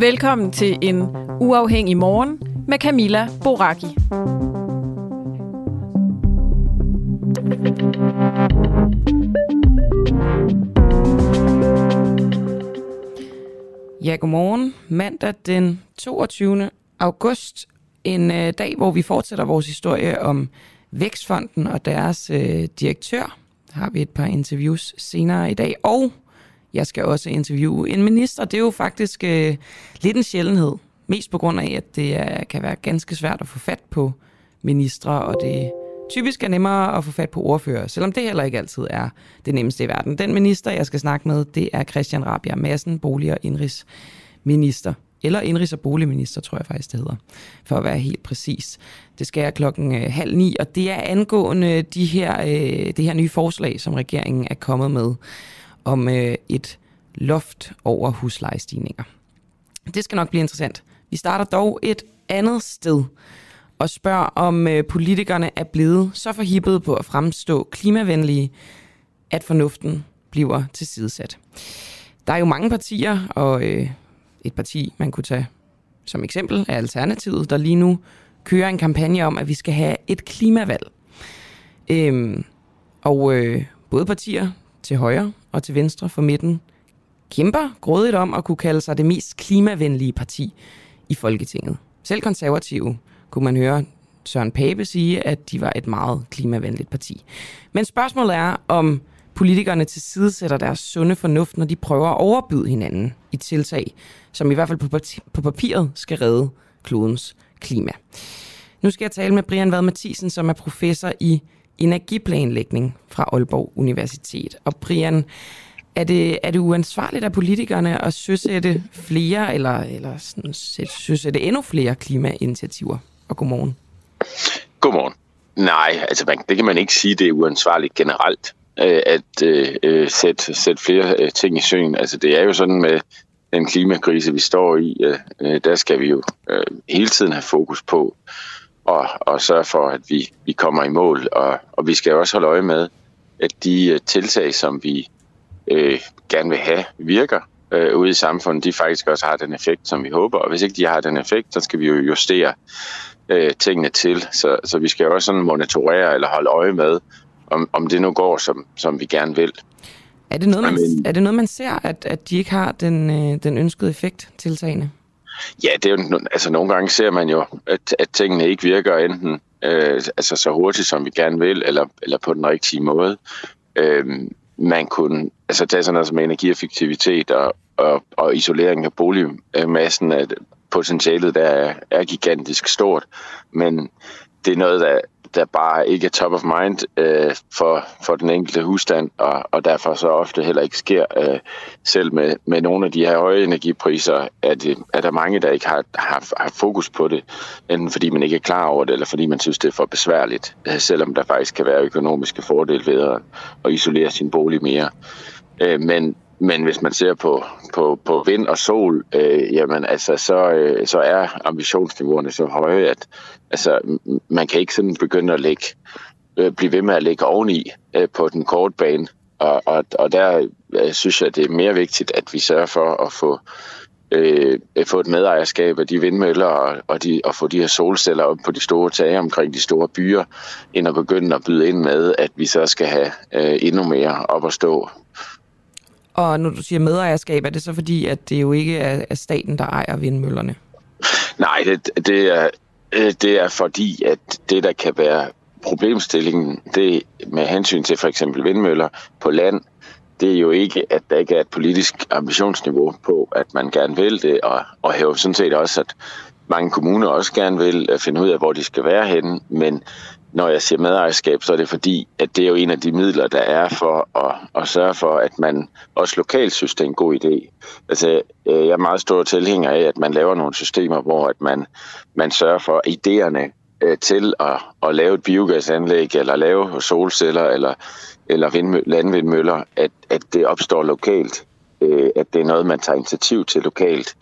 Velkommen til en uafhængig morgen med Camilla Boraki. Ja, godmorgen. Mandag den 22. august. En øh, dag, hvor vi fortsætter vores historie om Vækstfonden og deres øh, direktør. Har vi et par interviews senere i dag. Og jeg skal også interviewe en minister. Det er jo faktisk øh, lidt en sjældenhed. Mest på grund af, at det er, kan være ganske svært at få fat på ministre, og det typisk er nemmere at få fat på ordfører, selvom det heller ikke altid er det nemmeste i verden. Den minister, jeg skal snakke med, det er Christian Rabia Madsen, bolig- og indrigsminister. Eller indrigs- og boligminister, tror jeg faktisk, det hedder, for at være helt præcis. Det skal jeg klokken øh, halv ni, og det er angående de her, øh, det her nye forslag, som regeringen er kommet med om øh, et loft over huslejestigninger. Det skal nok blive interessant. Vi starter dog et andet sted og spørger, om øh, politikerne er blevet så forhippet på at fremstå klimavenlige, at fornuften bliver tilsidesat. Der er jo mange partier, og øh, et parti, man kunne tage som eksempel, er Alternativet, der lige nu kører en kampagne om, at vi skal have et klimavalg. Øhm, og øh, både partier til højre og til venstre for midten kæmper grådigt om at kunne kalde sig det mest klimavenlige parti i Folketinget. Selv konservative kunne man høre Søren Pape sige, at de var et meget klimavenligt parti. Men spørgsmålet er, om politikerne til side sætter deres sunde fornuft, når de prøver at overbyde hinanden i tiltag, som i hvert fald på, på papiret skal redde klodens klima. Nu skal jeg tale med Brian Vad Mathisen, som er professor i energiplanlægning fra Aalborg Universitet. Og Brian, er det, er det uansvarligt af politikerne at søsætte flere, eller, eller sådan, søsætte endnu flere klimainitiativer? Og godmorgen. Godmorgen. Nej, altså man, det kan man ikke sige, det er uansvarligt generelt øh, at øh, øh sætte, sætte flere øh, ting i søen. Altså det er jo sådan med den klimakrise, vi står i, øh, øh der skal vi jo øh, hele tiden have fokus på og, og sørge for, at vi, vi kommer i mål. Og, og vi skal også holde øje med, at de øh, tiltag, som vi øh, gerne vil have, virker øh, ude i samfundet, de faktisk også har den effekt, som vi håber. Og hvis ikke de har den effekt, så skal vi jo justere øh, tingene til. Så, så vi skal jo også sådan monitorere eller holde øje med, om, om det nu går, som, som vi gerne vil. Er det noget, man, er det noget, man ser, at, at de ikke har den, øh, den ønskede effekt, tiltagene? Ja, det er jo, altså nogle gange ser man jo, at, at tingene ikke virker enten øh, altså så hurtigt, som vi gerne vil, eller, eller på den rigtige måde. Øh, man kunne altså tage sådan noget som energieffektivitet og, og, og isolering af boligmassen, at potentialet der er, er gigantisk stort, men det er noget, der, der bare ikke er top of mind øh, for, for den enkelte husstand, og, og derfor så ofte heller ikke sker. Øh, selv med, med nogle af de her høje energipriser, er, det, er der mange, der ikke har, har, har fokus på det, enten fordi man ikke er klar over det, eller fordi man synes, det er for besværligt, øh, selvom der faktisk kan være økonomiske fordele ved at, at isolere sin bolig mere. Øh, men, men hvis man ser på, på, på vind og sol, øh, jamen altså, så, øh, så er ambitionsniveauerne så høje, at altså, man kan ikke sådan begynde at lægge, øh, blive ved med at lægge oveni øh, på den korte bane. Og, og, og der øh, synes jeg, det er mere vigtigt, at vi sørger for at få, øh, få et medejerskab af de vindmøller og, og, de, og få de her solceller op på de store tage omkring de store byer, end at begynde at byde ind med, at vi så skal have øh, endnu mere op at stå og når du siger medejerskab, er det så fordi, at det jo ikke er, er staten, der ejer vindmøllerne? Nej, det, det, er, Øh, det er fordi, at det, der kan være problemstillingen, det med hensyn til for eksempel vindmøller på land, det er jo ikke, at der ikke er et politisk ambitionsniveau på, at man gerne vil det, og, og hæver sådan set også, at mange kommuner også gerne vil øh, finde ud af, hvor de skal være henne, men når jeg siger medejerskab, så er det fordi, at det er jo en af de midler, der er for at, at sørge for, at man også lokalt synes, det er en god idé. Altså, øh, jeg er meget stor tilhænger af, at man laver nogle systemer, hvor at man, man sørger for idéerne øh, til at, at lave et biogasanlæg, eller lave solceller, eller, eller vindmø- landvindmøller, at, at det opstår lokalt. Øh, at det er noget, man tager initiativ til lokalt.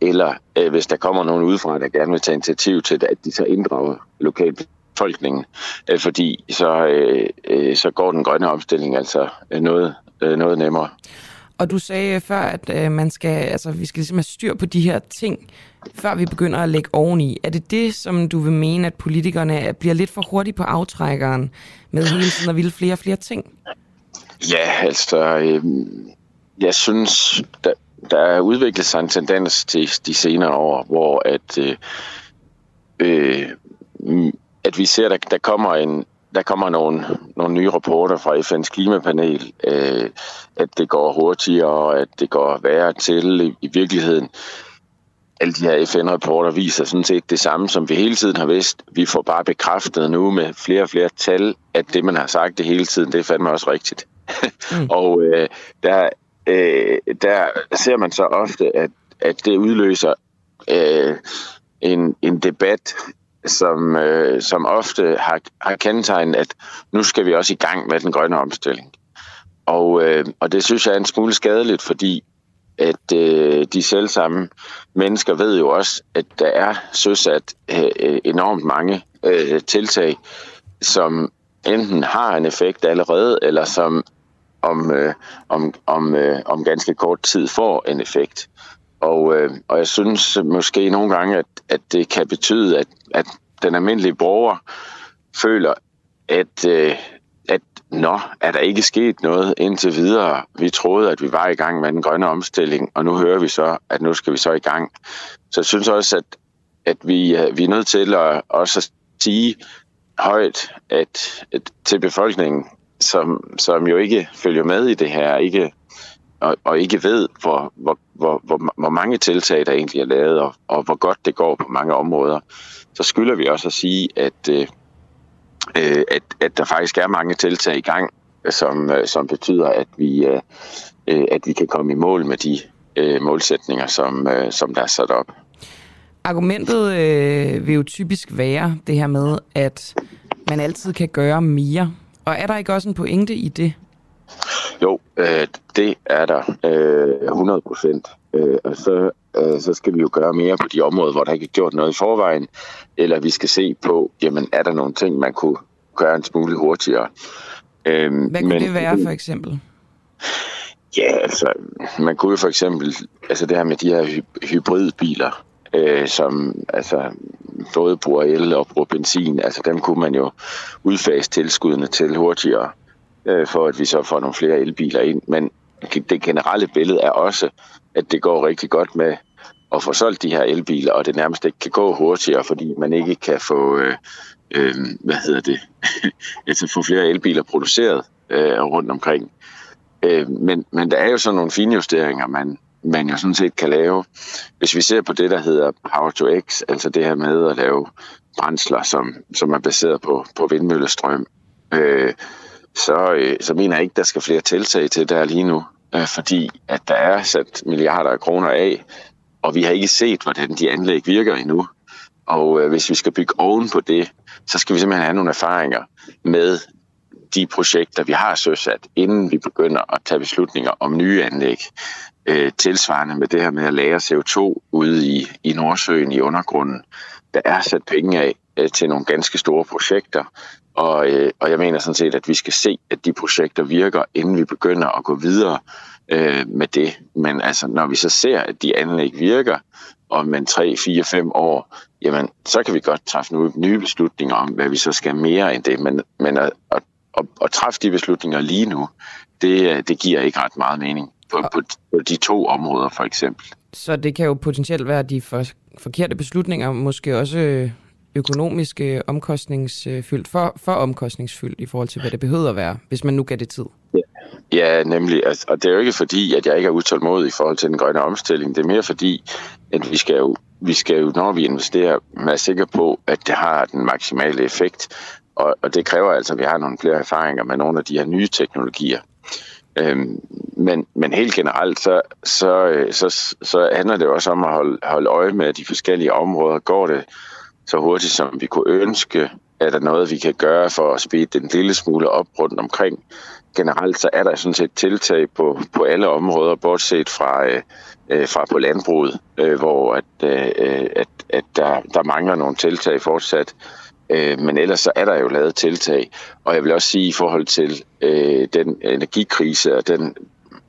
Eller hvis der kommer nogen udefra, der gerne vil tage initiativ til det, at de så inddrager lokalt befolkningen, øh, fordi så, øh, øh, så går den grønne omstilling altså noget, øh, noget nemmere. Og du sagde før, at øh, man skal, altså, vi skal ligesom have styr på de her ting, før vi begynder at lægge oveni. Er det det, som du vil mene, at politikerne bliver lidt for hurtigt på aftrækkeren med hele tiden at ville flere og flere ting? Ja, altså, øh, jeg synes, der, der er udviklet sig en tendens til de senere år, hvor at, øh, øh, at vi ser, at der, der kommer en, der kommer nogle, nogle nye rapporter fra FN's klimapanel, øh, at det går hurtigere, at det går værre til i, i virkeligheden. Alle de her FN-rapporter viser sådan set det samme, som vi hele tiden har vidst. Vi får bare bekræftet nu med flere og flere tal, at det, man har sagt det hele tiden, det er fandme også rigtigt. Mm. og øh, der, øh, der ser man så ofte, at, at det udløser øh, en, en debat som, øh, som ofte har, har kendetegnet, at nu skal vi også i gang med den grønne omstilling. Og, øh, og det synes jeg er en smule skadeligt, fordi at øh, de selv samme mennesker ved jo også, at der er søsat øh, enormt mange øh, tiltag, som enten har en effekt allerede, eller som om, øh, om, om, øh, om ganske kort tid får en effekt. Og, øh, og jeg synes måske nogle gange, at, at det kan betyde, at, at den almindelige borger føler, at, øh, at nå, er der ikke sket noget indtil videre. Vi troede, at vi var i gang med den grønne omstilling, og nu hører vi så, at nu skal vi så i gang. Så jeg synes også, at, at vi, øh, vi er nødt til at også sige højt at, at til befolkningen, som, som jo ikke følger med i det her, ikke og, og ikke ved, hvor, hvor, hvor, hvor, hvor mange tiltag, der egentlig er lavet, og, og hvor godt det går på mange områder, så skylder vi også at sige, at, øh, øh at, at der faktisk er mange tiltag i gang, som, øh, som betyder, at vi, øh, øh, at vi kan komme i mål med de øh, målsætninger, som, øh, som der er sat op. Argumentet øh, vil jo typisk være det her med, at man altid kan gøre mere. Og er der ikke også en pointe i det? Jo, øh, det er der øh, 100 procent. Øh, og så, øh, så skal vi jo gøre mere på de områder, hvor der ikke er gjort noget i forvejen, eller vi skal se på, jamen er der nogle ting, man kunne gøre en smule hurtigere. Øh, Hvad kunne men, det være for eksempel? Ja, altså, man kunne jo for eksempel, altså det her med de her hy- hybridbiler, øh, som altså både bruger el og bruger benzin, altså dem kunne man jo udfase tilskuddene til hurtigere øh, for at vi så får nogle flere elbiler ind. Men det generelle billede er også, at det går rigtig godt med at få solgt de her elbiler, og det nærmest ikke kan gå hurtigere, fordi man ikke kan få, øh, øh, hvad hedder det, altså få flere elbiler produceret øh, rundt omkring. Øh, men, men der er jo sådan nogle finjusteringer, man, man jo sådan set kan lave. Hvis vi ser på det, der hedder Power to X, altså det her med at lave brændsler, som, som er baseret på, på vindmøllestrøm, øh, så, øh, så mener jeg ikke, der skal flere tiltag til der lige nu, øh, fordi at der er sat milliarder af kroner af, og vi har ikke set, hvordan de anlæg virker endnu. Og øh, hvis vi skal bygge oven på det, så skal vi simpelthen have nogle erfaringer med de projekter, vi har søsat, inden vi begynder at tage beslutninger om nye anlæg. Øh, tilsvarende med det her med at lære CO2 ude i, i Nordsøen i undergrunden. Der er sat penge af øh, til nogle ganske store projekter, og, øh, og jeg mener sådan set, at vi skal se, at de projekter virker, inden vi begynder at gå videre øh, med det. Men altså, når vi så ser, at de anlæg virker om en 3, 4, 5 år, jamen, så kan vi godt træffe nogle nye beslutninger om, hvad vi så skal mere end det. Men, men at, at, at, at træffe de beslutninger lige nu, det, det giver ikke ret meget mening på, på, på de to områder for eksempel. Så det kan jo potentielt være de for, forkerte beslutninger, måske også økonomisk øh, omkostningsfyldt, for, for omkostningsfyldt i forhold til, hvad det behøver at være, hvis man nu gav det tid? Ja, ja nemlig. Altså, og det er jo ikke fordi, at jeg ikke er utålmodig i forhold til den grønne omstilling. Det er mere fordi, at vi skal jo, vi skal jo når vi investerer, være sikre på, at det har den maksimale effekt. Og, og det kræver altså, at vi har nogle flere erfaringer med nogle af de her nye teknologier. Øhm, men, men helt generelt, så, så, øh, så, så handler det også om at holde, holde øje med de forskellige områder. Går det så hurtigt, som vi kunne ønske? Er der noget, vi kan gøre for at speede den lille smule op rundt omkring? Generelt så er der sådan set tiltag på, på alle områder, bortset fra, øh, øh fra på landbruget, øh, hvor at, øh, at, at der, der mangler nogle tiltag fortsat. Øh, men ellers så er der jo lavet tiltag. Og jeg vil også sige i forhold til øh, den energikrise og den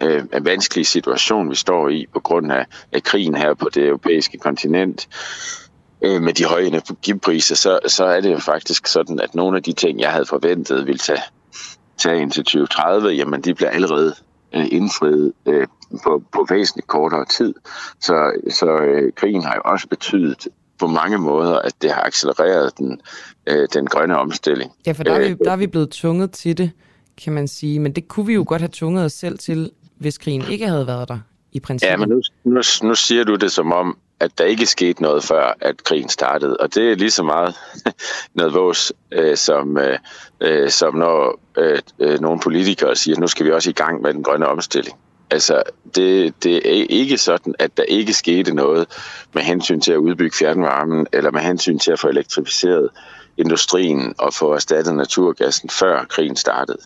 øh, vanskelige situation, vi står i på grund af, af krigen her på det europæiske kontinent, øh, med de høje energipriser, så, så er det jo faktisk sådan, at nogle af de ting, jeg havde forventet ville tage, tage ind til 2030, jamen de bliver allerede øh, indfriet øh, på, på væsentligt kortere tid. Så, så øh, krigen har jo også betydet på mange måder, at det har accelereret den, øh, den grønne omstilling. Ja, for der er, vi, øh, der er vi blevet tvunget til det, kan man sige. Men det kunne vi jo godt have tvunget os selv til, hvis krigen ikke havde været der i princippet. Ja, men nu, nu, nu siger du det som om, at der ikke skete noget før, at krigen startede. Og det er lige så meget noget vores, øh, som, øh, øh, som når øh, øh, nogle politikere siger, at nu skal vi også i gang med den grønne omstilling. Altså, det, det er ikke sådan, at der ikke skete noget med hensyn til at udbygge fjernvarmen, eller med hensyn til at få elektrificeret industrien og få erstattet naturgassen, før krigen startede.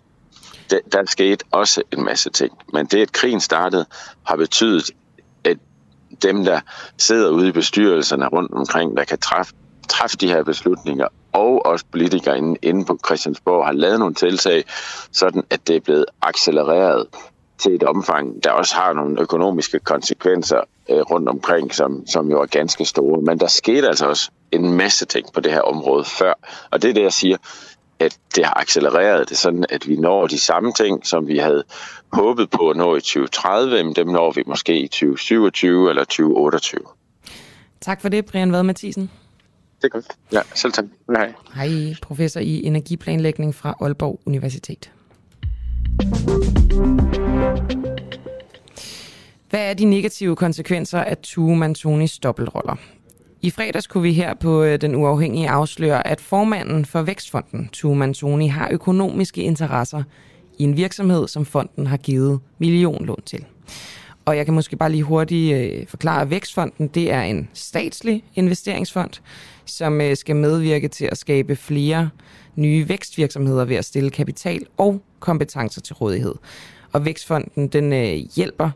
Der, der skete også en masse ting. Men det, at krigen startede, har betydet, at dem, der sidder ude i bestyrelserne rundt omkring, der kan træffe, træffe de her beslutninger, og også politikere inde, inde på Christiansborg har lavet nogle tiltag, sådan at det er blevet accelereret til et omfang, der også har nogle økonomiske konsekvenser øh, rundt omkring, som, som jo er ganske store. Men der skete altså også en masse ting på det her område før. Og det er det, jeg siger, at det har accelereret det sådan, at vi når de samme ting, som vi havde håbet på at nå i 2030, men dem når vi måske i 2027 eller 2028. Tak for det, Brian Vad Mathisen. Det er godt. Ja, selv tak. Hej. Hej, professor i energiplanlægning fra Aalborg Universitet. Hvad er de negative konsekvenser af Tue Mantonis dobbeltroller? I fredags kunne vi her på øh, Den Uafhængige afsløre, at formanden for Vækstfonden, Tue Mantoni, har økonomiske interesser i en virksomhed, som fonden har givet millionlån til. Og jeg kan måske bare lige hurtigt øh, forklare, at Vækstfonden det er en statslig investeringsfond, som øh, skal medvirke til at skabe flere nye vækstvirksomheder ved at stille kapital og kompetencer til rådighed. Og Vækstfonden den øh, hjælper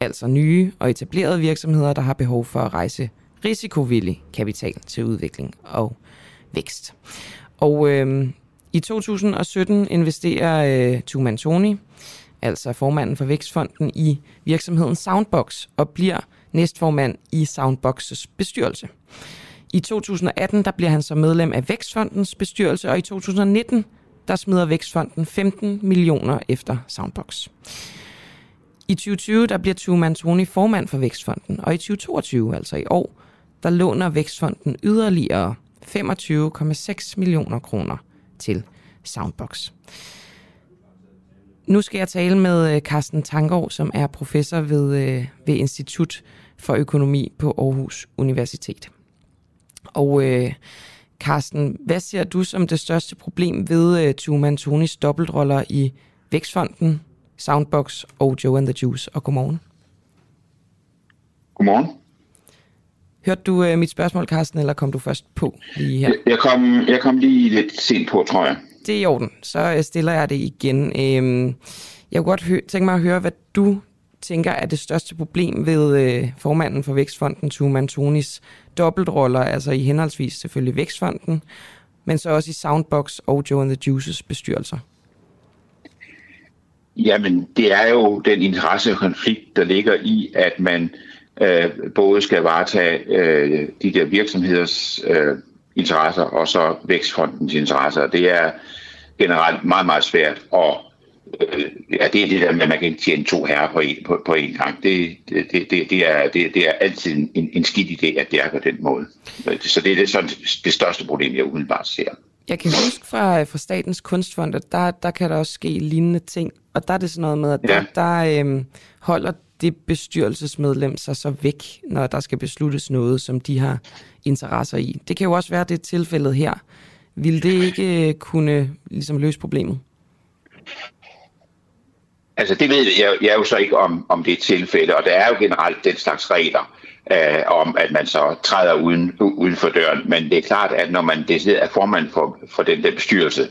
altså nye og etablerede virksomheder, der har behov for at rejse risikovillig kapital til udvikling og vækst. Og øh, i 2017 investerer øh, Tuman Tony, altså formanden for Vækstfonden, i virksomheden Soundbox og bliver næstformand i Soundboxes bestyrelse. I 2018 der bliver han så medlem af Vækstfondens bestyrelse, og i 2019 der smider Vækstfonden 15 millioner efter Soundbox. I 2020 der bliver Tuman Tony formand for Vækstfonden, og i 2022, altså i år, der låner Vækstfonden yderligere 25,6 millioner kroner til Soundbox. Nu skal jeg tale med øh, Carsten Tangård, som er professor ved, øh, ved Institut for Økonomi på Aarhus Universitet. Og øh, Carsten, hvad ser du som det største problem ved øh, Tuman Tonis dobbeltroller i Vækstfonden, Soundbox og Joe and the Juice? Og godmorgen. Godmorgen. Hørte du øh, mit spørgsmål, Carsten, eller kom du først på lige her? Jeg kom, jeg kom lige lidt sent på, tror jeg. Det er i orden. Så øh, stiller jeg det igen. Øhm, jeg kunne godt hø- tænke mig at høre, hvad du tænker er det største problem ved øh, formanden for Vækstfonden, Tuman Tonis dobbeltroller, altså i henholdsvis selvfølgelig Vækstfonden, men så også i Soundbox og Joe and the Juices bestyrelser? Jamen, det er jo den interessekonflikt, der ligger i, at man øh, både skal varetage øh, de der virksomheders øh, interesser og så vækstfondens interesser. Det er generelt meget, meget svært at øh, ja, det er det der med, at man kan tjene to herrer på en, på, på en gang. Det, det, det, det, er, det, det er altid en, en skidt idé, at det er på den måde. Så det er det, sådan, det største problem, jeg umiddelbart ser. Jeg kan huske fra, fra Statens Kunstfond, at der, der kan der også ske lignende ting. Og der er det sådan noget med, at der, ja. der øhm, holder det bestyrelsesmedlem sig så væk, når der skal besluttes noget, som de har interesser i. Det kan jo også være det tilfældet her. Vil det ikke øh, kunne ligesom løse problemet? Altså det ved jeg, jeg er jo så ikke om, om det er tilfælde, og der er jo generelt den slags regler øh, om, at man så træder uden, uden for døren. Men det er klart, at når man det er formand for, for den der bestyrelse,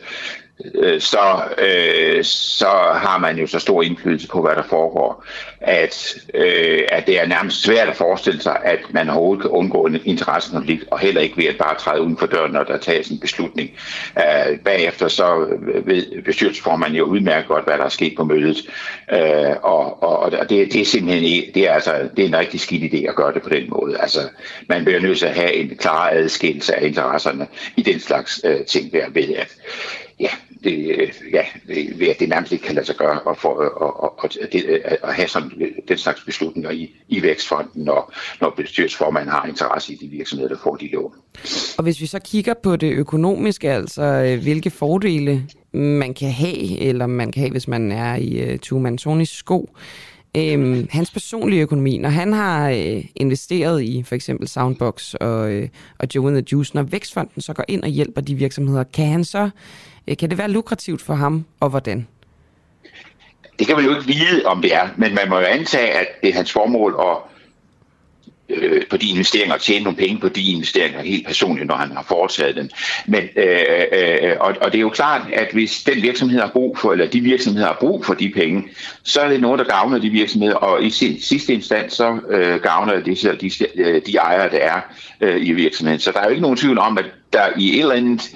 Øh, så, øh, så har man jo så stor indflydelse på, hvad der foregår, at, øh, at det er nærmest svært at forestille sig, at man overhovedet kan undgå en interessekonflikt, og heller ikke ved at bare træde uden for døren, når der tages en beslutning. Øh, bagefter så ved bestyrelsesformanden jo udmærket godt, hvad der er sket på mødet, øh, og, og, og det, det er simpelthen det er, altså, det er en rigtig skidt idé at gøre det på den måde. Altså, man bliver nødt til at have en klar adskillelse af interesserne i den slags øh, ting der ved, at ja, det, ja, det, det nærmest ikke kan lade sig gøre at, for, at, at, at, at have sådan den slags beslutninger i, i vækstfonden, når, når bestyrelsesformanden har interesse i de virksomheder, der får de lån. Og hvis vi så kigger på det økonomiske, altså øh, hvilke fordele man kan have, eller man kan have, hvis man er i uh, Tuman Tonis sko, Øhm, hans personlige økonomi, når han har øh, investeret i for eksempel Soundbox og, øh, og Joe and the Juice, når Vækstfonden så går ind og hjælper de virksomheder, kan han så Øh, kan det være lukrativt for ham, og hvordan? Det kan man jo ikke vide, om det er, men man må jo antage, at det er hans formål at øh, på de investeringer og tjene nogle penge på de investeringer helt personligt, når han har foretaget dem. Men, øh, øh, øh, og, og det er jo klart, at hvis den virksomhed har brug for, eller de virksomheder har brug for de penge, så er det noget, der gavner de virksomheder, og i sidste instans så øh, gavner det de, de, de ejere, der er øh, i virksomheden. Så der er jo ikke nogen tvivl om, at der i et eller andet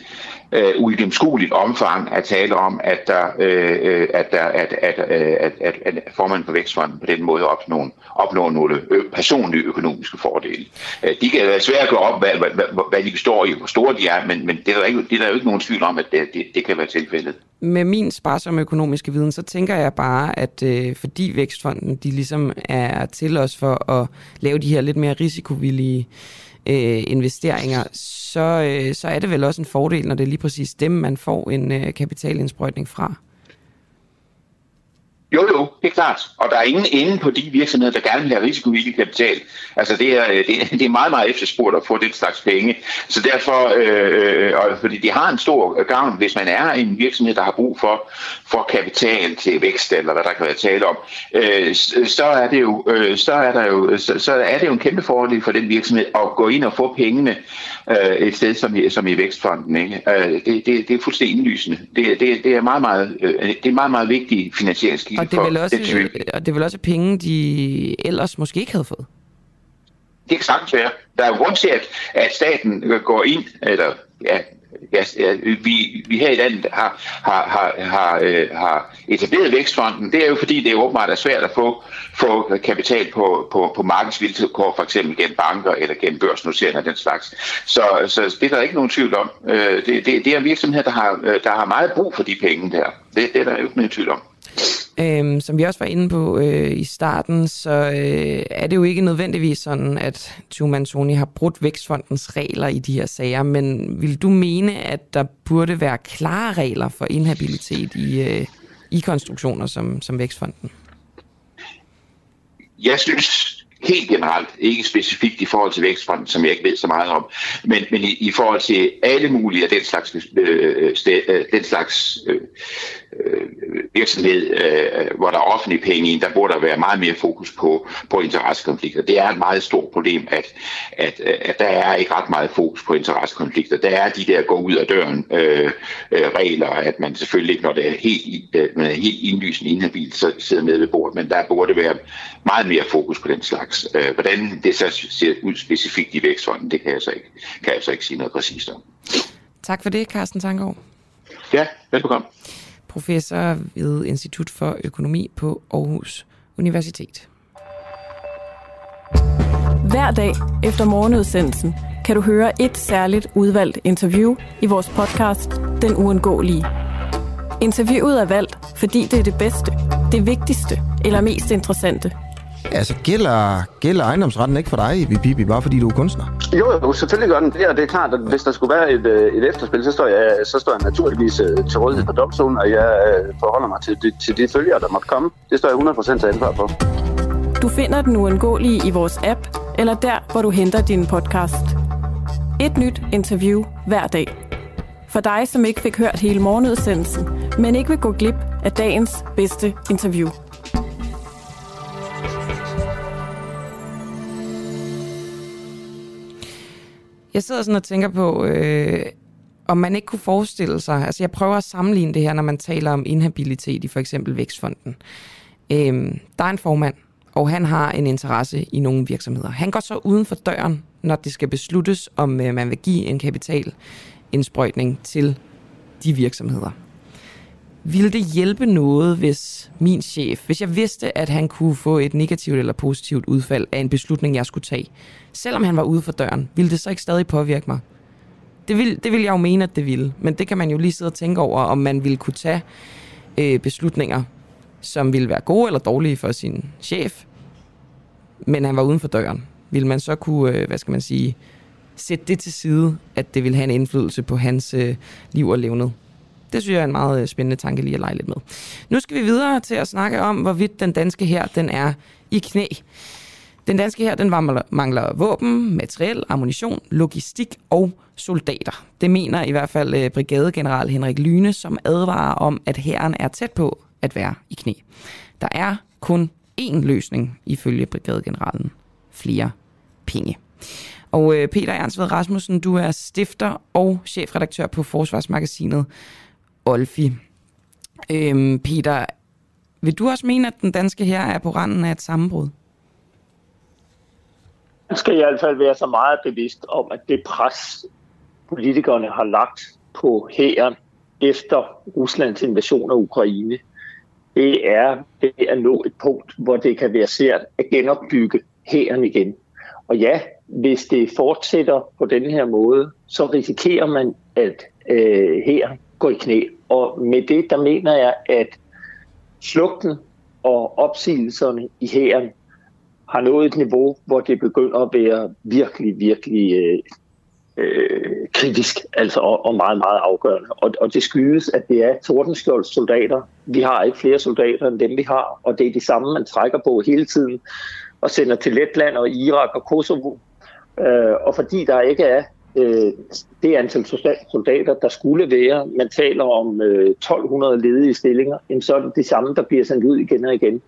øh, uigennemskueligt omfang at tale om, at der, øh, øh at, der at, at, øh, at, at, at formanden på Vækstfonden på den måde opnår, opnår nogle øh, personlige økonomiske fordele. Øh, de kan være svære at gå op, hvad, hvad, hvad, hvad de består i, hvor store de er, men, men det, er der ikke, det er der jo ikke nogen tvivl om, at det, det, det kan være tilfældet. Med min sparsomme økonomiske viden, så tænker jeg bare, at øh, fordi Vækstfonden de ligesom er til os for at lave de her lidt mere risikovillige øh, Øh, investeringer, så, øh, så er det vel også en fordel, når det er lige præcis dem, man får en øh, kapitalindsprøjtning fra. Jo, jo, det er klart. Og der er ingen ende på de virksomheder, der gerne vil have risikovillig kapital. Altså det er, øh, det, er meget, meget efterspurgt at få den slags penge. Så derfor, øh, øh og fordi de har en stor gavn, hvis man er en virksomhed, der har brug for, for kapital til vækst, eller hvad der kan være tale om, øh, så er det jo, øh, så er der jo, så, så er det jo en kæmpe fordel for den virksomhed at gå ind og få pengene øh, et sted som i, som i Vækstfonden. Ikke? Øh, det, det, det er fuldstændig indlysende. Det, det, det er meget, meget, øh, det er meget, meget vigtig finansieringskilde og det, vil også, det og det er vel også penge, de ellers måske ikke havde fået? Det kan sagtens være. Der er jo grund til, at, at staten går ind, eller ja, ja, vi, vi her i landet har, har, har, har, øh, har etableret Vækstfonden, det er jo fordi, det er åbenbart er svært at få, få kapital på, på, på markedsvilkår, for eksempel gennem banker eller gennem børsnoteringer og den slags. Så, så det er der ikke nogen tvivl om. Øh, det, det, det er virksomheder, der har, øh, der har meget brug for de penge der. Det, det er der jo ikke nogen tvivl om. Øhm, som vi også var inde på øh, i starten, så øh, er det jo ikke nødvendigvis sådan, at Truman Sony har brudt Vækstfondens regler i de her sager, men vil du mene, at der burde være klare regler for inhabilitet i, øh, i konstruktioner som, som Vækstfonden? Jeg synes helt generelt, ikke specifikt i forhold til Vækstfonden, som jeg ikke ved så meget om, men, men i, i forhold til alle mulige af den slags, øh, øh sted, øh, den slags øh, øh, virksomhed, øh, hvor der er offentlige penge i, der burde der være meget mere fokus på, på interessekonflikter. Det er et meget stort problem, at, at, at der er ikke ret meget fokus på interessekonflikter. Der er de der gå ud af døren øh, øh, regler, at man selvfølgelig ikke, når det er helt, øh, man er helt indlysende inhabil, så sidder med ved bordet, men der burde være meget mere fokus på den slags. Øh, hvordan det så ser ud specifikt i vækstfonden, det kan jeg så ikke, kan jeg så ikke sige noget præcist om. Tak for det, Carsten Tanggaard. Ja, velkommen professor ved Institut for Økonomi på Aarhus Universitet. Hver dag efter morgenudsendelsen kan du høre et særligt udvalgt interview i vores podcast Den Uundgåelige. Interviewet er valgt, fordi det er det bedste, det vigtigste eller mest interessante – Altså, gælder, gælder ejendomsretten ikke for dig, Bibi, bare fordi du er kunstner? Jo, jo, selvfølgelig gør den det, og det er klart, at hvis der skulle være et, øh, et efterspil, så står, jeg, så står jeg naturligvis øh, til rådighed for domstolen, og jeg øh, forholder mig til, til de følger, der måtte komme. Det står jeg 100% til ansvar for. Du finder den uundgåelige i vores app, eller der, hvor du henter din podcast. Et nyt interview hver dag. For dig, som ikke fik hørt hele morgenudsendelsen, men ikke vil gå glip af dagens bedste interview. Jeg sidder sådan og tænker på, øh, om man ikke kunne forestille sig, altså jeg prøver at sammenligne det her, når man taler om inhabilitet i for eksempel Vækstfonden. Øh, der er en formand, og han har en interesse i nogle virksomheder. Han går så uden for døren, når det skal besluttes, om øh, man vil give en kapitalindsprøjtning til de virksomheder. Ville det hjælpe noget, hvis min chef, hvis jeg vidste, at han kunne få et negativt eller positivt udfald af en beslutning, jeg skulle tage, selvom han var ude for døren, ville det så ikke stadig påvirke mig? Det vil, det vil jeg jo mene, at det ville. Men det kan man jo lige sidde og tænke over, om man ville kunne tage øh, beslutninger, som ville være gode eller dårlige for sin chef, men han var uden for døren. Vil man så kunne, øh, hvad skal man sige, sætte det til side, at det vil have en indflydelse på hans øh, liv og levnet? Det synes jeg er en meget øh, spændende tanke lige at lege lidt med. Nu skal vi videre til at snakke om, hvorvidt den danske her den er i knæ. Den danske her den mangler våben, materiel, ammunition, logistik og soldater. Det mener i hvert fald øh, brigadegeneral Henrik Lyne, som advarer om, at hæren er tæt på at være i knæ. Der er kun én løsning ifølge brigadegeneralen. Flere penge. Og øh, Peter Ernst Rasmussen, du er stifter og chefredaktør på Forsvarsmagasinet Olfi. Øhm, Peter, vil du også mene, at den danske her er på randen af et sammenbrud? Man skal i hvert fald være så meget bevidst om, at det pres, politikerne har lagt på hæren efter Ruslands invasion af Ukraine, det er, det er at nå et punkt, hvor det kan være svært at genopbygge hæren igen. Og ja, hvis det fortsætter på den her måde, så risikerer man, at øh, hæren gå i knæ. Og med det, der mener jeg, at slugten og opsigelserne i hæren har nået et niveau, hvor det begynder at være virkelig, virkelig øh, øh, kritisk altså, og, og meget, meget afgørende. Og, og det skyldes, at det er Tordenskjolds soldater. Vi har ikke flere soldater end dem, vi har, og det er de samme, man trækker på hele tiden og sender til Letland og Irak og Kosovo. Øh, og fordi der ikke er øh, det antal soldater, der skulle være, man taler om øh, 1200 ledige stillinger, så er det de samme, der bliver sendt ud igen og igen.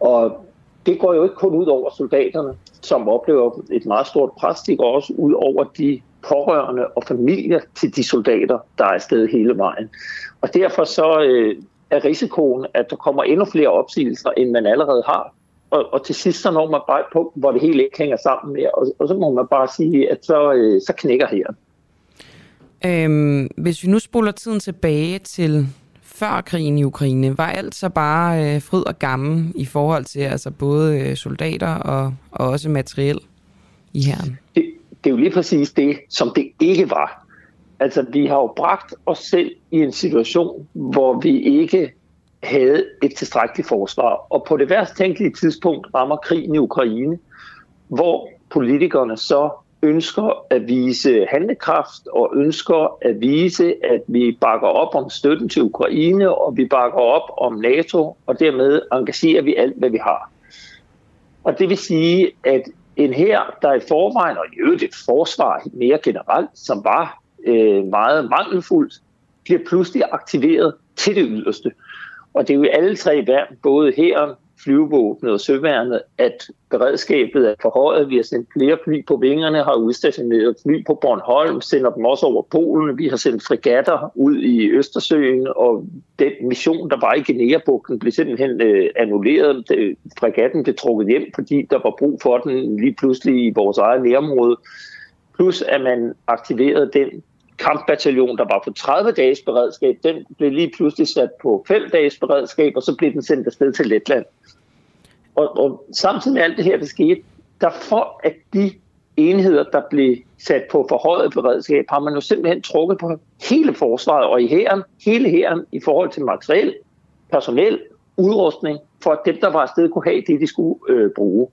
Og det går jo ikke kun ud over soldaterne, som oplever et meget stort pres. Det går også ud over de pårørende og familier til de soldater, der er afsted hele vejen. Og derfor så øh, er risikoen, at der kommer endnu flere opsigelser, end man allerede har. Og, og til sidst så når man bare et punkt, hvor det hele ikke hænger sammen mere, og, og så må man bare sige, at så, øh, så knækker her. Øhm, hvis vi nu spoler tiden tilbage til før krigen i Ukraine, var alt så bare øh, fryd og gammel i forhold til altså både øh, soldater og, og også materiel i herren? Det, det er jo lige præcis det, som det ikke var. Altså, vi har jo bragt os selv i en situation, hvor vi ikke havde et tilstrækkeligt forsvar. Og på det værst tænkelige tidspunkt rammer krigen i Ukraine, hvor politikerne så ønsker at vise handlekraft og ønsker at vise, at vi bakker op om støtten til Ukraine, og vi bakker op om NATO, og dermed engagerer vi alt, hvad vi har. Og det vil sige, at en her, der i forvejen, og i øvrigt et forsvar mere generelt, som var øh, meget mangelfuldt, bliver pludselig aktiveret til det yderste. Og det er jo alle tre værn, både her, flyvevåbnet og søværnet, at beredskabet er forhøjet. Vi har sendt flere fly på vingerne, har udstationeret fly på Bornholm, sender dem også over Polen. Vi har sendt frigatter ud i Østersøen, og den mission, der var i Guinea-bugten, blev simpelthen øh, annulleret. Fregatten blev trukket hjem, fordi der var brug for den lige pludselig i vores eget nærområde. Plus at man aktiverede den kampbataljon, der var på 30 dages beredskab, den blev lige pludselig sat på 5 dages beredskab, og så blev den sendt afsted til Letland. Og, og samtidig med alt det her, der skete, der for at de enheder, der blev sat på forhøjet beredskab, har man jo simpelthen trukket på hele forsvaret og i hæren, hele hæren i forhold til materiel, personel, udrustning, for at dem, der var afsted, kunne have det, de skulle øh, bruge.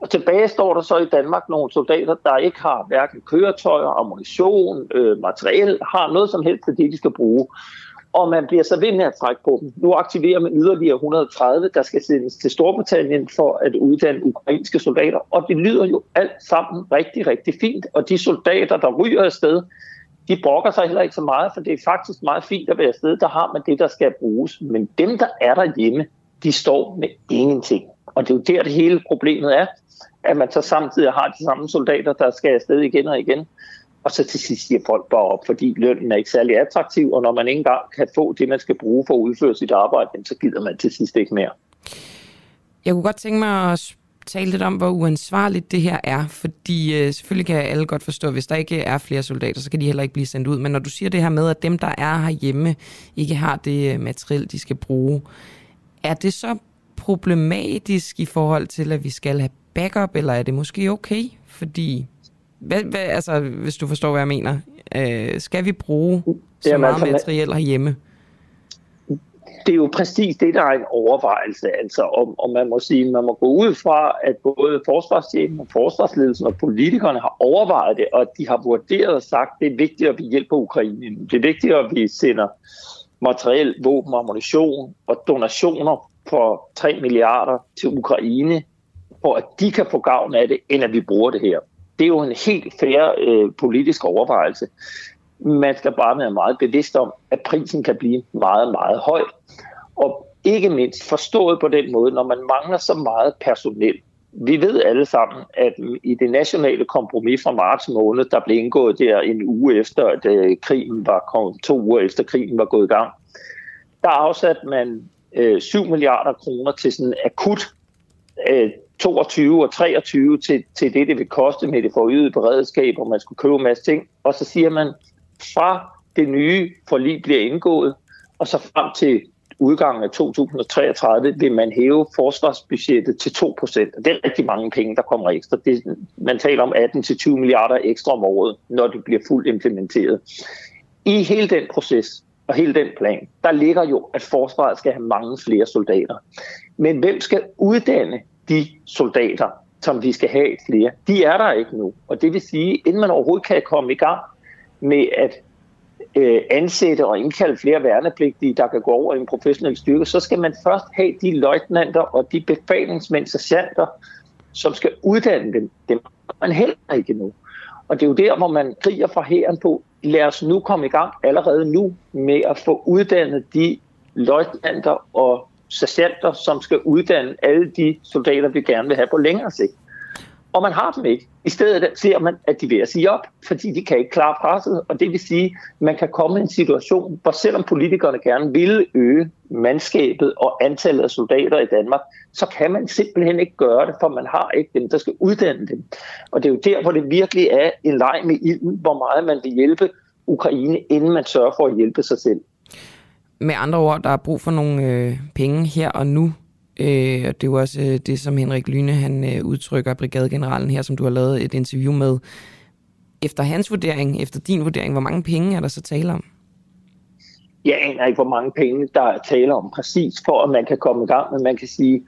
Og tilbage står der så i Danmark nogle soldater, der ikke har hverken køretøjer, ammunition, øh, materiel, har noget som helst til det, de skal bruge. Og man bliver så ved med at trække på dem. Nu aktiverer man yderligere 130, der skal sendes til Storbritannien for at uddanne ukrainske soldater. Og det lyder jo alt sammen rigtig, rigtig fint. Og de soldater, der ryger afsted, de brokker sig heller ikke så meget, for det er faktisk meget fint at være afsted. Der har man det, der skal bruges. Men dem, der er derhjemme, de står med ingenting. Og det er jo der, det hele problemet er at man så samtidig har de samme soldater, der skal afsted igen og igen. og så til sidst siger folk bare op, fordi lønnen er ikke særlig attraktiv, og når man ikke engang kan få det, man skal bruge for at udføre sit arbejde, så gider man til sidst ikke mere. Jeg kunne godt tænke mig at tale lidt om, hvor uansvarligt det her er, fordi øh, selvfølgelig kan alle godt forstå, at hvis der ikke er flere soldater, så kan de heller ikke blive sendt ud. Men når du siger det her med, at dem, der er herhjemme, ikke har det øh, materiel, de skal bruge, er det så problematisk i forhold til, at vi skal have backup, eller er det måske okay? Fordi, hvad, hvad, altså, hvis du forstår, hvad jeg mener, øh, skal vi bruge så Jamen, meget altså, materiel herhjemme? det er jo præcis det, der er en overvejelse. Altså, om, om man må sige, man må gå ud fra, at både forsvarschefen og forsvarsledelsen og politikerne har overvejet det, og de har vurderet og sagt, det er vigtigt, at vi hjælper Ukraine. Det er vigtigt, at vi sender materiel, våben, ammunition og donationer for 3 milliarder til Ukraine, for at de kan få gavn af det, end at vi bruger det her. Det er jo en helt fair øh, politisk overvejelse. Man skal bare være meget bevidst om, at prisen kan blive meget, meget høj. Og ikke mindst forstået på den måde, når man mangler så meget personel. Vi ved alle sammen, at i det nationale kompromis fra marts måned, der blev indgået der en uge efter, at øh, krigen var kommet, to uger efter krigen var gået i gang, der afsatte man øh, 7 milliarder kroner til sådan akut øh, 22 og 23 til, til det, det vil koste med det forøgede beredskab, og man skulle købe en masse ting. Og så siger man, fra det nye forlig bliver indgået, og så frem til udgangen af 2033 vil man hæve forsvarsbudgettet til 2%. Og Det er rigtig mange penge, der kommer ekstra. Det, man taler om 18-20 milliarder ekstra om året, når det bliver fuldt implementeret. I hele den proces og hele den plan, der ligger jo, at forsvaret skal have mange flere soldater. Men hvem skal uddanne de soldater, som vi skal have flere? De er der ikke nu. Og det vil sige, inden man overhovedet kan komme i gang med at øh, ansætte og indkalde flere værnepligtige, der kan gå over i en professionel styrke, så skal man først have de løjtnanter og de befalingsmænd, sergeanter, som skal uddanne dem. Dem har man heller ikke nu. Og det er jo der, hvor man kriger fra hæren på, lad os nu komme i gang allerede nu med at få uddannet de løjtnanter og sergeanter, som skal uddanne alle de soldater, vi gerne vil have på længere sigt og man har dem ikke. I stedet ser man, at de vil sige op, fordi de kan ikke klare presset, og det vil sige, at man kan komme i en situation, hvor selvom politikerne gerne vil øge mandskabet og antallet af soldater i Danmark, så kan man simpelthen ikke gøre det, for man har ikke dem, der skal uddanne dem. Og det er jo der, hvor det virkelig er en leg med ilden, hvor meget man vil hjælpe Ukraine, inden man sørger for at hjælpe sig selv. Med andre ord, der er brug for nogle øh, penge her og nu Øh, og det er jo også øh, det, som Henrik Lyne han øh, udtrykker, brigadegeneralen her, som du har lavet et interview med. Efter hans vurdering, efter din vurdering, hvor mange penge er der så tale om? Jeg aner ikke, hvor mange penge der er tale om præcis, for at man kan komme i gang, men man kan sige,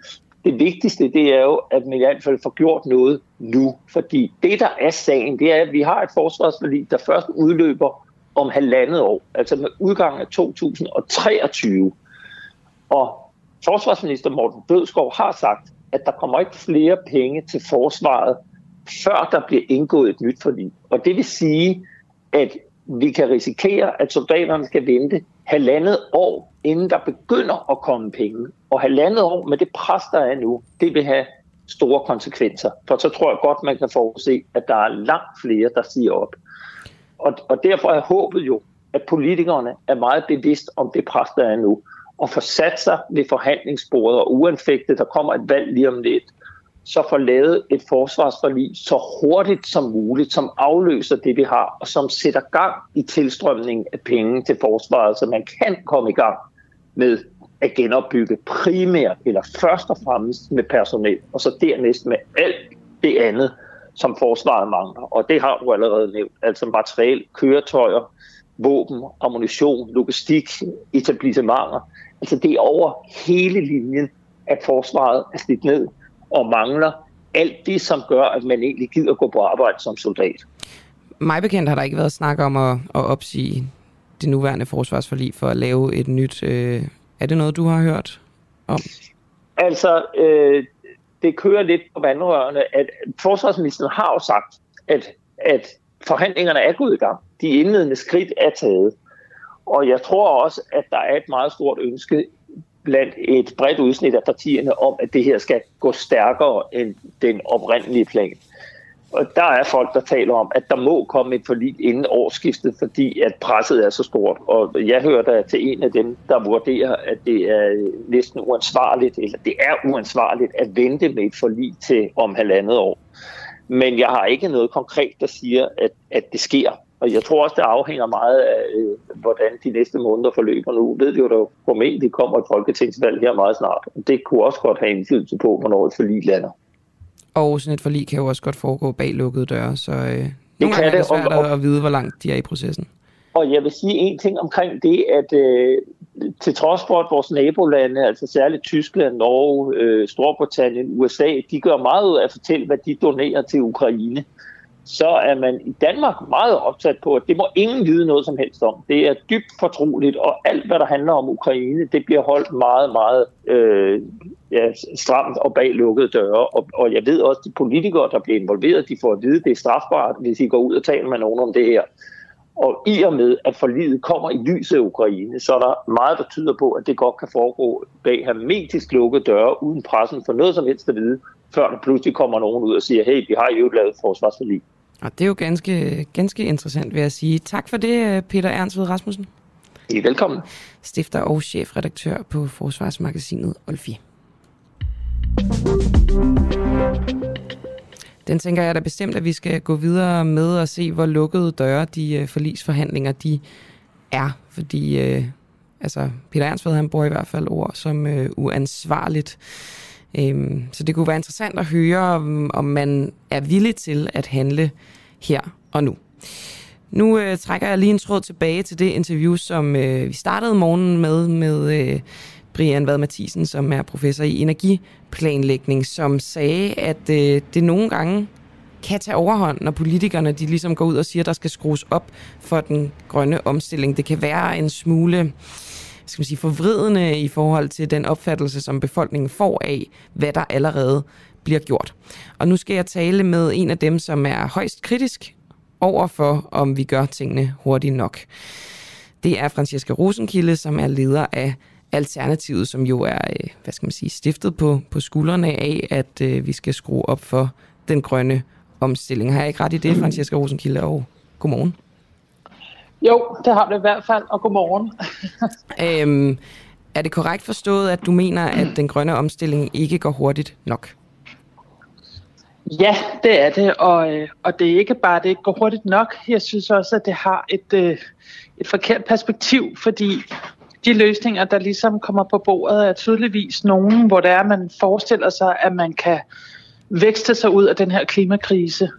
det vigtigste, det er jo, at man i hvert fald får gjort noget nu. Fordi det, der er sagen, det er, at vi har et forsvarsforlig, der først udløber om halvandet år, altså med udgangen af 2023. Og Forsvarsminister Morten Bødskov har sagt, at der kommer ikke flere penge til forsvaret, før der bliver indgået et nyt forlig. Og det vil sige, at vi kan risikere, at soldaterne skal vente halvandet år, inden der begynder at komme penge. Og halvandet år med det pres, der er nu, det vil have store konsekvenser. For så tror jeg godt, man kan forudse, at der er langt flere, der siger op. Og, og derfor er håbet jo, at politikerne er meget bevidst om det pres, der er nu og få sat sig ved forhandlingsbordet, og uanfægtet, der kommer et valg lige om lidt, så få lavet et forsvarsforlig så hurtigt som muligt, som afløser det, vi har, og som sætter gang i tilstrømningen af penge til forsvaret, så man kan komme i gang med at genopbygge primært eller først og fremmest med personel, og så dernæst med alt det andet, som forsvaret mangler. Og det har du allerede nævnt, altså materiel, køretøjer, våben, ammunition, logistik, etablissementer. Altså det er over hele linjen, at forsvaret er slidt ned og mangler alt det, som gør, at man egentlig gider gå på arbejde som soldat. Mig bekendt har der ikke været snak om at, at opsige det nuværende forsvarsforlig for at lave et nyt. Øh, er det noget, du har hørt om? Altså, øh, det kører lidt på vandrørene, at forsvarsministeren har jo sagt, at, at forhandlingerne er gået i gang. De indledende skridt er taget. Og jeg tror også, at der er et meget stort ønske blandt et bredt udsnit af partierne om, at det her skal gå stærkere end den oprindelige plan. Og der er folk, der taler om, at der må komme et forlig inden årsskiftet, fordi at presset er så stort. Og jeg hører da til en af dem, der vurderer, at det er næsten uansvarligt, eller det er uansvarligt at vente med et forlig til om halvandet år. Men jeg har ikke noget konkret, der siger, at, at det sker. Og jeg tror også, det afhænger meget af, øh, hvordan de næste måneder forløber nu. Ved jo, der formentlig kommer et folketingsvalg her meget snart. Det kunne også godt have indflydelse på, hvornår et forlig lander. Og sådan et forlig kan jo også godt foregå bag lukkede døre, så øh, det nogle gange er det svært og, at vide, hvor langt de er i processen. Og jeg vil sige en ting omkring det, at øh, til trods for, at vores nabolande, altså særligt Tyskland, Norge, øh, Storbritannien, USA, de gør meget ud af at fortælle, hvad de donerer til Ukraine, så er man i Danmark meget opsat på, at det må ingen vide noget som helst om. Det er dybt fortroligt, og alt, hvad der handler om Ukraine, det bliver holdt meget, meget øh, ja, stramt og bag lukkede døre. Og, og jeg ved også, at de politikere, der bliver involveret, de får at vide, at det er strafbart, hvis I går ud og taler med nogen om det her. Og i og med, at forlidet kommer i lyset af Ukraine, så er der meget, der tyder på, at det godt kan foregå bag hermetisk lukkede døre, uden pressen for noget som helst at vide, før der pludselig kommer nogen ud og siger, hey, vi har jo lavet forsvarsforlig. Og det er jo ganske, ganske interessant, vil jeg sige. Tak for det, Peter Ernst ved Rasmussen. I er velkommen. Stifter og chefredaktør på Forsvarsmagasinet Olfi. Den tænker jeg da bestemt, at vi skal gå videre med og se, hvor lukkede døre de øh, forlisforhandlinger de er. Fordi øh, altså, Peter Ernstved, han bruger i hvert fald ord som øh, uansvarligt. Øhm, så det kunne være interessant at høre, om, om man er villig til at handle her og nu. Nu øh, trækker jeg lige en tråd tilbage til det interview, som øh, vi startede morgenen med, med øh, Brian Vad Mathisen, som er professor i energiplanlægning, som sagde, at øh, det nogle gange kan tage overhånd, når politikerne de ligesom går ud og siger, at der skal skrues op for den grønne omstilling. Det kan være en smule skal man sige, forvridende i forhold til den opfattelse, som befolkningen får af, hvad der allerede bliver gjort. Og nu skal jeg tale med en af dem, som er højst kritisk over for, om vi gør tingene hurtigt nok. Det er Francesca Rosenkilde, som er leder af Alternativet, som jo er, øh, hvad skal man sige, stiftet på, på skuldrene af, at øh, vi skal skrue op for den grønne omstilling. Har jeg ikke ret i det, Francesca Rosenkilde? Og godmorgen. Jo, det har du i hvert fald, og godmorgen. øhm, er det korrekt forstået, at du mener, at den grønne omstilling ikke går hurtigt nok? Ja, det er det, og, øh, og det er ikke bare, at det ikke går hurtigt nok. Jeg synes også, at det har et, øh, et forkert perspektiv, fordi de løsninger, der ligesom kommer på bordet, er tydeligvis nogen, hvor det er, man forestiller sig, at man kan vækste sig ud af den her klimakrise.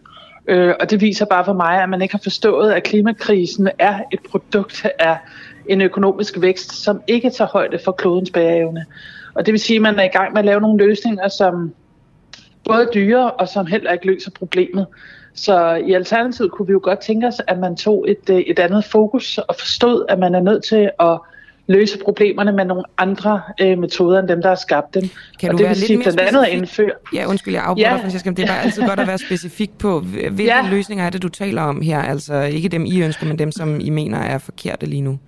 Øh, og det viser bare for mig, at man ikke har forstået, at klimakrisen er et produkt af en økonomisk vækst, som ikke tager højde for klodens bæreevne. Og det vil sige, at man er i gang med at lave nogle løsninger, som både dyre og som heller ikke løser problemet. Så i Alternativet kunne vi jo godt tænke os, at man tog et, øh, et andet fokus og forstod, at man er nødt til at løse problemerne med nogle andre øh, metoder end dem, der har skabt dem. Kan du og det være vil lidt sige, mere blandt andet at indføre... Ja, undskyld, jeg afbryder, ja. Franciska, det er bare altid godt at være specifik på, hvilke ja. løsninger er det, du taler om her? Altså ikke dem, I ønsker, men dem, som I mener er forkerte lige nu.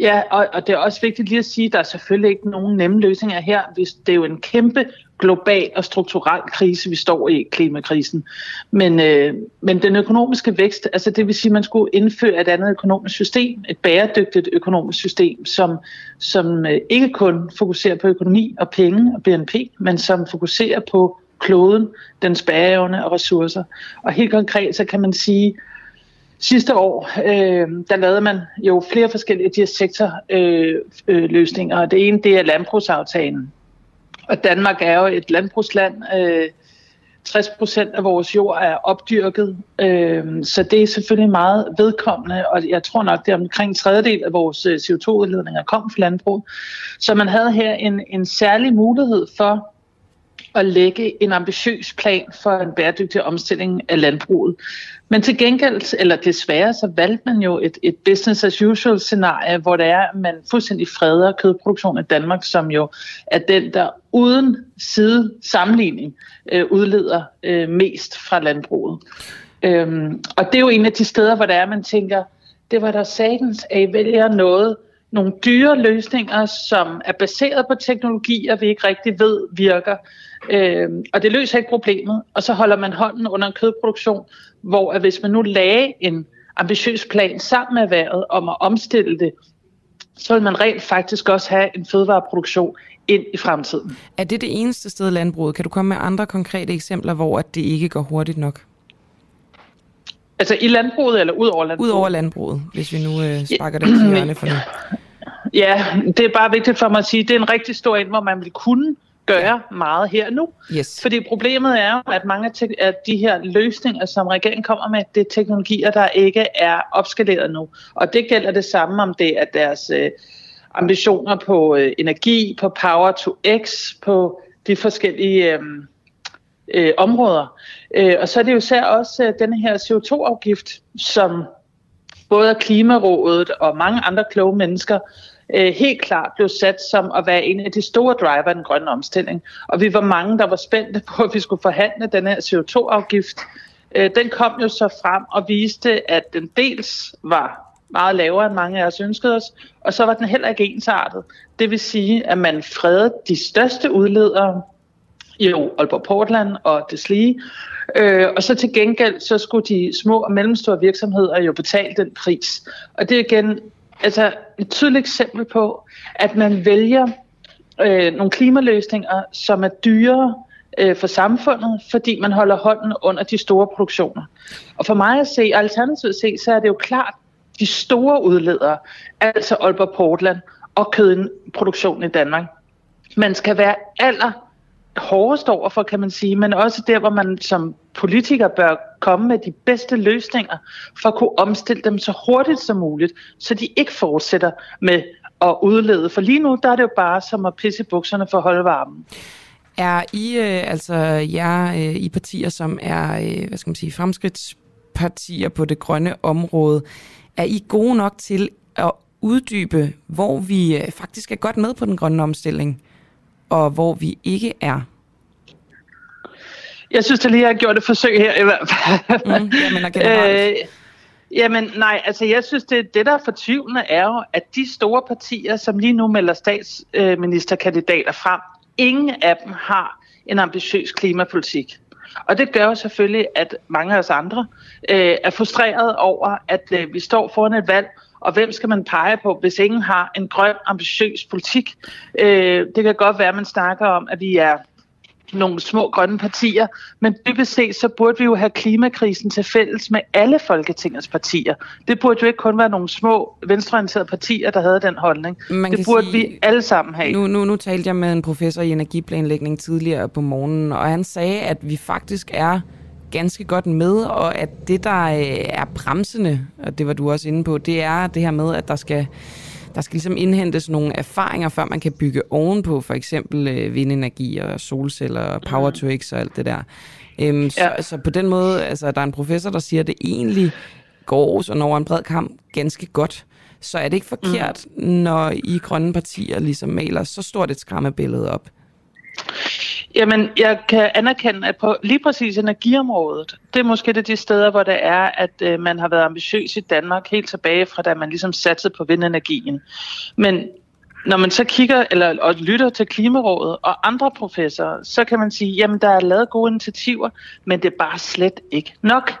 Ja, og, og det er også vigtigt lige at sige, at der er selvfølgelig ikke nogen nemme løsninger her. Hvis det er jo en kæmpe global og strukturel krise, vi står i, klimakrisen. Men, øh, men den økonomiske vækst, altså det vil sige, at man skulle indføre et andet økonomisk system, et bæredygtigt økonomisk system, som, som øh, ikke kun fokuserer på økonomi og penge og BNP, men som fokuserer på kloden, dens bæreevne og ressourcer. Og helt konkret, så kan man sige, Sidste år, øh, der lavede man jo flere forskellige de her sektorløsninger. Øh, øh, løsninger. det ene, det er landbrugsaftalen. Og Danmark er jo et landbrugsland. Øh, 60 procent af vores jord er opdyrket, øh, så det er selvfølgelig meget vedkommende, og jeg tror nok, det er omkring en tredjedel af vores øh, CO2-udledninger kom fra landbrug. Så man havde her en, en særlig mulighed for at lægge en ambitiøs plan for en bæredygtig omstilling af landbruget. Men til gengæld, eller desværre, så valgte man jo et, et business as usual scenarie, hvor det er, at man fuldstændig freder kødproduktion i Danmark, som jo er den, der uden side sammenligning øh, udleder øh, mest fra landbruget. Øhm, og det er jo en af de steder, hvor det er, man tænker, det var der satans, at I vælger noget, nogle dyre løsninger, som er baseret på teknologier, vi ikke rigtig ved virker. Øh, og det løser ikke problemet. Og så holder man hånden under en kødproduktion, hvor at hvis man nu lagde en ambitiøs plan sammen med erhvervet om at omstille det, så vil man rent faktisk også have en fødevareproduktion ind i fremtiden. Er det det eneste sted landbruget? Kan du komme med andre konkrete eksempler, hvor det ikke går hurtigt nok? Altså i landbruget eller ud over landbruget? Ud over landbruget, hvis vi nu øh, sparker den til hjørne for nu. Ja, det er bare vigtigt for mig at sige, at det er en rigtig stor ind, hvor man vil kunne gøre meget her nu. Yes. Fordi problemet er at mange af de her løsninger, som regeringen kommer med, det er teknologier, der ikke er opskaleret nu. Og det gælder det samme, om det er deres øh, ambitioner på øh, energi, på power to x, på de forskellige øh, øh, områder. Øh, og så er det jo især også øh, her CO2-afgift, som både Klimarådet og mange andre kloge mennesker øh, helt klart blev sat som at være en af de store driver i den grønne omstilling. Og vi var mange, der var spændte på, at vi skulle forhandle den her CO2-afgift. Øh, den kom jo så frem og viste, at den dels var meget lavere, end mange af os ønskede os, og så var den heller ikke ensartet. Det vil sige, at man fredede de største udledere, jo Aalborg Portland og deslige, øh, og så til gengæld, så skulle de små og mellemstore virksomheder jo betale den pris. Og det er igen altså et tydeligt eksempel på, at man vælger øh, nogle klimaløsninger, som er dyrere øh, for samfundet, fordi man holder hånden under de store produktioner. Og for mig at se, alternativt se, så er det jo klart, de store udledere, altså Aalborg Portland og kødproduktionen i Danmark, man skal være aller hårdest over for, kan man sige, men også der, hvor man som politiker bør komme med de bedste løsninger for at kunne omstille dem så hurtigt som muligt, så de ikke fortsætter med at udlede. For lige nu, der er det jo bare som at pisse bukserne for at holde varmen. Er I, øh, altså jer øh, i partier, som er, øh, hvad skal man sige, fremskridtspartier på det grønne område, er I gode nok til at uddybe, hvor vi øh, faktisk er godt med på den grønne omstilling, og hvor vi ikke er? Jeg synes, at lige har gjort et forsøg her i hvert fald. Mm, jamen, øh, jamen nej, altså jeg synes, det, det der er fortvivlende er jo, at de store partier, som lige nu melder statsministerkandidater frem, ingen af dem har en ambitiøs klimapolitik. Og det gør jo selvfølgelig, at mange af os andre øh, er frustreret over, at øh, vi står foran et valg, og hvem skal man pege på, hvis ingen har en grøn, ambitiøs politik? Øh, det kan godt være, at man snakker om, at vi er nogle små grønne partier, men dybest set så burde vi jo have klimakrisen til fælles med alle Folketingets partier. Det burde jo ikke kun være nogle små venstreorienterede partier, der havde den holdning. Man det burde sige, vi alle sammen have. Nu, nu, nu talte jeg med en professor i energiplanlægning tidligere på morgenen, og han sagde, at vi faktisk er ganske godt med, og at det, der øh, er bremsende, og det var du også inde på, det er det her med, at der skal der skal ligesom indhentes nogle erfaringer, før man kan bygge ovenpå, for eksempel øh, vindenergi og solceller og power to x og alt det der. Øhm, så, ja. så på den måde, altså der er en professor, der siger, at det egentlig går sådan over en bred kamp ganske godt. Så er det ikke forkert, mm. når I grønne partier ligesom maler så stort et skræmmebillede op? Jamen, jeg kan anerkende, at på lige præcis energiområdet, det er måske det de steder, hvor det er, at øh, man har været ambitiøs i Danmark helt tilbage fra, da man ligesom satsede på vindenergien. Men når man så kigger eller og lytter til Klimarådet og andre professorer, så kan man sige, jamen der er lavet gode initiativer, men det er bare slet ikke nok.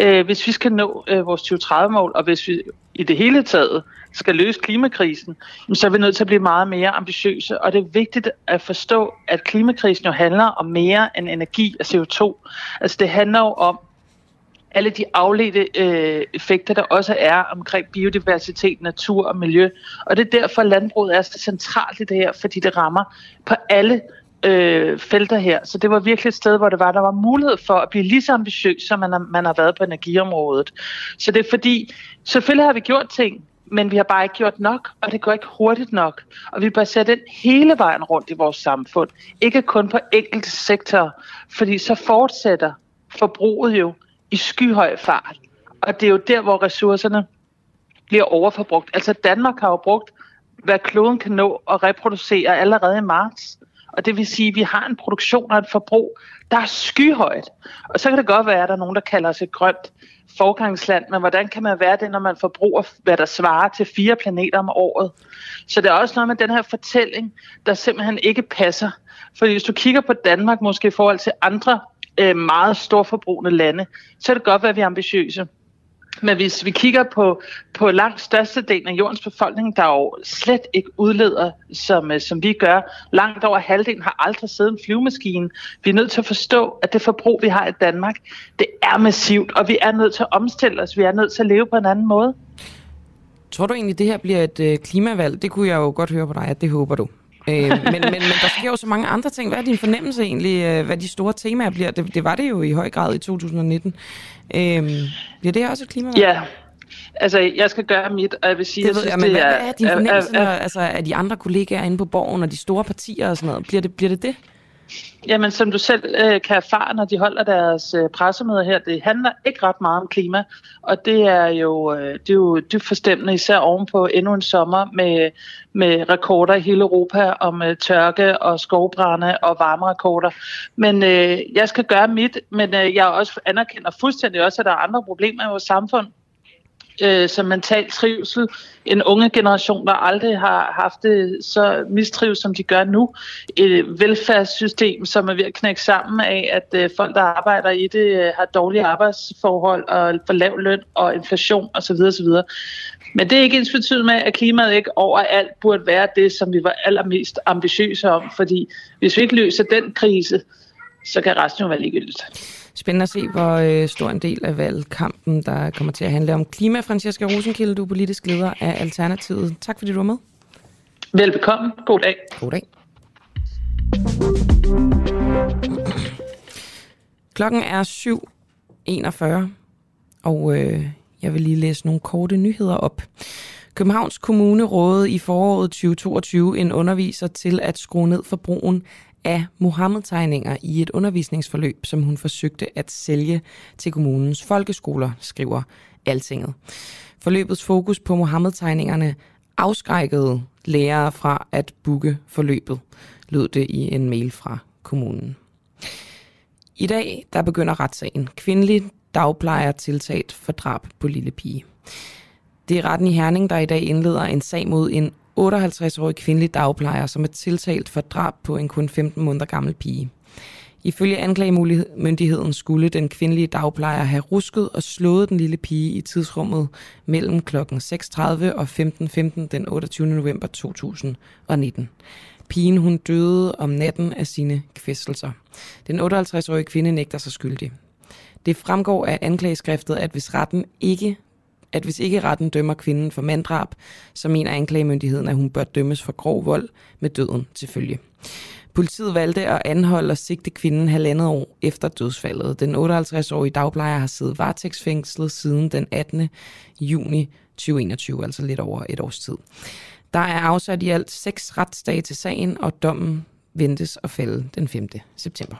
Øh, hvis vi skal nå øh, vores 2030-mål, og hvis vi i det hele taget skal løse klimakrisen, så er vi nødt til at blive meget mere ambitiøse. Og det er vigtigt at forstå, at klimakrisen jo handler om mere end energi og CO2. Altså det handler jo om alle de afledte øh, effekter, der også er omkring biodiversitet, natur og miljø. Og det er derfor, landbruget er så centralt i det her, fordi det rammer på alle øh, felter her. Så det var virkelig et sted, hvor det var, der var mulighed for at blive lige så ambitiøs, som man har, man har været på energiområdet. Så det er fordi, selvfølgelig har vi gjort ting, men vi har bare ikke gjort nok, og det går ikke hurtigt nok. Og vi bør sætte den hele vejen rundt i vores samfund, ikke kun på enkelte sektorer, fordi så fortsætter forbruget jo i skyhøj fart. Og det er jo der, hvor ressourcerne bliver overforbrugt. Altså Danmark har jo brugt, hvad kloden kan nå at reproducere allerede i marts. Og det vil sige, at vi har en produktion og et forbrug, der er skyhøjt. Og så kan det godt være, at der er nogen, der kalder os et grønt forgangsland, men hvordan kan man være det, når man forbruger, hvad der svarer til fire planeter om året? Så det er også noget med den her fortælling, der simpelthen ikke passer. Fordi hvis du kigger på Danmark, måske i forhold til andre øh, meget storforbrugende lande, så er det godt, at vi er ambitiøse. Men hvis vi kigger på, på langt størstedelen af jordens befolkning, der jo slet ikke udleder, som, øh, som vi gør, langt over halvdelen har aldrig siddet en flyvemaskine. Vi er nødt til at forstå, at det forbrug, vi har i Danmark, det er massivt, og vi er nødt til at omstille os. Vi er nødt til at leve på en anden måde. Tror du egentlig, det her bliver et øh, klimavalg? Det kunne jeg jo godt høre på dig, at det håber du øh, men, men, men der sker jo så mange andre ting. Hvad er din fornemmelse egentlig, øh, hvad de store temaer bliver? Det, det var det jo i høj grad i 2019. Øh, bliver det også et klimavalg? Ja, altså jeg skal gøre mit, og jeg vil sige, det jeg synes, det men er... hvad er din fornemmelse, er, er, når, altså, af de andre kollegaer inde på borgen, og de store partier og sådan noget? Bliver det bliver det? det? Jamen, som du selv øh, kan erfare, når de holder deres øh, pressemøder her, det handler ikke ret meget om klima, og det er jo, øh, det er jo dybt forstemmende, især ovenpå endnu en sommer med, med rekorder i hele Europa om øh, tørke og skovbrænde og varmerekorder. Men øh, jeg skal gøre mit, men øh, jeg også anerkender fuldstændig også, at der er andre problemer i vores samfund, øh, som mental trivsel. En unge generation, der aldrig har haft det så mistrives, som de gør nu. Et velfærdssystem, som er ved at knække sammen af, at øh, folk, der arbejder i det, øh, har dårlige arbejdsforhold og for lav løn og inflation osv. osv. Men det er ikke ens betydet med, at klimaet ikke overalt burde være det, som vi var allermest ambitiøse om. Fordi hvis vi ikke løser den krise, så kan resten jo være ligegyldigt. Spændende at se, hvor øh, stor en del af valgkampen, der kommer til at handle om klima. Francesca Rosenkilde, du er politisk leder af Alternativet. Tak fordi du var med. Velbekomme. God dag. God dag. Klokken er 7.41, og øh, jeg vil lige læse nogle korte nyheder op. Københavns Kommune rådede i foråret 2022 en underviser til at skrue ned for brugen af Mohammed-tegninger i et undervisningsforløb, som hun forsøgte at sælge til kommunens folkeskoler, skriver Altinget. Forløbets fokus på Mohammed-tegningerne afskrækkede lærere fra at booke forløbet, lød det i en mail fra kommunen. I dag der begynder retssagen. Kvindelig dagplejer tiltalt for drab på lille pige. Det er retten i Herning, der i dag indleder en sag mod en 58-årig kvindelig dagplejer, som er tiltalt for drab på en kun 15 måneder gammel pige. Ifølge anklagemyndigheden skulle den kvindelige dagplejer have rusket og slået den lille pige i tidsrummet mellem kl. 6.30 og 15.15 den 28. november 2019. Pigen hun døde om natten af sine kvæstelser. Den 58-årige kvinde nægter sig skyldig. Det fremgår af anklageskriftet, at hvis retten ikke at hvis ikke retten dømmer kvinden for manddrab, så mener anklagemyndigheden, at hun bør dømmes for grov vold med døden til følge. Politiet valgte at anholde og sigte kvinden halvandet år efter dødsfaldet. Den 58-årige dagplejer har siddet varetægtsfængslet siden den 18. juni 2021, altså lidt over et års tid. Der er afsat i alt seks retsdage til sagen, og dommen ventes at falde den 5. september.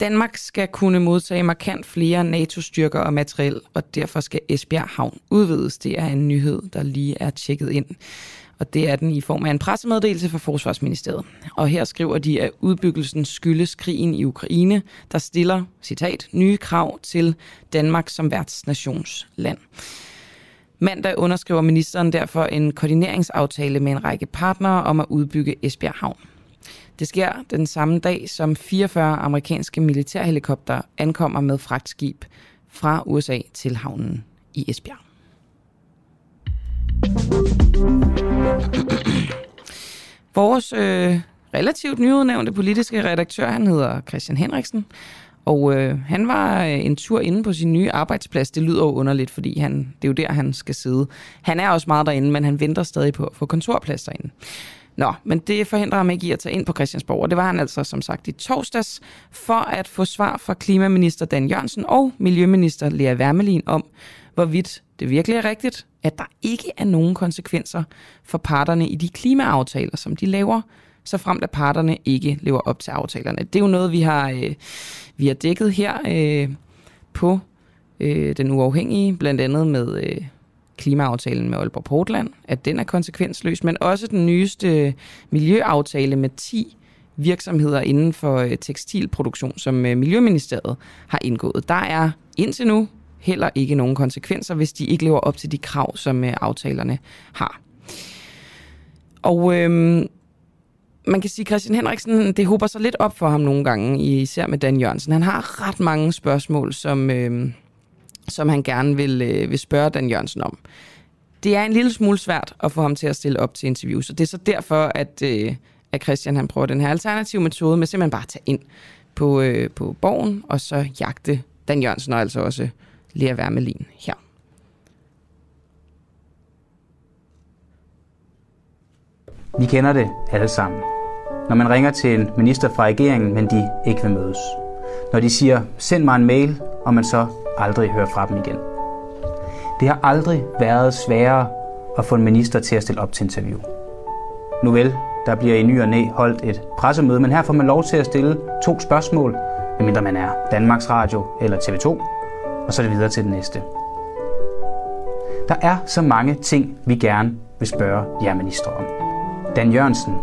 Danmark skal kunne modtage markant flere NATO-styrker og materiel, og derfor skal Esbjerg Havn udvides. Det er en nyhed, der lige er tjekket ind. Og det er den i form af en pressemeddelelse fra Forsvarsministeriet. Og her skriver de, at udbyggelsen skyldes krigen i Ukraine, der stiller, citat, nye krav til Danmark som værtsnationsland. Mandag underskriver ministeren derfor en koordineringsaftale med en række partnere om at udbygge Esbjerg Havn. Det sker den samme dag, som 44 amerikanske militærhelikopter ankommer med fragtskib fra USA til havnen i Esbjerg. Vores øh, relativt nyudnævnte politiske redaktør, han hedder Christian Henriksen, og øh, han var øh, en tur inde på sin nye arbejdsplads. Det lyder jo underligt, fordi han, det er jo der, han skal sidde. Han er også meget derinde, men han venter stadig på at få kontorplads derinde. Nå, men det forhindrer ham ikke i at tage ind på Christiansborg, og det var han altså som sagt i torsdags, for at få svar fra klimaminister Dan Jørgensen og miljøminister Lea Wermelin om, hvorvidt det virkelig er rigtigt, at der ikke er nogen konsekvenser for parterne i de klimaaftaler, som de laver, så frem at parterne ikke lever op til aftalerne. Det er jo noget, vi har, øh, vi har dækket her øh, på øh, Den Uafhængige, blandt andet med øh, klimaaftalen med Aalborg Portland, at den er konsekvensløs, men også den nyeste miljøaftale med 10 virksomheder inden for øh, tekstilproduktion, som øh, Miljøministeriet har indgået. Der er indtil nu heller ikke nogen konsekvenser, hvis de ikke lever op til de krav, som øh, aftalerne har. Og øhm, man kan sige, at Christian Henriksen, det håber sig lidt op for ham nogle gange, især med Dan Jørgensen. Han har ret mange spørgsmål, som, øhm, som han gerne vil, øh, vil spørge Dan Jørgensen om. Det er en lille smule svært at få ham til at stille op til interviews, så det er så derfor, at, øh, at Christian han prøver den her alternative metode med simpelthen bare at tage ind på, øh, på borgen, og så jagte Dan Jørgensen og altså også Lea Wermelin her. Vi kender det alle sammen. Når man ringer til en minister fra regeringen, men de ikke vil mødes. Når de siger, send mig en mail, og man så aldrig høre fra dem igen. Det har aldrig været sværere at få en minister til at stille op til interview. Nu vel, der bliver i ny og næ holdt et pressemøde, men her får man lov til at stille to spørgsmål, medmindre man er Danmarks Radio eller TV2, og så er det videre til det næste. Der er så mange ting, vi gerne vil spørge jer minister om. Dan Jørgensen,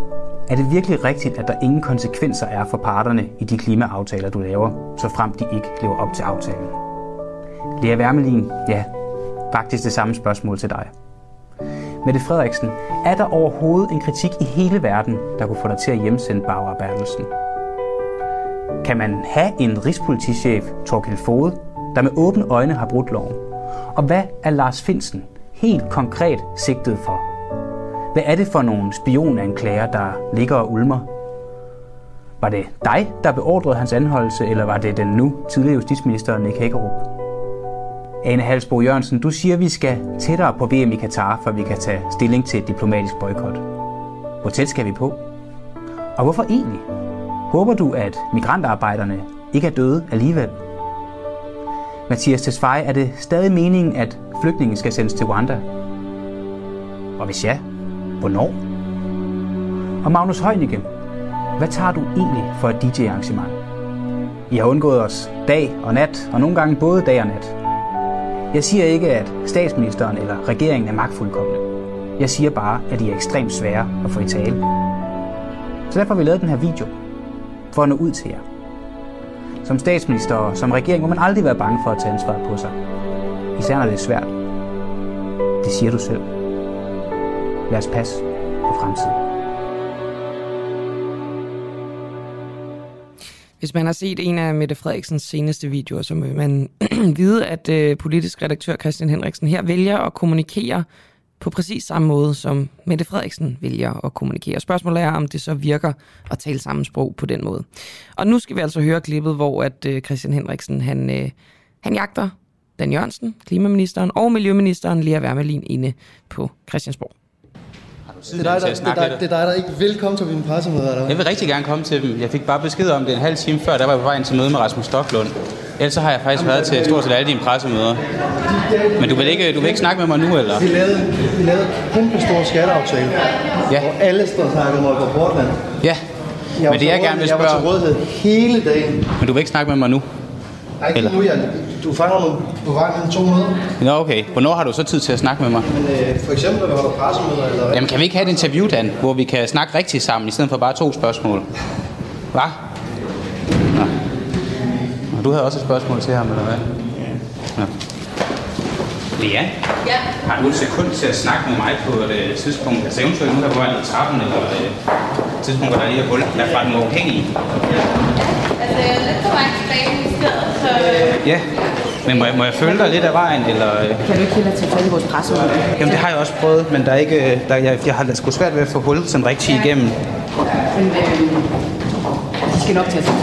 er det virkelig rigtigt, at der ingen konsekvenser er for parterne i de klimaaftaler, du laver, så frem de ikke lever op til aftalen? Lea Wermelin, ja, faktisk det samme spørgsmål til dig. Mette Frederiksen, er der overhovedet en kritik i hele verden, der kunne få dig til at hjemsende Barbara Bertelsen? Kan man have en rigspolitichef, Torkild Fode, der med åbne øjne har brudt loven? Og hvad er Lars Finsen helt konkret sigtet for? Hvad er det for nogle spionanklager, der ligger og ulmer? Var det dig, der beordrede hans anholdelse, eller var det den nu tidligere justitsminister Nick Hækkerup? Ane Halsbo Jørgensen, du siger, at vi skal tættere på VM i Katar, for vi kan tage stilling til et diplomatisk boykot. Hvor tæt skal vi på? Og hvorfor egentlig? Håber du, at migrantarbejderne ikke er døde alligevel? Mathias Tesfaye, er det stadig meningen, at flygtninge skal sendes til Rwanda? Og hvis ja, hvornår? Og Magnus Heunicke, hvad tager du egentlig for et DJ-arrangement? I har undgået os dag og nat, og nogle gange både dag og nat. Jeg siger ikke, at statsministeren eller regeringen er magtfuldkommende. Jeg siger bare, at de er ekstremt svære at få i tale. Så derfor har vi lavet den her video, for at nå ud til jer. Som statsminister og som regering må man aldrig være bange for at tage ansvaret på sig. Især når det er svært. Det siger du selv. Lad os passe på fremtiden. Hvis man har set en af Mette Frederiksens seneste videoer, så vil man vide, at øh, politisk redaktør Christian Henriksen her vælger at kommunikere på præcis samme måde, som Mette Frederiksen vælger at kommunikere. Spørgsmålet er, om det så virker at tale samme sprog på den måde. Og nu skal vi altså høre klippet, hvor at øh, Christian Henriksen han, øh, han jagter Dan Jørgensen, klimaministeren og miljøministeren Lea Wermelin inde på Christiansborg. Det er, dig, der, det, er dig, det er dig, der ikke vil komme til mine pressemøder, eller Jeg vil rigtig gerne komme til dem. Jeg fik bare besked om det en halv time før, der var jeg på vej ind til møde med Rasmus Stocklund. Ellers så har jeg faktisk været til stort set alle dine pressemøder. Men du vil ikke, du vil ikke snakke med mig nu, eller? Vi lavede, vi lavede en kæmpe stor skatteaftale, Ja. hvor alle står og snakker om på Portland. Ja, Jeg men det til jeg gerne vil rådighed- Jeg var til spørge... rådighed hele dagen. Men du vil ikke snakke med mig nu? Nej, ikke Eller? nu, jeg, du fanger mig på vej mellem to møder. Nå, okay. Hvornår har du så tid til at snakke med mig? Men øh, for eksempel, når vi holder pressemøder, eller Jamen, kan vi ikke have et interview, Dan, hvor vi kan snakke rigtigt sammen, i stedet for bare to spørgsmål? Hvad? Nå. Og du havde også et spørgsmål til ham, eller hvad? Ja. Lea? Ja. Har du et sekund til at snakke med mig på et øh, tidspunkt? Altså eventuelt nu her på vej ned trappen, eller øh, et tidspunkt, hvor der lige er hul, der er fra den uafhængige. Altså, jeg er lidt på vej tilbage i stedet, så... Ja. Men må jeg, må jeg følge dig lidt af vejen, eller... øh? Kan du ikke hellere tage fat i vores pressemøde? Jamen, det har jeg også prøvet, men der er ikke, øh, der, jeg, jeg har sgu svært ved at få hul sådan rigtig igennem. Men øh, de skal nok tage sig.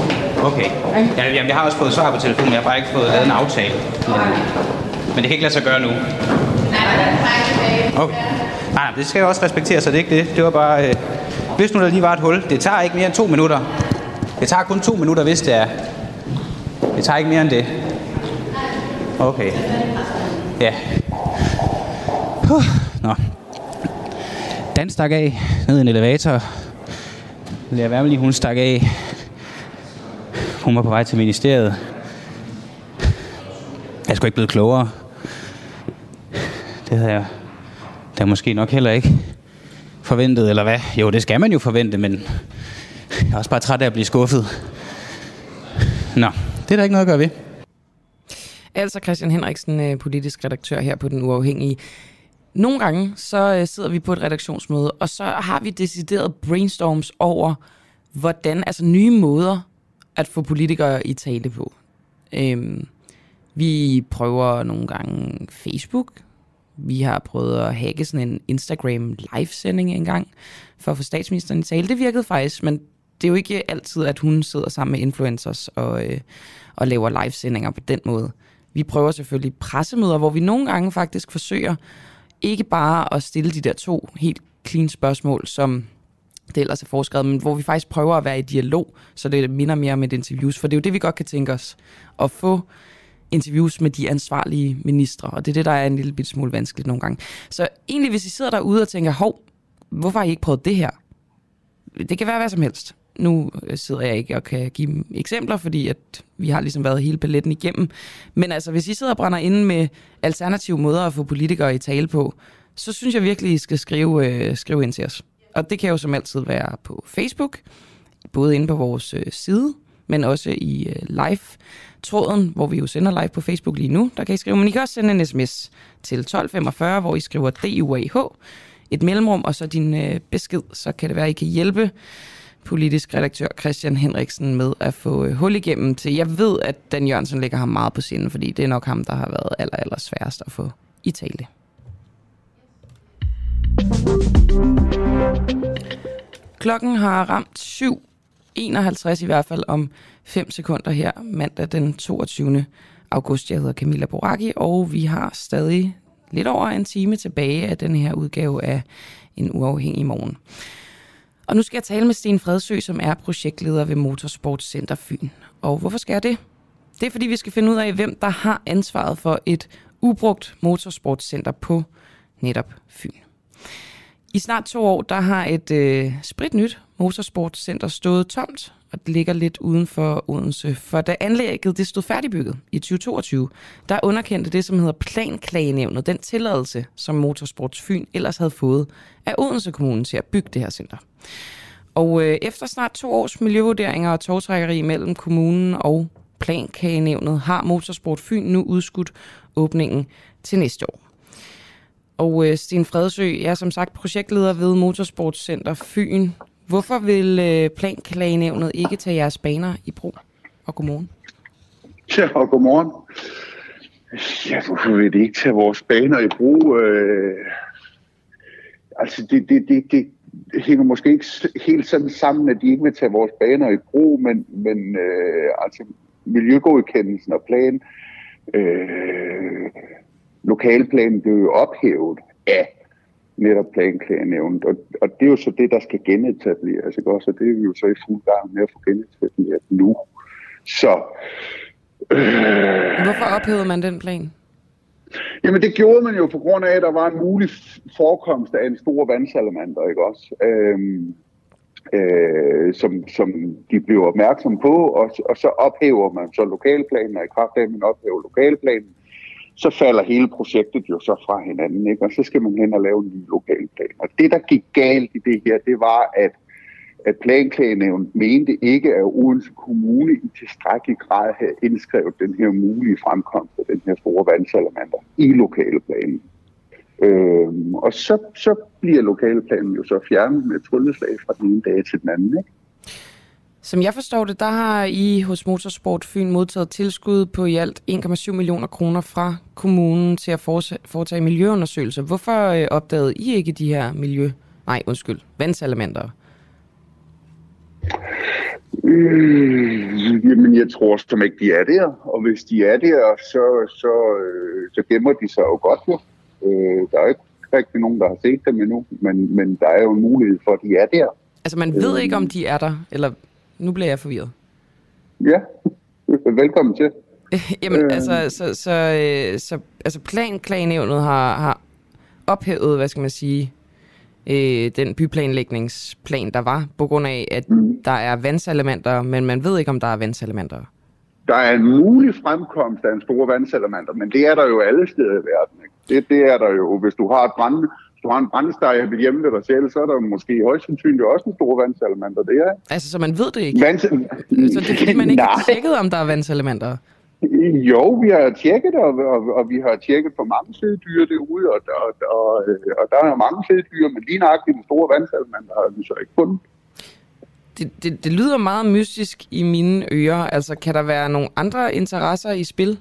Okay. Ja, jamen, jeg har også fået svar på telefonen, men jeg har bare ikke fået lavet en aftale. Men men det kan ikke lade sig gøre nu. Okay. Nej, det skal jo også respektere, så det er ikke det. Det var bare... Øh, hvis nu der lige var et hul, det tager ikke mere end to minutter. Det tager kun to minutter, hvis det er. Det tager ikke mere end det. Okay. Ja. Puh. Nå. Dan stak af ned i en elevator. Lea Wermelin, hun stak af. Hun var på vej til ministeriet. Jeg skulle ikke blive klogere. Det havde jeg da måske nok heller ikke forventet, eller hvad? Jo, det skal man jo forvente, men jeg er også bare træt af at blive skuffet. Nå, det er der ikke noget at gøre ved. Altså Christian Henriksen, øh, politisk redaktør her på Den Uafhængige. Nogle gange så øh, sidder vi på et redaktionsmøde, og så har vi decideret brainstorms over, hvordan, altså nye måder at få politikere i tale på. Øhm, vi prøver nogle gange Facebook. Vi har prøvet at hacke sådan en Instagram live-sending engang for at få statsministeren i tale. Det virkede faktisk, men det er jo ikke altid, at hun sidder sammen med influencers og, øh, og laver live-sendinger på den måde. Vi prøver selvfølgelig pressemøder, hvor vi nogle gange faktisk forsøger ikke bare at stille de der to helt clean spørgsmål, som det ellers er foreskrevet, men hvor vi faktisk prøver at være i dialog, så det minder mere om et interviews. For det er jo det, vi godt kan tænke os, at få interviews med de ansvarlige ministre, og det er det, der er en lille smule vanskeligt nogle gange. Så egentlig, hvis I sidder derude og tænker, hov, hvorfor har I ikke prøvet det her? Det kan være hvad som helst. Nu øh, sidder jeg ikke og kan give dem eksempler, fordi at vi har ligesom været hele paletten igennem. Men altså, hvis I sidder og brænder inde med alternative måder at få politikere i tale på, så synes jeg virkelig, I skal skrive, øh, skrive ind til os. Og det kan jo som altid være på Facebook, både inde på vores øh, side, men også i øh, live-tråden, hvor vi jo sender live på Facebook lige nu. Der kan I skrive, men I kan også sende en sms til 1245, hvor I skriver DUAH, et mellemrum, og så din øh, besked, så kan det være, at I kan hjælpe politisk redaktør Christian Henriksen med at få øh, hul igennem til. Jeg ved, at Dan Jørgensen ligger ham meget på sinde, fordi det er nok ham, der har været aller, aller sværest at få i tale. Klokken har ramt 51 i hvert fald om 5 sekunder her mandag den 22. august. Jeg hedder Camilla Boraki, og vi har stadig lidt over en time tilbage af den her udgave af En Uafhængig Morgen. Og nu skal jeg tale med Sten Fredsø, som er projektleder ved Motorsportscenter Fyn. Og hvorfor skal jeg det? Det er fordi, vi skal finde ud af, hvem der har ansvaret for et ubrugt motorsportscenter på netop Fyn. I snart to år, der har et øh, spritnyt Motorsportcenter stået tomt, og det ligger lidt uden for Odense. For da anlægget det stod færdigbygget i 2022, der underkendte det, som hedder planklagenævnet, den tilladelse, som Motorsports Fyn ellers havde fået af Odense Kommune til at bygge det her center. Og øh, efter snart to års miljøvurderinger og togtrækkeri mellem kommunen og planklagenævnet, har Motorsport Fyn nu udskudt åbningen til næste år. Og øh, Sten Fredsø, jeg er som sagt projektleder ved Motorsportscenter Fyn. Hvorfor vil øh, planklagenævnet ikke tage jeres baner i brug? Og godmorgen. Ja, og godmorgen. Ja, hvorfor vil de ikke tage vores baner i brug? Øh, altså, det, det, det, det hænger måske ikke helt sådan sammen, at de ikke vil tage vores baner i brug, men, men øh, altså, miljøgodkendelsen og plan, øh, lokalplanen blev jo ophævet af netop planklagenævnet. Og, og det er jo så det, der skal genetableres, ikke også? Og det er vi jo så i fuld gang med at få genetableret nu. Så... Øh, Hvorfor ophævede man den plan? Jamen det gjorde man jo på grund af, at der var en mulig forekomst af en stor vandsalamander, ikke også? Øhm, øh, som, som de blev opmærksom på, og, og så ophæver man så lokalplanen, og i kraft af, at man ophæver lokalplanen, så falder hele projektet jo så fra hinanden, ikke? og så skal man hen og lave en ny lokalplan. Og det, der gik galt i det her, det var, at, at planklagenævnet mente ikke, at Odense Kommune i tilstrækkelig grad havde indskrevet den her mulige fremkomst af den her store vandsalamander i lokalplanen. Øhm, og så, så bliver lokalplanen jo så fjernet med trylleslag fra den ene dag til den anden. Ikke? Som jeg forstår det, der har I hos Motorsport Fyn modtaget tilskud på i alt 1,7 millioner kroner fra kommunen til at foretage miljøundersøgelser. Hvorfor øh, opdagede I ikke de her miljø... Nej, undskyld, vandsalamandere? Øh, jamen, jeg tror som ikke, de er der. Og hvis de er der, så, så, øh, så gemmer de sig jo godt jo. Øh, der er ikke rigtig nogen, der har set dem endnu, men, men der er jo en mulighed for, at de er der. Altså, man ved øh, ikke, om de er der, eller nu bliver jeg forvirret. Ja, velkommen til. Jamen, øh. altså, så, så, øh, så altså planklagenævnet har, har ophævet, hvad skal man sige, øh, den byplanlægningsplan, der var, på grund af, at mm. der er vandsalamenter, men man ved ikke, om der er vandsalamenter. Der er en mulig fremkomst af en stor vandsalamander, men det er der jo alle steder i verden. Ikke? Det, det er der jo. Hvis du har et brand, du har en brændesteg hjemme ved dig selv, så er der måske højst sandsynligt også en stor vandsalamander. Det er. Altså, så man ved det ikke? Vand... Så det fordi, man ikke har tjekket, om der er vandsalamandere? Jo, vi har tjekket, og, og, og vi har tjekket for mange fede dyr derude, og, og, og, og der er mange fede dyr, men lige nøjagtigt den store vandsalamander har vi så ikke fundet. Det, det, det lyder meget mystisk i mine ører. Altså, kan der være nogle andre interesser i spil?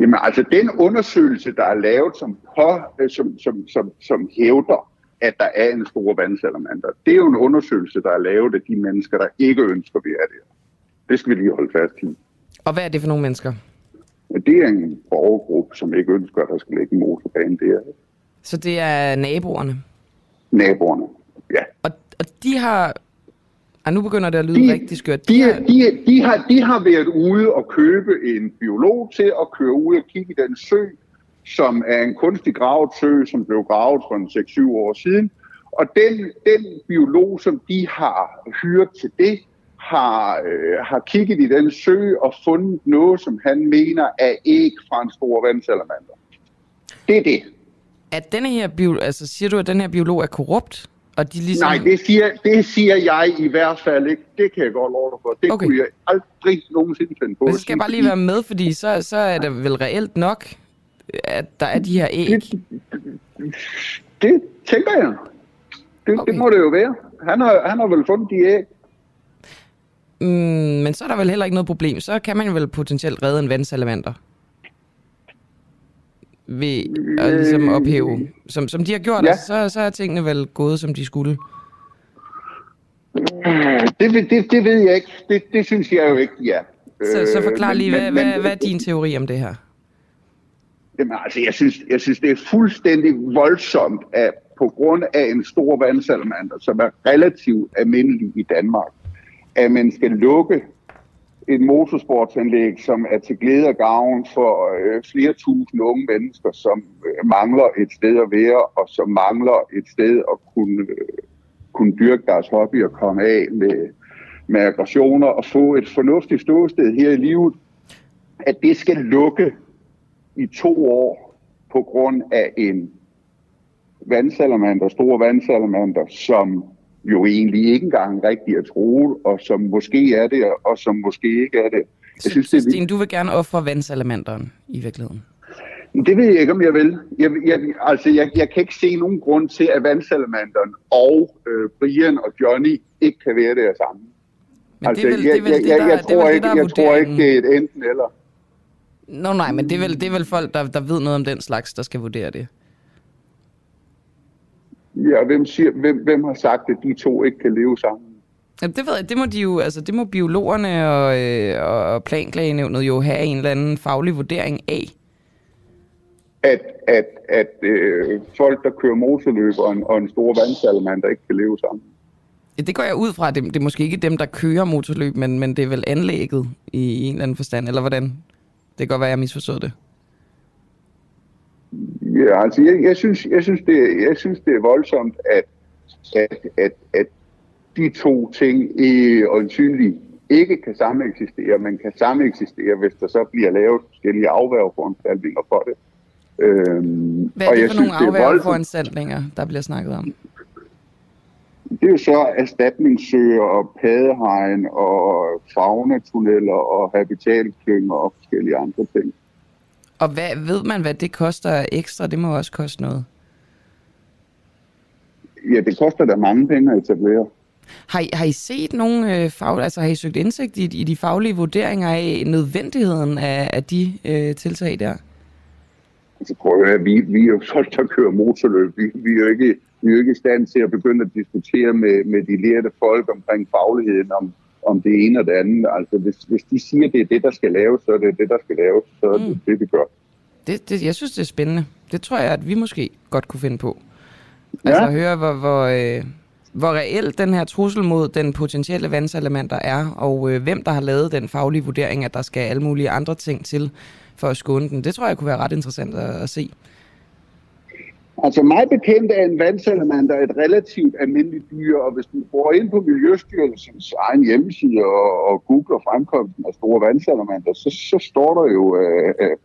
Jamen altså, den undersøgelse, der er lavet, som, på, øh, som, som, som, som hævder, at der er en stor vandsalamander, det er jo en undersøgelse, der er lavet af de mennesker, der ikke ønsker, at vi er der. Det skal vi lige holde fast i. Og hvad er det for nogle mennesker? Det er en borgergruppe, som ikke ønsker, at der skal ligge en motorbane der. Så det er naboerne? Naboerne, ja. Og, og de har... Ej, nu begynder det at lyde de, rigtig skørt. De, de, de, de, har, de har været ude og købe en biolog til at køre ud og kigge i den sø, som er en kunstig gravet sø, som blev gravet for en 6-7 år siden. Og den, den biolog, som de har hyret til det, har, øh, har kigget i den sø og fundet noget, som han mener er æg fra en stor vandsalamander. Det er det. At denne her bio, altså siger du, at den her biolog er korrupt? Og de ligesom... Nej, det siger, det siger jeg i hvert fald ikke. Det kan jeg godt love dig for. Det okay. kunne jeg aldrig nogensinde finde på. Men så skal jeg bare lige være med, fordi så, så er det vel reelt nok, at der er de her æg. Det, det tænker jeg. Det, okay. det må det jo være. Han har, han har vel fundet de æg. Mm, men så er der vel heller ikke noget problem. Så kan man vel potentielt redde en vandsalamander. Ved at ligesom ophæve. Som, som de har gjort, Ja. altså, så, så er tingene vel gået, som de skulle. Det, det, det ved jeg ikke. Det, det synes jeg jo ikke, ja. Så, så forklar Øh, lige, men- hvad, men- hvad, hvad er din teori om det her? Jamen, altså, jeg synes, jeg synes, det er fuldstændig voldsomt, at på grund af en stor vandsalamander, som er relativt almindelig i Danmark, at man skal lukke et motorsportsanlæg, som er til glæde og gavn for øh, flere tusind unge mennesker, som øh, mangler et sted at være, og som mangler et sted at kunne, øh, kunne dyrke deres hobby og komme af med, med aggressioner og få et fornuftigt ståsted her i livet, at det skal lukke i to år på grund af en vandsalamander, store vandsalamander, som jo egentlig ikke engang rigtig er troet, og som måske er det, og som måske ikke er det. Jeg synes, det er du vil gerne ofre vandsalamanderen i virkeligheden. Det ved jeg ikke, om jeg vil. Jeg, jeg, altså, jeg, jeg kan ikke se nogen grund til, at vandsalamanderen og øh, Brian og Johnny ikke kan være der sammen. Men altså, det er vel- jeg, det jeg, der- jeg, tror ikke, jeg tror ikke, det er et enten eller. Nå nej, men det er vel, det er vel folk, der, der ved noget om den slags, der skal vurdere det. Ja, hvem, siger, hvem, hvem har sagt, at de to ikke kan leve sammen? Jamen, det ved jeg, det må de jo, altså det må biologerne og, øh, og planklagenævnet jo have en eller anden faglig vurdering af. At, at, at øh, folk, der kører motorløb og en, og en stor vandsalamander ikke kan leve sammen. Ja, det går jeg ud fra, det, det er måske ikke dem, der kører motorløb, men, men det er vel anlægget i, en eller anden forstand, eller hvordan? Det kan godt være, jeg misforstod det. Ja, altså jeg, jeg, synes, jeg, synes, det, er- jeg synes, det er voldsomt, at, at, at, at de to ting øh, øjensynligt ikke kan sameksistere, men kan sameksistere, hvis der så bliver lavet forskellige afværgeforanstaltninger for det. Øhm, Hvad er og det jeg for nogle er voldsomt. afværgeforanstaltninger, der bliver snakket om? Det er jo så erstatningssøer og padehegn og faunatunneller og habitatklynger og forskellige andre ting. Og hvad, ved man, hvad det koster ekstra? Det må også koste noget. Ja, det koster da mange penge at etablere. Har I, har I set nogle øh, fag, altså har I søgt indsigt i, i de faglige vurderinger af nødvendigheden af, af de øh, tiltag der? Altså prøv at høre, vi, vi er jo folk, der kører motorløb. Vi, vi, er jo ikke, vi er jo ikke i stand til at begynde at diskutere med, med de lærte folk omkring fagligheden, om, om det ene og det andet. Altså hvis, hvis de siger, det er det, der skal laves, så er det det, der skal laves. Så er det Mm. det, vi gør. Det, det, jeg synes, det er spændende. Det tror jeg, at vi måske godt kunne finde på. Altså Ja. at høre, hvor, hvor, øh, hvor reelt den her trussel mod den potentielle vandsalamenter er, og øh, hvem der har lavet den faglige vurdering, at der skal alle mulige andre ting til for at skåne den. Det tror jeg kunne være ret interessant at, at se. Altså mig bekendt er en vandsalamander et relativt almindeligt dyr, og hvis du går ind på Miljøstyrelsens egen hjemmeside og, og googler fremkomsten af store vandsalamander, så, så står der jo, øh, øh,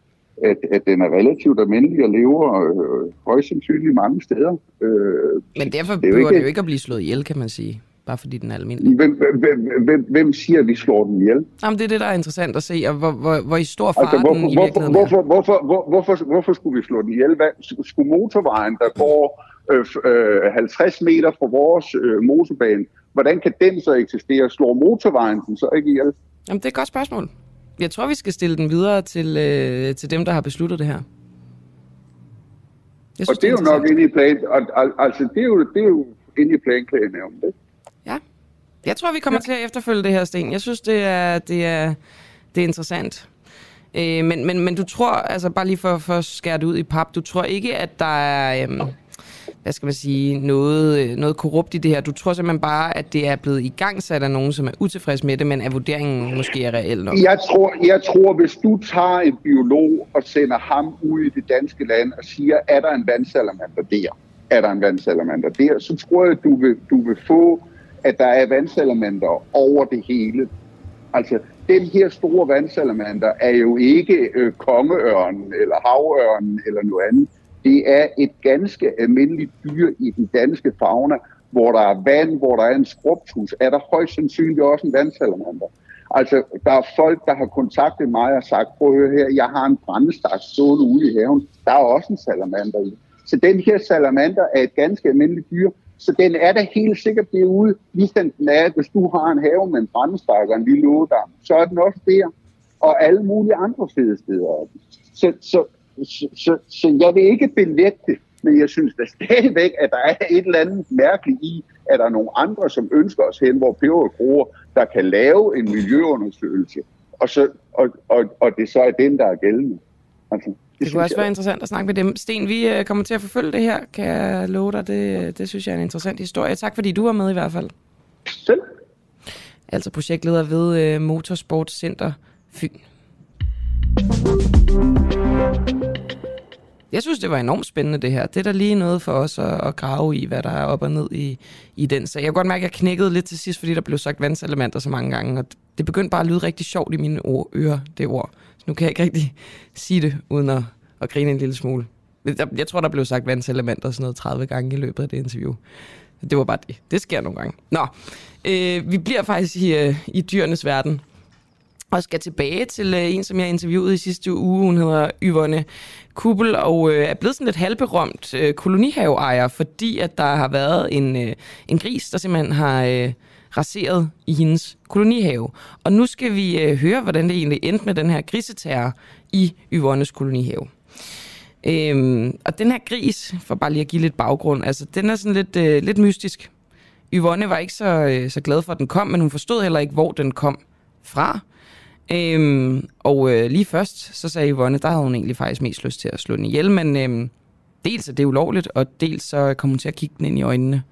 at, at den er relativt almindelig og lever øh, højst sandsynligt mange steder. Øh, Men derfor det behøver ikke, det jo ikke at blive slået ihjel, kan man sige. Bare fordi den er almindelig. Hvem, hvem, hvem, hvem siger, at vi slår den ihjel? Jamen, det er det, der er interessant at se, og hvor, hvor, hvor i stor fart altså, hvorfor, den i virkeligheden hvorfor, hvorfor, hvorfor, hvor, hvorfor, hvorfor skulle vi slå den ihjel? Hvad, skulle motorvejen, der går øh, øh, 50 meter fra vores øh, motorbane, hvordan kan den så eksistere? Slår motorvejen den så ikke ihjel? Jamen, det er et godt spørgsmål. Jeg tror, vi skal stille den videre til, øh, til dem, der har besluttet det her. Jeg synes, og det er, det er jo nok inde i plan, altså det er jo, det er jo inde i planklagenævnet, det. Jeg tror, vi kommer ja. til at efterfølge det her, Sten. Jeg synes, det er, det er, det er interessant. Øh, men, men, men du tror, altså bare lige for, for at skære det ud i pap, du tror ikke, at der er... Øh, hvad skal man sige, noget, noget korrupt i det her. Du tror simpelthen bare, at det er blevet i gang sat af nogen, som er utilfreds med det, men at vurderingen måske er reelt nok? Jeg tror, jeg tror, hvis du tager en biolog og sender ham ud i det danske land og siger, er der en vandsalamander der? Er der en vandsalamander der? Så tror jeg, du vil, du vil få, at der er vandsalamander over det hele. Altså, den her store vandsalamander er jo ikke øh, kongeørnen eller havørnen eller noget andet. Det er et ganske almindeligt dyr i den danske fauna, hvor der er vand, hvor der er en skrubtus, er der højst sandsynligt også en vandsalamander. Altså, der er folk, der har kontaktet mig og sagt, prøv at høre her, jeg har en brændestak stående ude i haven. Der er også en salamander i. Så den her salamander er et ganske almindeligt dyr, så den er da helt sikkert derude, ligesom den er, hvis du har en have med en brændestak og en lille ådam, så er den også der, og alle mulige andre fede steder. Så, så så, så, så jeg vil ikke benægte, det, men jeg synes da stadigvæk, at der er et eller andet mærkeligt i, at der er nogle andre, som ønsker os hen, hvor peberkroger, der kan lave en miljøundersøgelse, og, så, og, og, og det så er den, der er gældende. Altså, det, det kunne også jeg... være interessant at snakke med dem. Sten, vi øh, kommer til at forfølge det her, kan jeg love dig. Det, det synes jeg er en interessant historie. Tak fordi du var med i hvert fald. Selv. Altså projektleder ved uh, Motorsportcenter Fyn. Jeg synes, det var enormt spændende det her. Det er da lige noget for os at, at grave i, hvad der er op og ned i, i den sag. Jeg kunne godt mærke, at jeg knækkede lidt til sidst, fordi der blev sagt vandselementer så mange gange, og det begyndte bare at lyde rigtig sjovt i mine ører, det ord. Nu kan jeg ikke rigtig sige det, uden at, at grine en lille smule. Jeg, jeg tror, der blev sagt vandselementer sådan noget 30 gange i løbet af det interview. Det var bare det. Det sker nogle gange. Nå, øh, vi bliver faktisk i, øh, i dyrenes verden og skal tilbage til øh, en, som jeg interviewede i sidste uge. Hun hedder Yvonne Kubel og øh, er blevet sådan lidt halvberømt øh, kolonihaveejer, fordi at der har været en, øh, en gris, der simpelthen har øh, raseret i hendes kolonihave. Og nu skal vi øh, høre, hvordan det egentlig endte med den her griseterror i Yvonnes kolonihave. Øhm, og den her gris, for bare lige at give lidt baggrund, altså den er sådan lidt, øh, lidt mystisk. Yvonne var ikke så, øh, så glad for, at den kom, men hun forstod heller ikke, hvor den kom fra. Øhm, og øh, lige først, så sagde Yvonne, der havde hun egentlig faktisk mest lyst til at slå den ihjel, men øhm, dels er det ulovligt, og dels så kom hun til at kigge den ind i øjnene,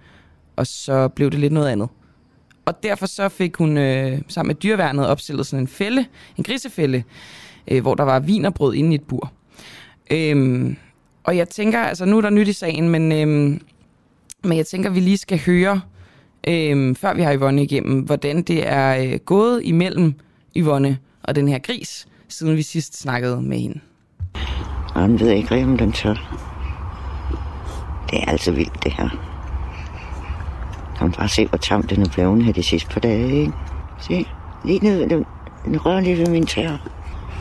og så blev det lidt noget andet. Og derfor så fik hun øh, sammen med dyreværnet opstillet sådan en fælde, en grisefælde, øh, hvor der var vinerbrød inde i et bur. Øhm, og jeg tænker, altså nu er der nyt i sagen, men, øhm, men jeg tænker, vi lige skal høre, øhm, før vi har Yvonne igennem, hvordan det er øh, gået imellem Yvonne og den her gris, siden vi sidst snakkede med hende. Jeg ved ikke om den tør. Det er altså vildt, det her. Kan man bare se, hvor tam den er blevet her de sidste par dage, ikke? Se, lige ned, den, den rører lige ved min tær.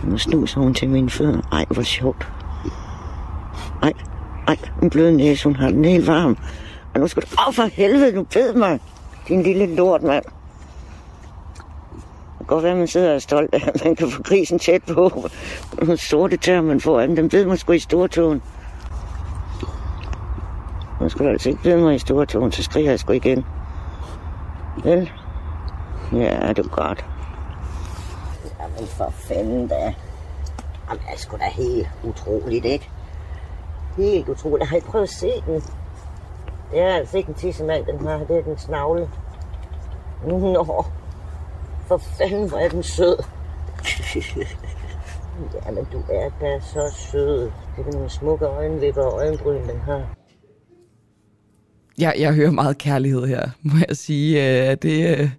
Nu snuser hun til mine fødder. Ej, hvor sjovt. Ej, ej, en blød næse, hun har den helt varm. Og nu skal du... Åh, for helvede, du bed mig. Din lille lort, mand kan godt være, at man sidder og er stolt af, at man kan få grisen tæt på. Nogle sorte tæer, man får af den ved man sgu i stortåen. Hun skulle altså ikke blive mig i stortåen, så skriger jeg sgu igen. Vel? Ja, det er godt. Jamen for fanden da. Jamen, det er sgu da helt utroligt, ikke? Helt utroligt. Jeg har ikke prøvet at se den. Det er altså ikke en tissemand, den har. Det er den snagle. Nå. For fanden, hvor er den sød. ja, men du er da så sød. Det er nogle smukke øjenvipper og øjenbryn, den har. Ja, jeg hører meget kærlighed her, må jeg sige. Øh, det, øh,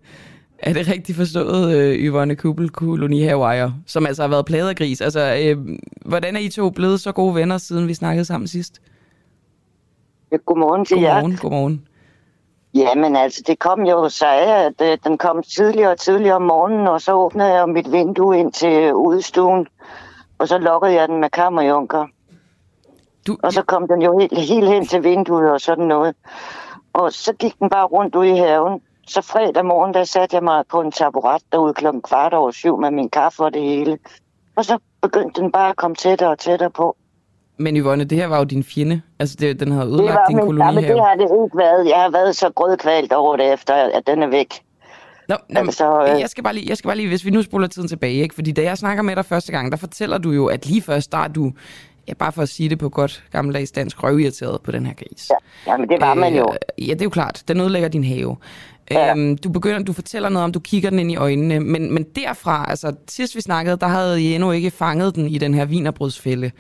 Er det rigtigt forstået, øh, Yvonne Kuppel, kolonihavejer, som altså har været plaget af gris? Altså, øh, hvordan er I to blevet så gode venner, siden vi snakkede sammen sidst? Ja, godmorgen til jer. Godmorgen, godmorgen. Jamen altså, det kom jo så af, at øh, den kom tidligere og tidligere om morgenen, og så åbnede jeg mit vindue ind til udstuen, og så lukkede jeg den med kammerjunker. Du, og så kom den jo helt, helt hen til vinduet og sådan noget. Og så gik den bare rundt ude i haven. Så fredag morgen, der satte jeg mig på en taburet derude klokken kvart over syv med min kaffe og det hele. Og så begyndte den bare at komme tættere og tættere på. Men Yvonne, det her var jo din fjende. Altså, det, den havde ødelagt din min, ja, men kolonihave. det har det ikke været. Jeg har været så grødkvalt over det, efter at den er væk. Nå, nå, Altså, øh, jeg, skal bare lige, jeg skal bare lige, hvis vi nu spoler tiden tilbage, ikke? fordi da jeg snakker med dig første gang, der fortæller du jo, at lige først, der er du, ja, bare for at sige det på godt gammeldags dansk, røvirriteret på den her gris. Ja, jamen det var man jo. Øh, ja, det er jo klart. Den ødelægger din have. Ja. Øhm, du begynder, du fortæller noget om, du kigger den ind i øjnene, men, men derfra, altså sidst vi snakkede, der havde I endnu ikke fanget den i den her vinerbrødsfælde.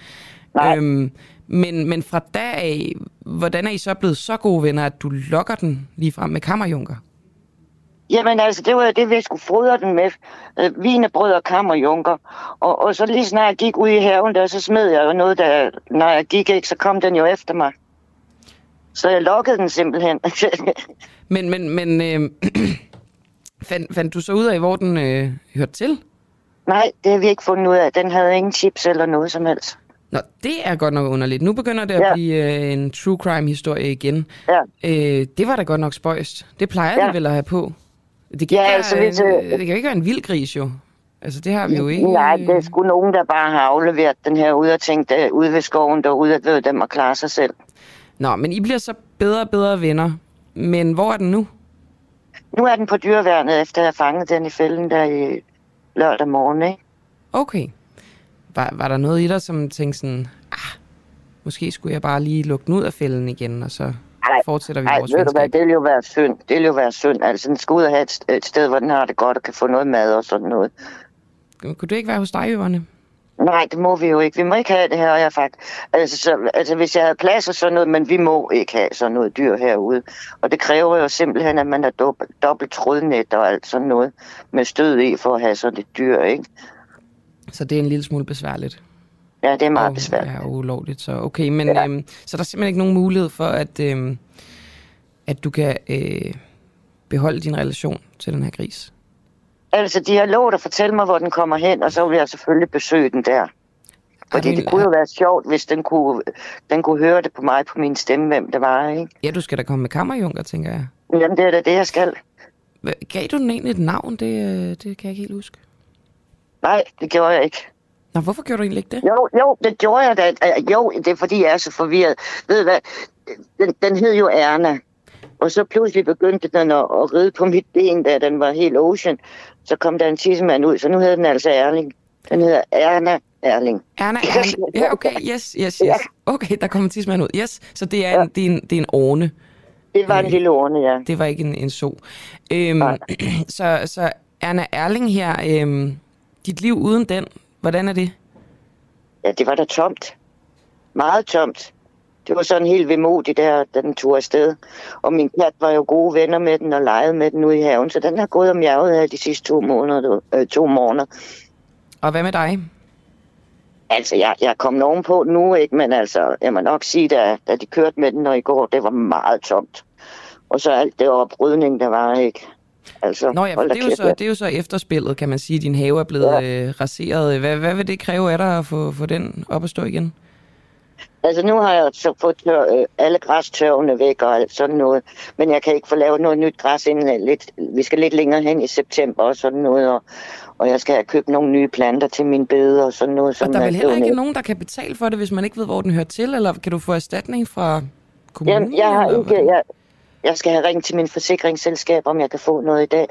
Øhm, men, men fra da af, hvordan er I så blevet så gode venner, at du lokker den lige frem med kammerjunker? Jamen altså, det var jo det, vi skulle fodre den med. Øh, vinebrød og kammerjunker. Og, og så lige snart jeg gik ud i haven der, så smed jeg jo noget, der, når jeg gik ikke, så kom den jo efter mig. Så jeg lukkede den simpelthen. Men, men, men øh, fandt, fandt du så ud af, hvor den øh, hørte til? Nej, det har vi ikke fundet ud af. Den havde ingen chips eller noget som helst. Nå, det er godt nok underligt. Nu begynder det at Ja. blive øh, en true crime-historie igen. Ja. Øh, det var da godt nok spøjst. Det plejer ja. De vel at have på. Det kan, Ja, ikke altså, være, hvis, øh, det kan jo ikke være en vild gris, jo. Altså, det har vi jo ikke. Nej, det er sgu nogen, der bare har afleveret den her ud og tænkt, øh, ude ved skoven derude, at ved, den må klare sig selv. Nå, men I bliver så bedre og bedre venner. Men hvor er den nu? Nu er den på dyreværnet, efter jeg fangede den i fælden der i lørdag morgen, ikke? Okay. Var, var der noget i dig, som tænkte sådan, ah, måske skulle jeg bare lige lukke den ud af fælden igen, og så Ej, fortsætter vi Nej, vores ved du hvad, det vil jo være synd. Det vil jo være synd. Altså, den skal ud og have et, et sted, hvor den har det godt og kan få noget mad og sådan noget. Kunne du ikke være hos dig, Øverne? Nej, det må vi jo ikke. Vi må ikke have det her, jeg faktisk... Altså, så, altså, hvis jeg havde plads og sådan noget, men vi må ikke have sådan noget dyr herude. Og det kræver jo simpelthen, at man har dobbelt, dobbelt trådnet og alt sådan noget med stød i for at have sådan et dyr, ikke? Så det er en lille smule besværligt. Ja, det er meget og, besværligt. Ja, ulovligt. Så okay, men ja. øhm, så der er simpelthen ikke nogen mulighed for, at, øhm, at du kan øh, beholde din relation til den her gris? Altså, de har lovet at fortælle mig, hvor den kommer hen, og så vil jeg selvfølgelig besøge den der. Fordi men- det kunne jo være sjovt, hvis den kunne, den kunne høre det på mig, på min stemme, hvem det var, ikke? Ja, du skal da komme med kammerjunker, tænker jeg. Jamen, det er da det, jeg skal. Gav du den egentlig et navn? Det, øh, det kan jeg ikke helt huske. Nej, det gjorde jeg ikke. Nå, hvorfor gjorde du egentlig ikke det? Jo, jo, det gjorde jeg da. Øh, Jo, det er fordi, jeg er så forvirret. Ved du hvad? Den, den hed jo Erna. Og så pludselig begyndte den at, at ride på mit ben, da den var helt ocean. Så kom der en tissemand ud, så nu hedder den altså Erling. Den hedder Erna Erling. Erna Erling. Ja, okay, yes, yes, yes. Okay, der kommer tidsmand ud. Yes, så det er en, det er en, det er en orne. Det var en lille orne, ja. Det var ikke en, en so. Øhm, så, så Erna Erling her, øhm, dit liv uden den, hvordan er det? Ja, det var da tomt. Meget tomt. Det var sådan helt vemodigt der, da den tog afsted. Og min kat var jo gode venner med den og legede med den ude i haven, så den har gået og mjaget her de sidste to måneder. Øh, to måneder. Og hvad med dig? Altså, jeg, jeg er kommet ovenpå nu, ikke? Men altså, jeg må nok sige, da, da de kørte med den og i går, det var meget tomt. Og så alt det oprydning, der var, ikke? Altså, Nå ja, for det er, jo så, det er jo så efterspillet, kan man sige. Din have er blevet ja. øh, raseret. Hvad, hvad vil det kræve af dig at få, få den op at stå igen? Altså nu har jeg så fået tør, øh, alle græstørvene væk og alt sådan noget. Men jeg kan ikke få lavet noget nyt græs inden øh, lidt. Vi skal lidt længere hen i september og sådan noget. Og, og jeg skal have købt nogle nye planter til min bede og sådan noget. Og der er vel heller ikke nogen, der kan betale for det, hvis man ikke ved, hvor den hører til? Eller kan du få erstatning fra kommunen? Jamen, jeg, har ikke, jeg, jeg skal have ringet til min forsikringsselskab, om jeg kan få noget i dag.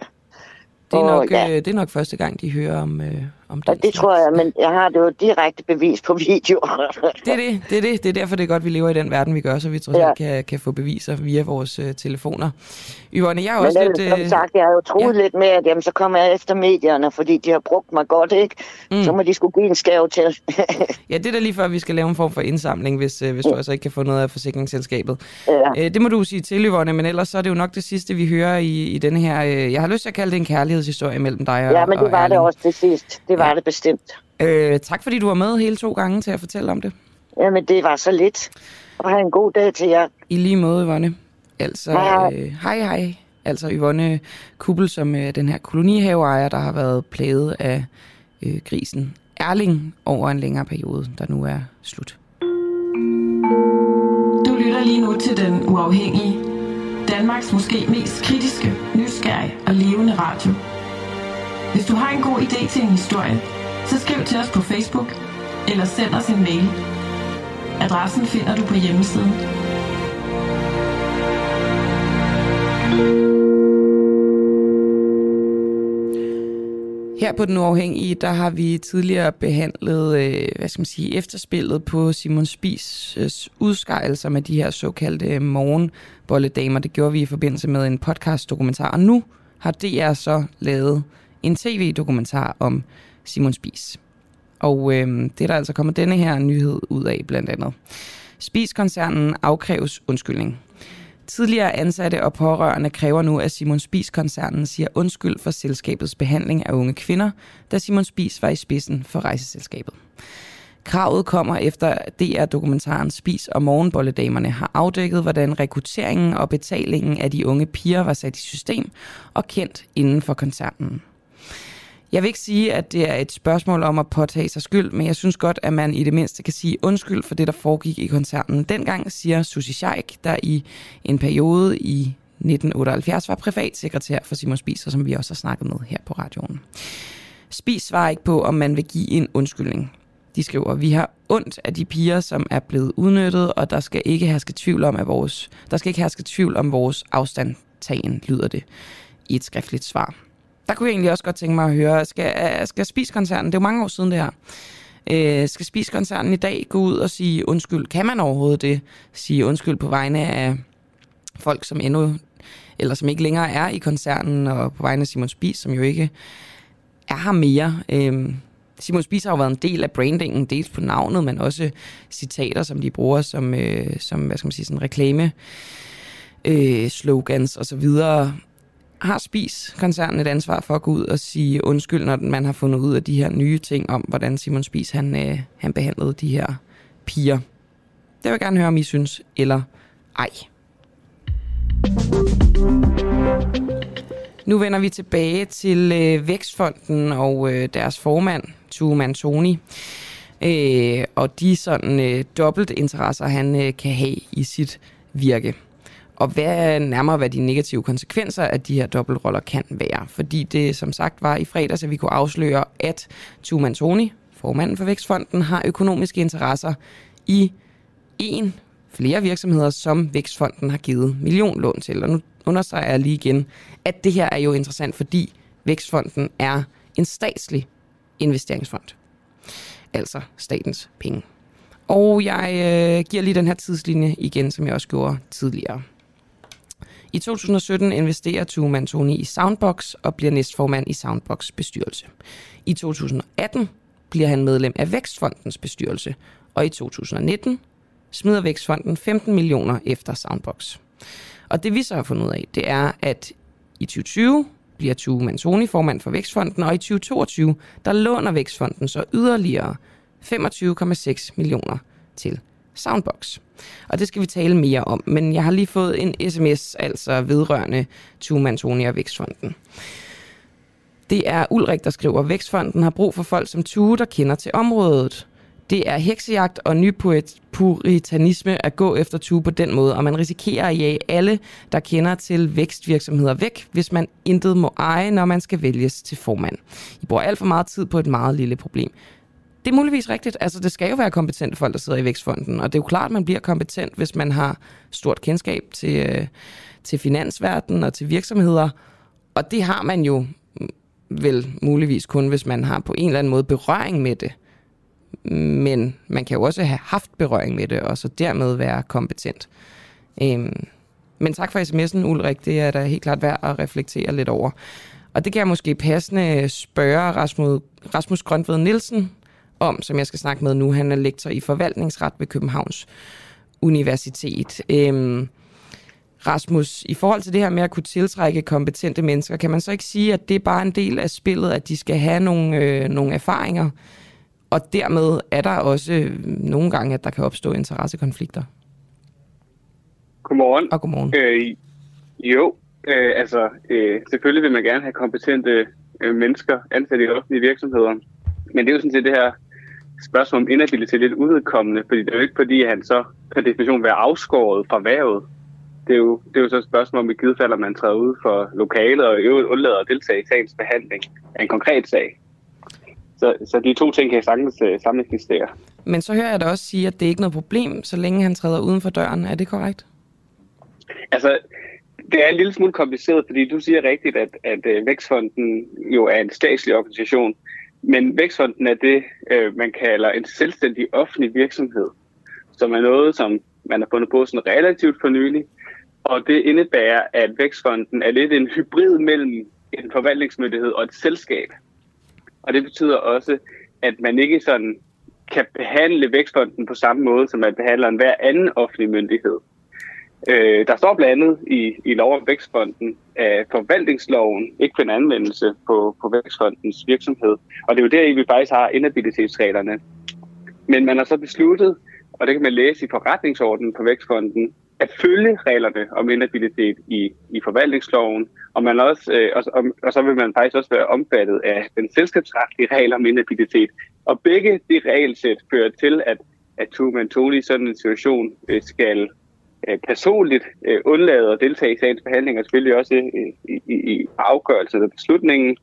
Det er, Og nok, ja. øh, det er nok første gang, de hører om, øh, om det. Det tror jeg, men jeg har det jo direkte bevis på video. det er det, det er det. Det er derfor, det er godt, vi lever i den verden, vi gør, så vi alt ja. kan, kan få beviser via vores uh, telefoner. Yvonne, jeg er også men, lidt... Som uh, sagt, jeg har jo troet ja. lidt med, at jamen, så kommer jeg efter medierne, fordi de har brugt mig godt, ikke? Mm. Så må de skulle give en skæv til. ja, det er da lige før, vi skal lave en form for indsamling, hvis, uh, hvis du altså ikke kan få noget af forsikringsselskabet. Ja. Uh, det må du sige til, Yvonne, men ellers så er det jo nok det sidste, vi hører i, i denne her... Uh, jeg har lyst til at kalde det en kærlighedshistorie mellem dig og Ja, men det var og det også til sidst. Det var ja. det bestemt. Øh, tak fordi du var med hele to gange til at fortælle om det. Jamen, det var så lidt. Og have en god dag til jer. I lige måde, Yvonne. Altså, hej, øh, hej. hej. Altså Yvonne Kuppel, som øh, den her kolonihaveejer, der har været plaget af øh, grisen Erling over en længere periode, der nu er slut. Du lytter lige nu til Den Uafhængige. Danmarks måske mest kritiske, nysgerrige og levende radio. Hvis du har en god idé til en historie, så skriv til os på Facebook eller send os en mail. Adressen finder du på hjemmesiden. Her på Den Uafhængige, der har vi tidligere behandlet, øh, hvad skal man sige, efterspillet på Simon Spies øh, udskejelser med de her såkaldte morgenbolledamer. Det gjorde vi i forbindelse med en podcast-dokumentar, og nu har DR så lavet en tv-dokumentar om Simon Spies. Og øh, det er der altså kommet denne her nyhed ud af blandt andet. Spis-koncernen afkræves undskyldning. Tidligere ansatte og pårørende kræver nu, at Simon Spis-koncernen siger undskyld for selskabets behandling af unge kvinder, da Simon Spis var i spidsen for rejseselskabet. Kravet kommer efter DR-dokumentaren Spis og Morgenbolledamerne har afdækket, hvordan rekrutteringen og betalingen af de unge piger var sat i system og kendt inden for koncernen. Jeg vil ikke sige, at det er et spørgsmål om at påtage sig skyld, men jeg synes godt, at man i det mindste kan sige undskyld for det, der foregik i koncernen. Dengang siger Susi Scheik, der i en periode i 1978 var privatsekretær for Simon Spiser, som vi også har snakket med her på radioen. Spis svarer ikke på, om man vil give en undskyldning. De skriver, vi har ondt af de piger, som er blevet udnyttet, og der skal ikke herske tvivl om, at vores, der skal ikke herske tvivl om vores afstandtagen, lyder det i et skriftligt svar. Der kunne jeg egentlig også godt tænke mig at høre, skal, skal Spis-koncernen, det er jo mange år siden det her, øh, skal Spis-koncernen i dag gå ud og sige undskyld? Kan man overhovedet det? Sige undskyld på vegne af folk, som endnu, eller som ikke længere er i koncernen, og på vegne af Simon Spis, som jo ikke er her mere. Øh, Simon Spis har jo været en del af brandingen, dels på navnet, men også citater, som de bruger som, øh, som hvad skal man sige, sådan reklame øh, slogans og så videre har Spis-koncernen et ansvar for at gå ud og sige undskyld, når man har fundet ud af de her nye ting om, hvordan Simon Spis han, øh, han behandlede de her piger. Det vil jeg gerne høre, om I synes, eller ej. Nu vender vi tilbage til øh, Vækstfonden og øh, deres formand, Tue Mantoni. Øh, og de sådan øh, dobbelt interesser, han øh, kan have i sit virke og hvad nærmere, hvad de negative konsekvenser af de her dobbeltroller kan være. Fordi det som sagt var i fredags, at vi kunne afsløre, at Tuman Toni, formanden for Vækstfonden, har økonomiske interesser i en flere virksomheder, som Vækstfonden har givet millionlån til. Og nu understreger jeg lige igen, at det her er jo interessant, fordi Vækstfonden er en statslig investeringsfond. Altså statens penge. Og jeg øh, giver lige den her tidslinje igen, som jeg også gjorde tidligere. I 2017 investerer Tue Mantoni i Soundbox og bliver næstformand i Soundbox bestyrelse. I 2018 bliver han medlem af Vækstfondens bestyrelse, og i 2019 smider Vækstfonden 15 millioner efter Soundbox. Og det vi så har fundet ud af, det er, at i 2020 bliver Tue Mantoni formand for Vækstfonden, og i 2022 der låner Vækstfonden så yderligere 25,6 millioner til Soundbox. Og det skal vi tale mere om, men jeg har lige fået en sms, altså vedrørende Tuman og Vækstfonden. Det er Ulrik, der skriver, at Vækstfonden har brug for folk som Tue, der kender til området. Det er heksejagt og nypuritanisme at gå efter Tue på den måde, og man risikerer at jage alle, der kender til vækstvirksomheder væk, hvis man intet må eje, når man skal vælges til formand. I bruger alt for meget tid på et meget lille problem. Det er muligvis rigtigt. Altså, det skal jo være kompetente folk, der sidder i Vækstfonden. Og det er jo klart, at man bliver kompetent, hvis man har stort kendskab til, øh, til finansverdenen og til virksomheder. Og det har man jo vel muligvis kun, hvis man har på en eller anden måde berøring med det. Men man kan jo også have haft berøring med det, og så dermed være kompetent. Øhm, men tak for sms'en, Ulrik. Det er da helt klart værd at reflektere lidt over. Og det kan jeg måske passende spørge Rasmus, Rasmus Grøntved Nielsen om, som jeg skal snakke med nu. Han er lektor i forvaltningsret ved Københavns Universitet. Øhm, Rasmus, i forhold til det her med at kunne tiltrække kompetente mennesker, kan man så ikke sige, at det er bare en del af spillet, at de skal have nogle, øh, nogle erfaringer, og dermed er der også øh, nogle gange, at der kan opstå interessekonflikter? Godmorgen. Og godmorgen. Øh, jo, øh, altså øh, selvfølgelig vil man gerne have kompetente øh, mennesker ansat i offentlige virksomheder, men det er jo sådan set det her spørgsmål om inhabilitet lidt udvedkommende, fordi det er jo ikke fordi, at han så per definition vil være afskåret fra vævet. Det er, jo, det er jo så et spørgsmål om, i givet fald, at man træder ud for lokalet og i øvrigt undlader at deltage i sagens behandling af en konkret sag. Så, så de to ting kan sagtens uh, sammen eksistere. Men så hører jeg da også sige, at det er ikke noget problem, så længe han træder uden for døren. Er det korrekt? Altså, det er en lille smule kompliceret, fordi du siger rigtigt, at, at uh, Vækstfonden jo er en statslig organisation, men Vækstfonden er det, øh, man kalder en selvstændig offentlig virksomhed, som er noget, som man har fundet på sådan relativt for nylig, og det indebærer, at Vækstfonden er lidt en hybrid mellem en forvaltningsmyndighed og et selskab. Og det betyder også, at man ikke sådan kan behandle Vækstfonden på samme måde, som man behandler en hver anden offentlig myndighed. Øh, der står blandt andet i, i lov om Vækstfonden, af forvaltningsloven ikke finder anvendelse på, på Vækstfondens virksomhed. Og det er jo der, vi faktisk har inhabilitetsreglerne. Men man har så besluttet, og det kan man læse i forretningsordenen på Vækstfonden, at følge reglerne om inhabilitet i, i forvaltningsloven, og, man også, øh, og, og, og så vil man faktisk også være omfattet af den selskabsretlige regel om inhabilitet. Og begge de regelsæt fører til, at, at Truman Tony i sådan en situation øh, skal Øh, personligt øh, undlade at deltage i sagens behandling, og selvfølgelig også øh, i, i, i afgørelsen af beslutningen.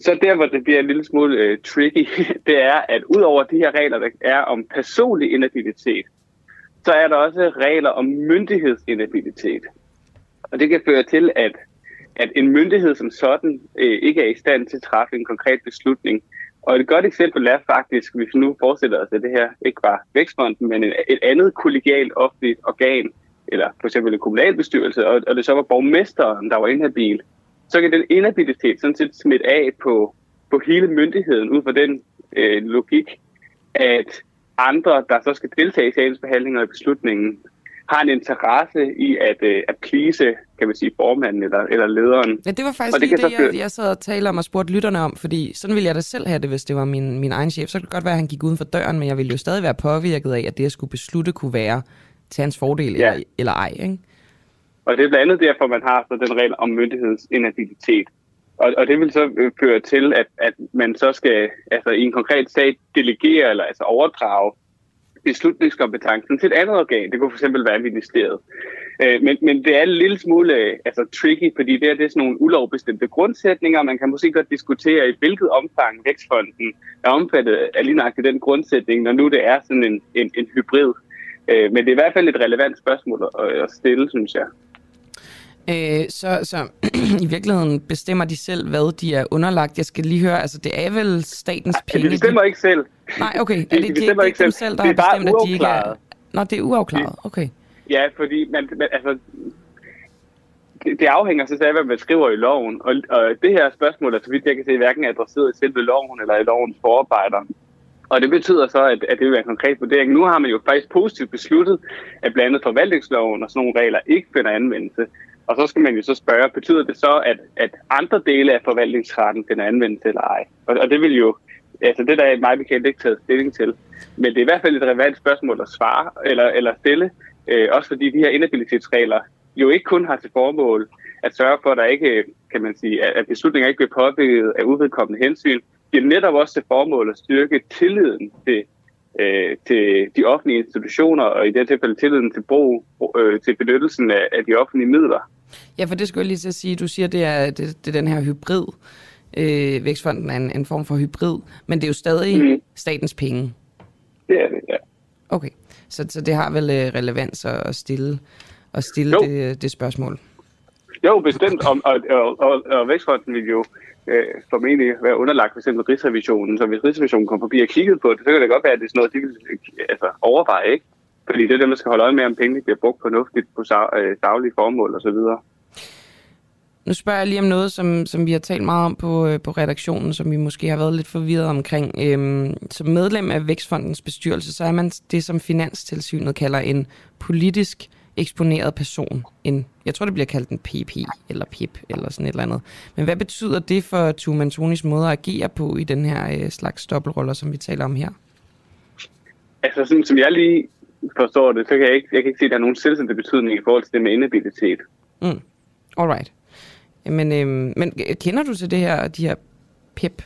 Så der, hvor det bliver en lille smule øh, tricky, det er, at udover de her regler, der er om personlig inhabilitet, så er der også regler om myndighedsinhabilitet. Og det kan føre til, at, at en myndighed som sådan øh, ikke er i stand til at træffe en konkret beslutning. Og et godt eksempel er faktisk, hvis vi nu forestiller os, at det her ikke var Vækstfonden, men et andet kollegialt offentligt organ, eller for eksempel en kommunalbestyrelse, og, og det så var borgmesteren, der var inhabil, så kan den inhabilitet sådan set smitte af på, på hele myndigheden ud fra den øh, logik, at andre, der så skal deltage i sagens behandling og i beslutningen, har en interesse i at, øh, at please, kan man sige, formanden eller, eller lederen. Ja, det var faktisk og det lige det, jeg, jeg sad og talte om og spurgte lytterne om, fordi sådan ville jeg da selv have det, hvis det var min, min egen chef. Så kunne det godt være, at han gik uden for døren, men jeg ville jo stadig være påvirket af, at det, jeg skulle beslutte, kunne være til hans fordel ja. eller, eller ej. Ikke? Og det er blandt andet derfor, man har så den regel om myndighedens inhabilitet. Og, og det vil så øh, føre til, at, at man så skal altså, i en konkret sag delegere eller altså overdrage beslutningskompetencen til et andet organ. Det kunne fx være ministeriet. Øh, men, men det er en lille smule øh, altså, tricky, fordi det er, det er sådan nogle ulovbestemte grundsætninger. Man kan måske godt diskutere, i hvilket omfang Vækstfonden er omfattet af lige nøjagtigt den grundsætning, når nu det er sådan en, en, en hybrid. Øh, men det er i hvert fald et relevant spørgsmål at, at stille, synes jeg. Øh, så, så i virkeligheden bestemmer de selv, hvad de er underlagt. Jeg skal lige høre, altså det er vel statens penge? Ja, de bestemmer ikke selv. Nej, okay. Er det, de, de, bestemmer det, ikke selv. selv, der det er har bestemt, at de ikke er... Nå, det er uafklaret. Okay. Ja, fordi man, man, altså, det, det afhænger så af, hvad man skriver i loven. Og, og det her spørgsmål er, så vidt jeg kan se, hverken adresseret i selve loven eller i lovens forarbejder. Og det betyder så, at, at det vil være en konkret vurdering. Nu har man jo faktisk positivt besluttet, at blandt andet forvaltningsloven og sådan nogle regler ikke finder anvendelse. Og så skal man jo så spørge, betyder det så, at, at andre dele af forvaltningsretten den er anvendt eller ej? Og, og det vil jo, altså det der er mig bekendt ikke taget stilling til. Men det er i hvert fald et relevant spørgsmål at svare eller, eller stille, øh, også fordi de her inhabilitetsregler jo ikke kun har til formål at sørge for, at der ikke, kan man sige, at beslutninger ikke bliver påvirket af uvedkommende hensyn. Det er netop også til formål at styrke tilliden til øh, til de offentlige institutioner, og i det tilfælde tilliden til brug, øh, til benyttelsen af, af de offentlige midler. Ja, for det skulle jeg lige at sige. Du siger, det er, det, det er den her hybrid. Øh, Vækstfonden er en, en form for hybrid, men det er jo stadig mm. statens penge. Det er det, ja. Okay, så, så det har vel øh, relevans at stille, at stille det, det spørgsmål? Jo, bestemt. Og, og, og, og, og Vækstfonden vil jo øh, formentlig være underlagt for eksempel Rigsrevisionen. Så hvis Rigsrevisionen kom forbi og kiggede på det, så kan det godt være, at det er sådan noget, de vil øh, altså, overveje, ikke? Fordi det er dem, der skal holde øje med, om pengene bliver brugt fornuftigt på øh, daglige formål osv. Nu spørger jeg lige om noget, som, som vi har talt meget om på, øh, på redaktionen, som vi måske har været lidt forvirret omkring. Øhm, som medlem af Vækstfondens bestyrelse, så er man det, som Finanstilsynet kalder en politisk eksponeret person. En, jeg tror, det bliver kaldt en PP eller PIP eller sådan et eller andet. Men hvad betyder det for Tuman Tonis måde at agere på i den her øh, slags dobbeltroller, som vi taler om her? Altså, som, som jeg lige forstår det, så kan jeg ikke, jeg kan ikke se, at der er nogen selvstændig betydning i forhold til det med inabilitet. Mm. Alright. Men, øhm, men kender du til det her, de her PIP?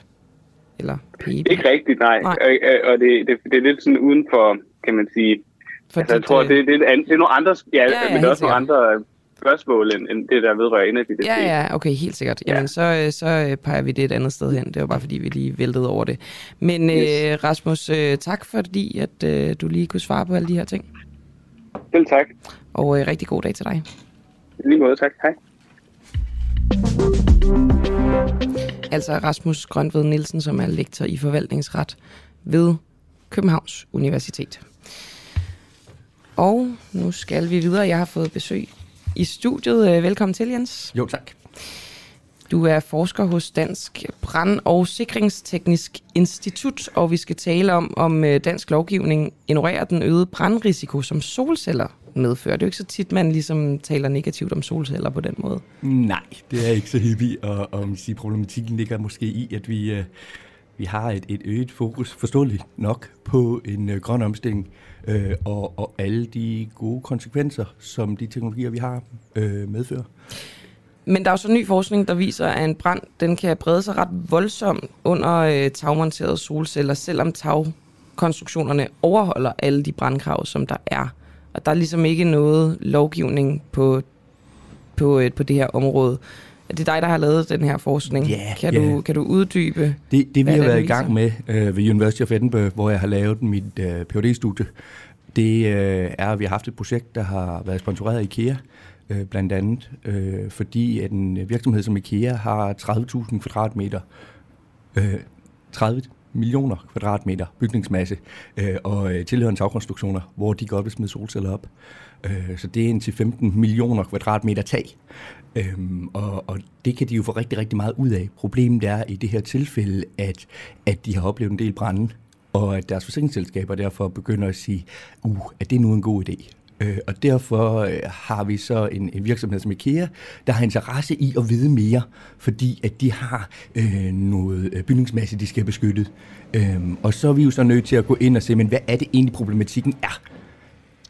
Eller PIP? Ikke rigtigt, nej. nej. Og, og det, det, det er lidt sådan uden for, kan man sige, for altså, jeg tror, det, det, det, er, det er nogle andre, ja, ja, ja men det også nogle andre spørgsmål, end, end det, der vedrører inabilitet. Ja, ja, okay, helt sikkert. Jamen, ja. så, øh, så øh, peger vi det et andet sted hen. Det var bare, fordi vi lige væltede over det. Men yes. øh, Rasmus, øh, tak fordi, at øh, du lige kunne svare på alle de her ting. Selv tak. Og øh, rigtig god dag til dig. Lige måde, tak. Hej. Altså Rasmus Grønved Nielsen, som er lektor i forvaltningsret ved Københavns Universitet. Og nu skal vi videre. Jeg har fået besøg i studiet. Øh, velkommen til, Jens. Jo, tak. Du er forsker hos Dansk Brand- og Sikringsteknisk Institut, og vi skal tale om, om øh, dansk lovgivning ignorerer den øgede brandrisiko, som solceller medfører. Det er jo ikke så tit, man ligesom taler negativt om solceller på den måde. Nej, det er ikke så hippie, og, og sige, problematikken ligger måske i, at vi, øh, vi har et, et øget fokus, forståeligt nok, på en øh, grøn omstilling, øh, og, og alle de gode konsekvenser, som de teknologier, vi har, øh, medfører. Men der er jo så ny forskning, der viser, at en brand den kan brede sig ret voldsomt under øh, tagmonterede solceller, selvom tagkonstruktionerne overholder alle de brandkrav, som der er. Og der er ligesom ikke noget lovgivning på, på, øh, på det her område. Det er dig, der har lavet den her forskning. Yeah, kan, yeah. Du, kan du uddybe? Det, det vi har været i gang med uh, ved University of Edinburgh, hvor jeg har lavet mit øh, phd studie det uh, er, at vi har haft et projekt, der har været sponsoreret af IKEA, uh, blandt andet, uh, fordi at en virksomhed som IKEA har 30.000 kvadratmeter, uh, 30 millioner kvadratmeter bygningsmasse øh, og øh, tilhørende tagkonstruktioner, hvor de godt vil smide solceller op. Øh, så det er indtil 15 millioner kvadratmeter tag. Øh, og, og det kan de jo få rigtig, rigtig meget ud af. Problemet er i det her tilfælde, at, at de har oplevet en del brænde, og at deres forsikringsselskaber derfor begynder at sige, uh, er det nu en god idé? Øh, og derfor øh, har vi så en, en virksomhed som IKEA, der har interesse i at vide mere, fordi at de har øh, noget øh, bygningsmasse, de skal have beskyttet. Øh, og så er vi jo så nødt til at gå ind og se, men hvad er det egentlig problematikken er?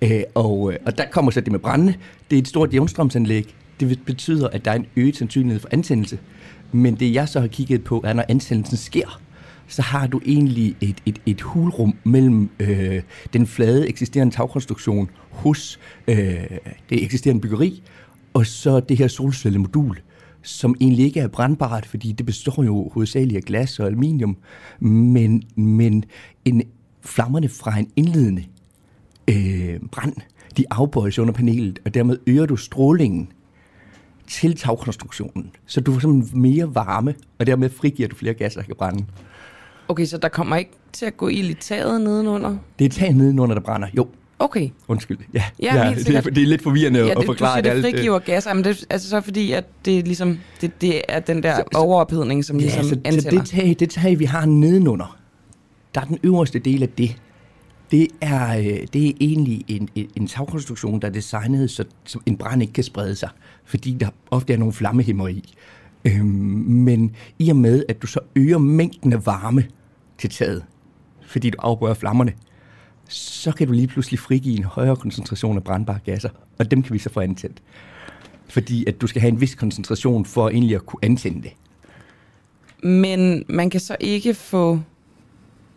Øh, og, øh, og der kommer så det med brændende. Det er et stort jævnstrømsanlæg. Det betyder, at der er en øget sandsynlighed for antændelse. Men det jeg så har kigget på, er, når antændelsen sker, så har du egentlig et, et, et hulrum mellem øh, den flade eksisterende tagkonstruktion hos øh, det eksisterende byggeri, og så det her solcellemodul, som egentlig ikke er brandbart, fordi det består jo hovedsageligt af glas og aluminium, men, men en, flammerne fra en indledende øh, brand, de afbøjes under panelet, og dermed øger du strålingen til tagkonstruktionen, så du får simpelthen mere varme, og dermed frigiver du flere gasser, der kan brænde. Okay, så der kommer ikke til at gå ild i taget nedenunder? Det er taget nedenunder, der brænder, jo. Okay. Undskyld. Ja, ja, ja det, er, det er lidt forvirrende ja, det, at forklare det. Siger, det frigiver gasser, men det er altså så fordi, at det, ligesom, det, det er den der så, overophedning, som ja, ligesom så, antænder. Så det tag, det tag, vi har nedenunder, der er den øverste del af det. Det er, øh, det er egentlig en, en, en tagkonstruktion, der er designet, så, så en brand ikke kan sprede sig, fordi der ofte er nogle flammehæmmer i. Øhm, men i og med, at du så øger mængden af varme til taget, fordi du afbøjer flammerne, så kan du lige pludselig frigive en højere koncentration af brandbare gasser, og dem kan vi så få antændt. Fordi at du skal have en vis koncentration for egentlig at kunne antænde det. Men man kan så ikke få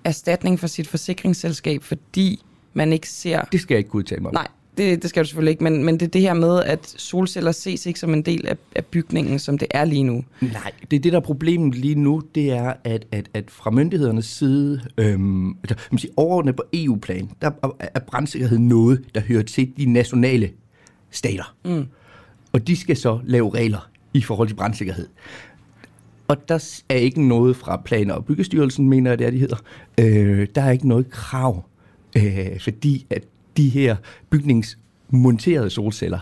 erstatning for sit forsikringsselskab, fordi man ikke ser... Det skal jeg ikke udtale mig om. Nej, det, det skal du selvfølgelig ikke, men, men det er det her med, at solceller ses ikke som en del af, af bygningen, som det er lige nu. Nej, det er det, der er problemet lige nu, det er, at, at, at fra myndighedernes side, øhm, altså, man siger, overordnet på EU-plan, der er, er brandsikkerhed noget, der hører til de nationale stater. Mm. Og de skal så lave regler i forhold til brandsikkerhed. Og der er ikke noget fra Planer- og Byggestyrelsen, mener jeg det er, de hedder. Øh, der er ikke noget krav, øh, fordi at de her bygningsmonterede solceller,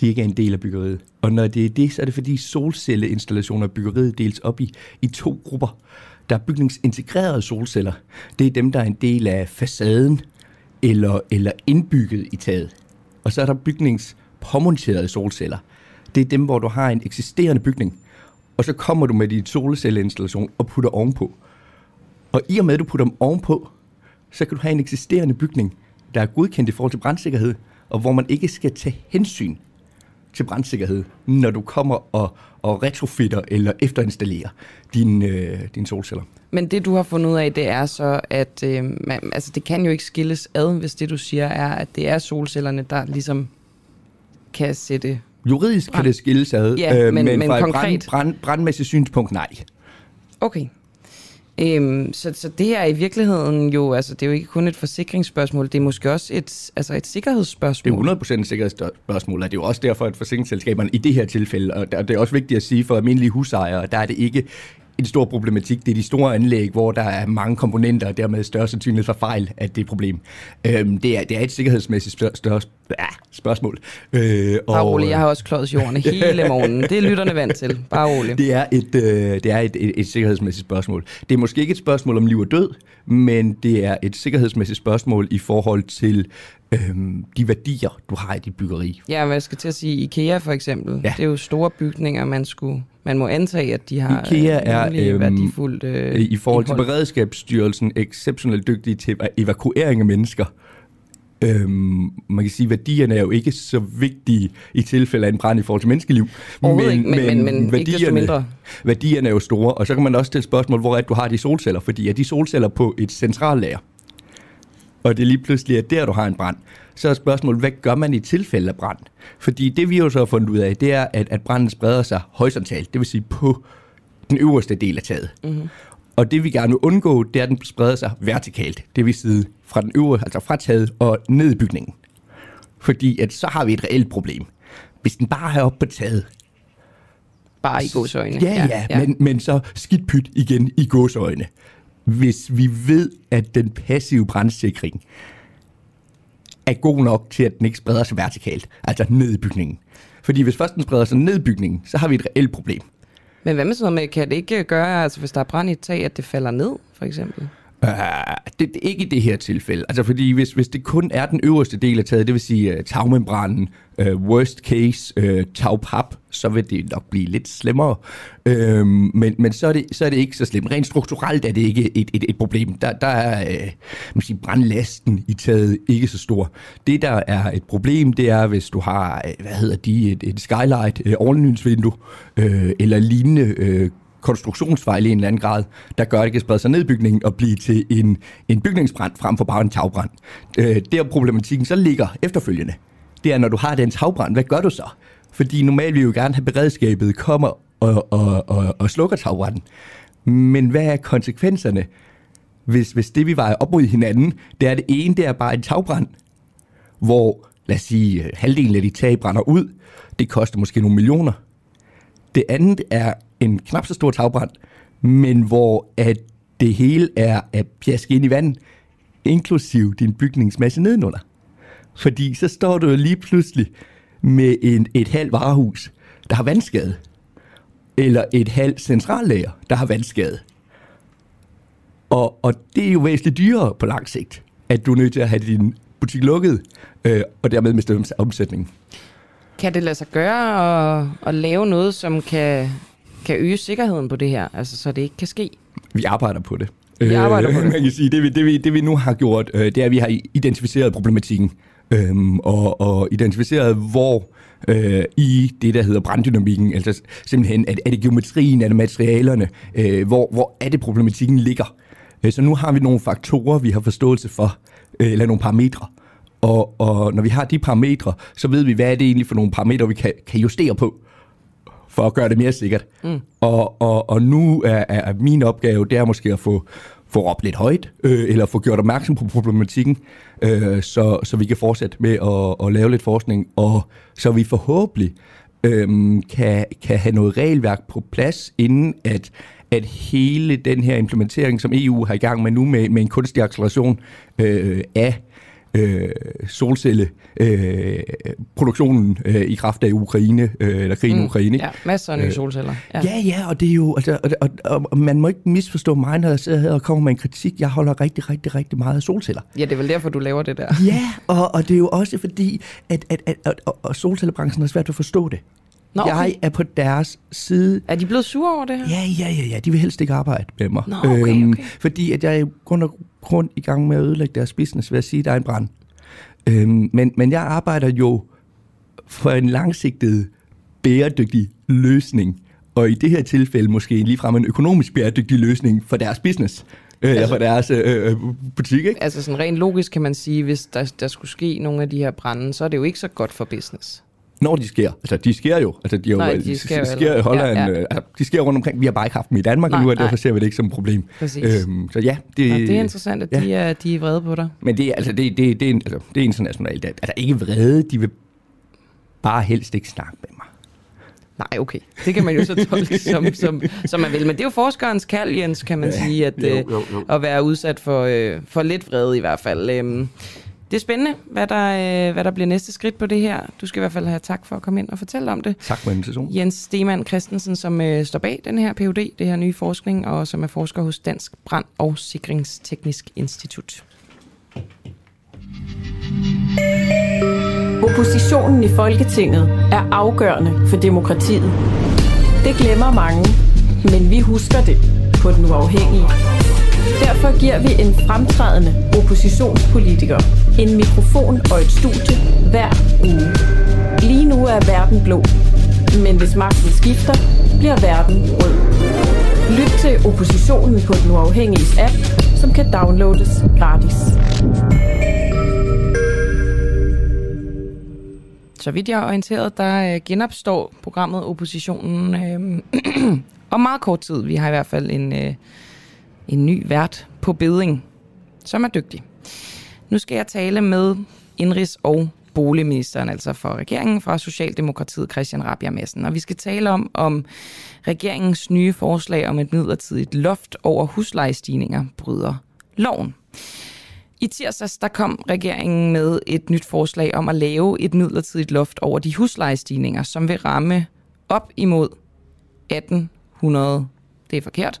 de ikke er en del af byggeriet. Og når det er det, så er det fordi solcelleinstallationer af byggeriet deles op i, i to grupper. Der er bygningsintegrerede solceller. Det er dem, der er en del af facaden eller, eller indbygget i taget. Og så er der bygningspåmonterede solceller. Det er dem, hvor du har en eksisterende bygning, og så kommer du med din solcelleinstallation og putter ovenpå. Og i og med, at du putter dem ovenpå, så kan du have en eksisterende bygning, der er godkendt i forhold til brandsikkerhed, og hvor man ikke skal tage hensyn til brandsikkerhed, når du kommer og, og retrofitter eller efterinstallerer dine, øh, din solceller. Men det, du har fundet ud af, det er så, at øh, man, altså, det kan jo ikke skilles ad, hvis det, du siger, er, at det er solcellerne, der ligesom kan sætte... Juridisk kan det skilles ad, ja, øh, men, men, men fra konkret... et brand, brand, brandmæssigt synspunkt, nej. Okay. Øhm, så, så det her er i virkeligheden jo, altså det er jo ikke kun et forsikringsspørgsmål, det er måske også et, altså et sikkerhedsspørgsmål. Det er 100% et sikkerhedsspørgsmål, og det er jo også derfor, at forsikringsselskaberne i det her tilfælde, og det er også vigtigt at sige for almindelige husejere, der er det ikke en stor problematik. Det er de store anlæg, hvor der er mange komponenter, og dermed større sandsynlighed for fejl, at det er et problem. Øhm, det, er, det er et sikkerhedsmæssigt større, større spørgsmål. Øh, og, Bare rolig, jeg har også klodset jorden hele morgenen. Det er lytterne vant til. Bare rolig. Det er, et, øh, det er et, et, et sikkerhedsmæssigt spørgsmål. Det er måske ikke et spørgsmål om liv og død, men det er et sikkerhedsmæssigt spørgsmål i forhold til øhm, de værdier, du har i dit byggeri. Ja, men jeg skal til at sige IKEA for eksempel. Ja. Det er jo store bygninger, man skulle man må antage, at de har IKEA er øhm, værdifuldt øh, i forhold til Beredskabsstyrelsen exceptionelt dygtige til evakuering af mennesker. Øhm, man kan sige, at værdierne er jo ikke så vigtige i tilfælde af en brand i forhold til menneskeliv. Men, ikke, men, men, men værdierne, ikke værdierne er jo store, og så kan man også stille spørgsmål, hvor er du har de solceller, fordi er de solceller på et centrallager, og det lige pludselig er der, du har en brand, så er spørgsmålet, hvad gør man i tilfælde af brand? Fordi det vi jo så har fundet ud af, det er, at, at branden spreder sig horisontalt, det vil sige på den øverste del af taget. Mm-hmm. Og det vi gerne vil undgå, det er, at den spreder sig vertikalt. Det vil sige fra den øvre, altså fra taget og ned i bygningen. Fordi at så har vi et reelt problem. Hvis den bare er oppe på taget. Bare i gåsøjne. Ja, ja, ja. Men, men så skidt pyt igen i gåsøjne. Hvis vi ved, at den passive brandsikring er god nok til, at den ikke spreder sig vertikalt, altså ned i bygningen. Fordi hvis først den spreder sig ned i bygningen, så har vi et reelt problem. Men hvad med sådan noget med, kan det ikke gøre, altså hvis der er brand i et tag, at det falder ned, for eksempel? Uh, det, det er ikke i det her tilfælde. Altså fordi hvis, hvis det kun er den øverste del af taget, det vil sige uh, tagmembranen, uh, worst case, uh, tagpap, så vil det nok blive lidt slemmere. Uh, men men så, er det, så er det ikke så slemt. Rent strukturelt er det ikke et, et, et problem. Der, der er uh, man sige, brandlasten i taget ikke så stor. Det, der er et problem, det er, hvis du har, hvad hedder de, et, et skylight, uh, overlynsvindue, uh, eller lignende uh, konstruktionsfejl i en eller anden grad, der gør, at det kan sprede sig ned i bygningen og blive til en, en bygningsbrand frem for bare en tagbrand. Øh, der problematikken så ligger efterfølgende. Det er, når du har den tagbrand, hvad gør du så? Fordi normalt vil vi jo gerne have beredskabet kommer og, og, og, og slukker tagbranden. Men hvad er konsekvenserne, hvis, hvis det vi vejer op mod hinanden, det er det ene, det er bare en tagbrand, hvor, lad os sige, halvdelen af de tag brænder ud. Det koster måske nogle millioner. Det andet er en knap så stor tagbrand, men hvor at det hele er at pjaske ind i vand, inklusiv din bygningsmasse nedenunder. Fordi så står du jo lige pludselig med en, et halvt varehus, der har vandskade. Eller et halvt centrallager, der har vandskade. Og, og det er jo væsentligt dyrere på lang sigt, at du er nødt til at have din butik lukket, øh, og dermed miste omsætningen. Kan det lade sig gøre at, at lave noget, som kan kan øge sikkerheden på det her, altså så det ikke kan ske? Vi arbejder på det. Vi arbejder på det. Man kan sige, det vi, det, vi, det vi nu har gjort, øh, det er, at vi har identificeret problematikken, øhm, og, og identificeret, hvor øh, i det, der hedder branddynamikken, altså simpelthen, er, er det geometrien, er det materialerne, øh, hvor, hvor er det problematikken ligger. Øh, så nu har vi nogle faktorer, vi har forståelse for, øh, eller nogle parametre, og, og når vi har de parametre, så ved vi, hvad er det egentlig for nogle parametre, vi kan, kan justere på for at gøre det mere sikkert. Mm. Og, og, og nu er, er min opgave, det er måske at få, få råbt lidt højt, øh, eller få gjort opmærksom på problematikken, øh, så, så vi kan fortsætte med at, at lave lidt forskning, og så vi forhåbentlig øh, kan, kan have noget regelværk på plads, inden at at hele den her implementering, som EU har i gang med nu med, med en kunstig acceleration øh, af øh, solcelleproduktionen øh, øh, i kraft af Ukraine, øh, eller krigen mm, i Ukraine. Ja, masser af nye øh, solceller. Ja. ja, ja, og det er jo, altså, og, og, og, og man må ikke misforstå mig, når jeg sidder her og kommer med en kritik. Jeg holder rigtig, rigtig, rigtig meget af solceller. Ja, det er vel derfor, du laver det der. Ja, og, og det er jo også fordi, at, at, at, at, at, at solcellebranchen har svært ved at forstå det. Nå, okay. Jeg er på deres side. Er de blevet sure over det her? Ja, ja, ja, ja. De vil helst ikke arbejde med mig. Nå, okay, øhm, okay. fordi at jeg er grund og grund i gang med at ødelægge deres business ved at sige, at der er en brand. Øhm, men, men jeg arbejder jo for en langsigtet, bæredygtig løsning. Og i det her tilfælde måske ligefrem en økonomisk bæredygtig løsning for deres business. Øh, altså, for deres øh, øh, butik, ikke? Altså sådan rent logisk kan man sige, hvis der, der skulle ske nogle af de her brænde, så er det jo ikke så godt for business. Når de sker. Altså, de sker jo. Altså, de, Nej, jo, de sker, de sker i Holland. Ja, ja. Altså, de sker rundt omkring. Vi har bare ikke haft dem i Danmark nej, endnu, og derfor nej. ser vi det ikke som et problem. Øhm, så ja, det, ja, det er interessant, at ja. de, er, de er vrede på dig. Men det, altså, det, det, det, er, altså, det er internationalt. Er der ikke vrede? De vil bare helst ikke snakke med mig. Nej, okay. Det kan man jo så tolke som, som, som man vil. Men det er jo forskerens kald, Jens, kan man ja, sige, at, jo, jo, jo. at være udsat for, øh, for lidt vrede i hvert fald. Øhm, det er spændende, hvad der, øh, hvad der bliver næste skridt på det her. Du skal i hvert fald have tak for at komme ind og fortælle om det. Tak for invitationen. Jens Stemann Christensen, som øh, står bag den her PhD, det her nye forskning, og som er forsker hos Dansk Brand- og Sikringsteknisk Institut. Oppositionen i Folketinget er afgørende for demokratiet. Det glemmer mange, men vi husker det på den uafhængige. Derfor giver vi en fremtrædende oppositionspolitiker en mikrofon og et studie hver uge. Lige nu er verden blå, men hvis magten skifter, bliver verden rød. Lyt til oppositionen på den uafhængige app, som kan downloades gratis. Så vidt jeg er orienteret, der øh, genopstår programmet Oppositionen øh, om meget kort tid. Vi har i hvert fald en, øh, en ny vært på beding, som er dygtig. Nu skal jeg tale med indrigs- og boligministeren, altså for regeringen fra Socialdemokratiet, Christian Rabia Madsen. Og vi skal tale om, om regeringens nye forslag om et midlertidigt loft over huslejestigninger bryder loven. I tirsdags der kom regeringen med et nyt forslag om at lave et midlertidigt loft over de huslejestigninger, som vil ramme op imod 1800, det er forkert,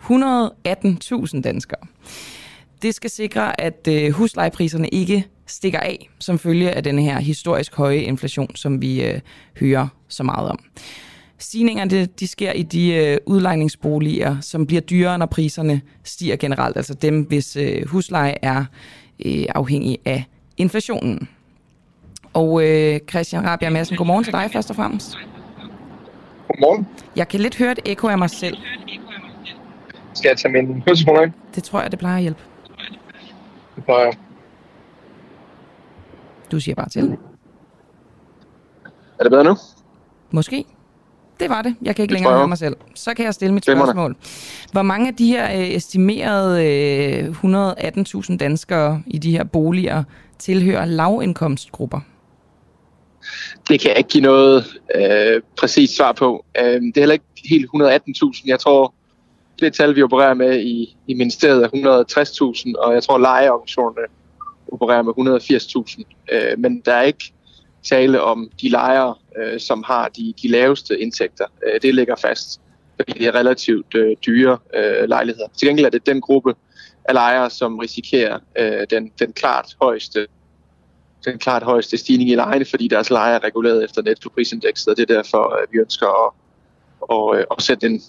118.000 danskere. Det skal sikre, at øh, huslejepriserne ikke stikker af som følge af den her historisk høje inflation, som vi øh, hører så meget om. Stigningerne de sker i de øh, udlejningsboliger, som bliver dyrere, når priserne stiger generelt. Altså dem, hvis øh, husleje er øh, afhængig af inflationen. Og øh, Christian Rabia Madsen, godmorgen til dig først og fremmest. Godmorgen. Jeg kan lidt høre et ekko af mig selv. Skal jeg tage min høretelefoner ind? Det tror jeg, det plejer at hjælpe. Det plejer Du siger bare til. Er det bedre nu? Måske. Det var det. Jeg kan ikke det længere høre mig selv. Så kan jeg stille mit spørgsmål. Hvor mange af de her øh, estimerede øh, 118.000 danskere i de her boliger tilhører lavindkomstgrupper? Det kan jeg ikke give noget øh, præcist svar på. Øh, det er heller ikke helt 118.000. Jeg tror, det tal, vi opererer med i, i ministeriet, er 160.000, og jeg tror, lejeorganisationerne opererer med 180.000. Øh, men der er ikke tale om de lejere, øh, som har de, de laveste indtægter. Øh, det ligger fast, fordi det er relativt øh, dyre øh, lejligheder. Til gengæld er det den gruppe af lejere, som risikerer øh, den, den klart højeste den klart højeste stigning i lejene, fordi deres leje er reguleret efter nettoprisindekset, og det er derfor, at vi ønsker at, at, øh, at sætte en,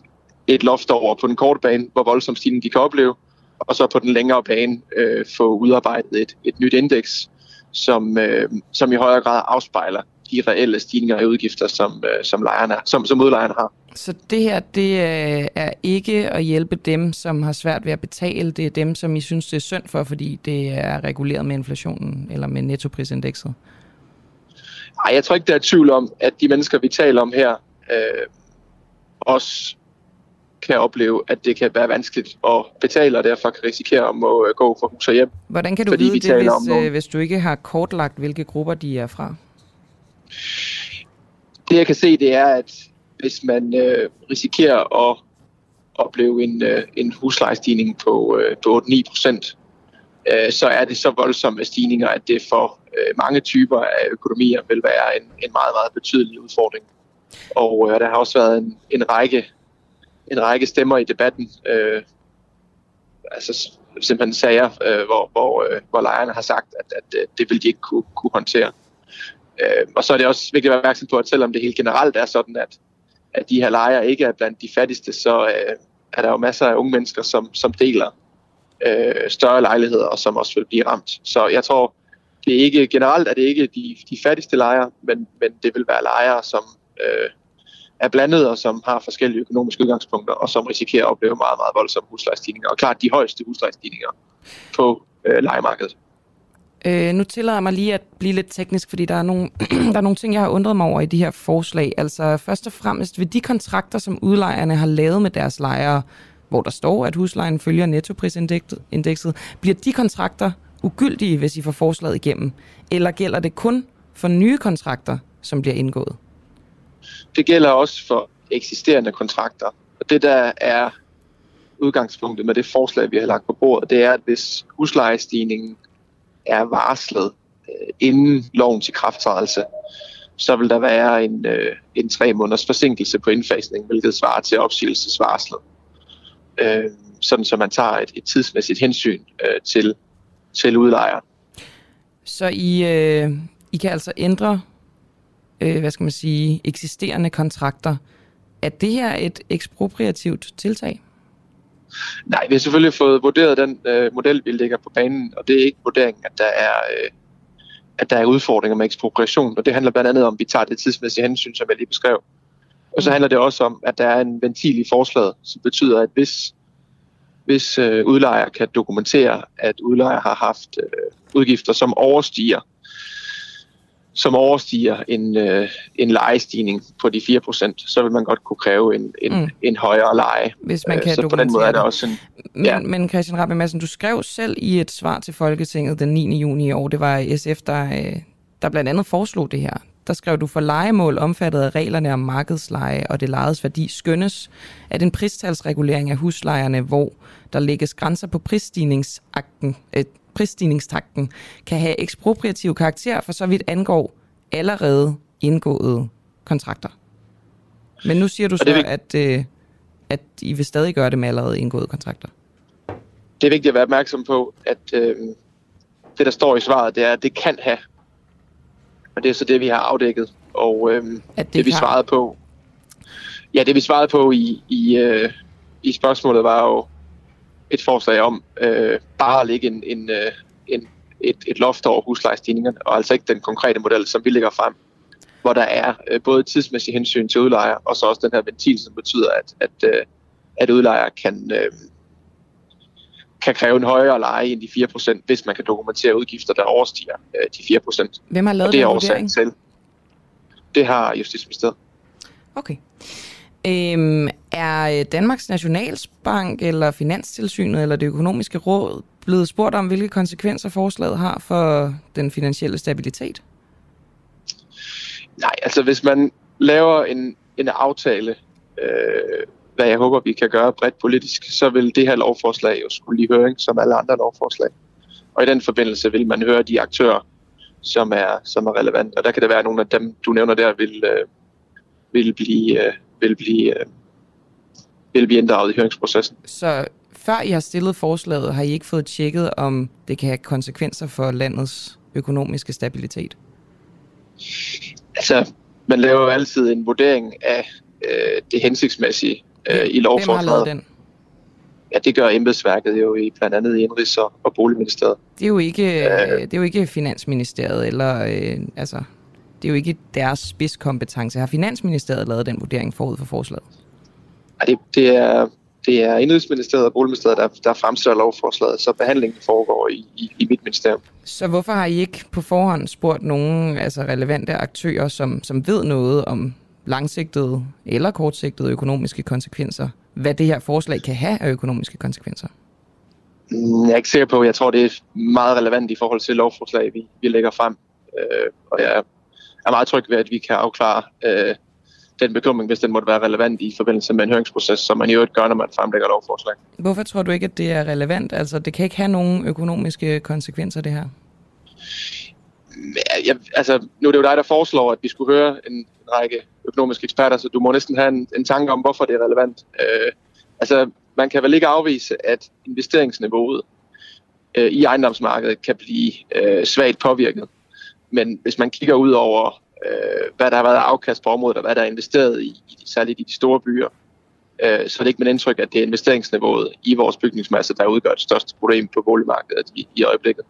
et loft over på den korte bane, hvor voldsom stigning de kan opleve, og så på den længere bane øh, få udarbejdet et, et nyt indeks, som, øh, som i højere grad afspejler de reelle stigninger i udgifter, som, øh, som, lejerne, som, som udlejerne har. Så det her, det øh, er ikke at hjælpe dem, som har svært ved at betale. Det er dem, som I synes, det er synd for, fordi det er reguleret med inflationen eller med nettoprisindekset? Nej, jeg tror ikke, der er tvivl om, at de mennesker, vi taler om her, øh, også kan opleve, at det kan være vanskeligt at betale, og derfor kan risikere at må øh, gå for hus og hjem. Hvordan kan du vide det, hvis, øh, hvis du ikke har kortlagt, hvilke grupper de er fra? Det jeg kan se, det er, at hvis man øh, risikerer at opleve en, øh, en huslejestigning på, øh, på 8-9 procent, øh, så er det så voldsomme stigninger, at det for øh, mange typer af økonomier vil være en, en meget, meget betydelig udfordring. Og øh, der har også været en, en, række, en række stemmer i debatten, øh, altså simpelthen sager, øh, hvor, hvor, øh, hvor lejerne har sagt, at, at øh, det vil de ikke kunne, kunne håndtere. Øh, og så er det også vigtigt at være opmærksom på, at selvom det helt generelt er sådan, at, at de her lejere ikke er blandt de fattigste, så øh, er der jo masser af unge mennesker, som, som deler øh, større lejligheder, og som også vil blive ramt. Så jeg tror, det er ikke generelt er det ikke de, de fattigste lejere, men, men det vil være lejere, som øh, er blandet og som har forskellige økonomiske udgangspunkter, og som risikerer at opleve meget, meget voldsomme huslejestigninger. Og klart de højeste huslejestigninger på øh, lejemarkedet. Øh, nu tillader jeg mig lige at blive lidt teknisk, fordi der er, nogle, der er nogle ting, jeg har undret mig over i de her forslag. Altså først og fremmest ved de kontrakter, som udlejerne har lavet med deres lejere, hvor der står, at huslejen følger nettoprisindekset, bliver de kontrakter ugyldige, hvis I får forslaget igennem? Eller gælder det kun for nye kontrakter, som bliver indgået? Det gælder også for eksisterende kontrakter. Og det, der er udgangspunktet med det forslag, vi har lagt på bordet, det er, at hvis huslejestigningen er varslet øh, inden lovens ikrafttrædelse, så vil der være en, øh, en tre måneders forsinkelse på indfasning, hvilket svarer til opsigelsesvarslet. Øh, sådan så man tager et, et tidsmæssigt hensyn øh, til, til udlejer. Så I, øh, I kan altså ændre, øh, hvad skal man sige, eksisterende kontrakter. Er det her et ekspropriativt tiltag? Nej, vi har selvfølgelig fået vurderet den øh, model, vi lægger på banen, og det er ikke vurderingen, at der er, øh, at der er udfordringer med ekspropriation, og det handler blandt andet om, at vi tager det tidsmæssige hensyn, som jeg lige beskrev. Og så mm. handler det også om, at der er en ventil i forslaget, som betyder, at hvis, hvis øh, udlejer kan dokumentere, at udlejer har haft øh, udgifter, som overstiger som overstiger en, øh, en lejestigning på de 4%, så vil man godt kunne kræve en, en, mm. en højere leje. Hvis man øh, kan så på den måde er der også en... Men, ja. men Christian Rabbe Madsen, du skrev selv i et svar til Folketinget den 9. juni i år, det var SF, der, øh, der blandt andet foreslog det her. Der skrev du, for legemål omfattet af reglerne om markedsleje og det lejedes værdi skønnes, at en pristalsregulering af huslejerne, hvor der lægges grænser på prisstigningsakten, øh, prisstigningstakten kan have ekspropriativ karakter for så vidt angår allerede indgåede kontrakter. Men nu siger du så, det at, øh, at I vil stadig gøre det med allerede indgåede kontrakter. Det er vigtigt at være opmærksom på, at øh, det, der står i svaret, det er, at det kan have. Og det er så det, vi har afdækket. Og øh, det, det, vi svarede på, ja, det vi svarede på i, i, øh, i spørgsmålet var jo, et forslag om øh, bare at lægge en, en, øh, en, et, et loft over huslejestigningerne, og altså ikke den konkrete model, som vi lægger frem, hvor der er øh, både tidsmæssig hensyn til udlejer, og så også den her ventil, som betyder, at, at, øh, at udlejer kan, øh, kan kræve en højere leje end de 4%, hvis man kan dokumentere udgifter, der overstiger øh, de 4%. Hvem har lavet og det er årsagen til. Det har Justitsministeriet. Okay. Øhm, er øh, Danmarks Nationalbank eller Finanstilsynet eller det økonomiske råd blevet spurgt om, hvilke konsekvenser forslaget har for den finansielle stabilitet? Nej, altså hvis man laver en, en aftale, øh, hvad jeg håber, vi kan gøre bredt politisk, så vil det her lovforslag jo skulle i høring som alle andre lovforslag. Og i den forbindelse vil man høre de aktører, som er, som er relevante. Og der kan det være, at nogle af dem, du nævner der, vil, øh, vil blive, øh, vil blive, øh, vil blive inddraget i høringsprocessen. Så før I har stillet forslaget, har I ikke fået tjekket, om det kan have konsekvenser for landets økonomiske stabilitet? Altså, man laver jo altid en vurdering af øh, det hensigtsmæssige øh, i lovforslaget. Hvem har lavet den? Ja, det gør embedsværket jo i blandt andet i Indrigs- og, og Boligministeriet. Det er jo ikke, øh, det er jo ikke Finansministeriet, eller øh, altså, det er jo ikke deres spidskompetence. Har Finansministeriet lavet den vurdering forud for forslaget? Ja, det, det er det er Indrigsministeriet og Boligministeriet, der, der fremstiller lovforslaget, så behandlingen foregår i, i, i mit ministerium. Så hvorfor har I ikke på forhånd spurgt nogle altså relevante aktører, som, som ved noget om langsigtede eller kortsigtede økonomiske konsekvenser hvad det her forslag kan have af økonomiske konsekvenser? Mm, Jeg er ikke sikker på. Jeg tror, det er meget relevant i forhold til lovforslag, vi, vi lægger frem. Øh, og jeg er meget tryg ved, at vi kan afklare øh, den bekymring, hvis den måtte være relevant i forbindelse med en høringsproces, som man i øvrigt gør, når man fremlægger lovforslag. Hvorfor tror du ikke, at det er relevant? Altså, det kan ikke have nogen økonomiske konsekvenser, det her. Jeg, altså, nu er det jo dig, der foreslår, at vi skulle høre en, en række økonomiske eksperter, så du må næsten have en, en tanke om, hvorfor det er relevant. Øh, altså, man kan vel ikke afvise, at investeringsniveauet øh, i ejendomsmarkedet kan blive øh, svagt påvirket. Men hvis man kigger ud over, øh, hvad der har været afkast på området, og hvad der er investeret i, særligt i de store byer, øh, så er det ikke mit indtryk, at det er investeringsniveauet i vores bygningsmasse, der udgør det største problem på boligmarkedet i, i øjeblikket.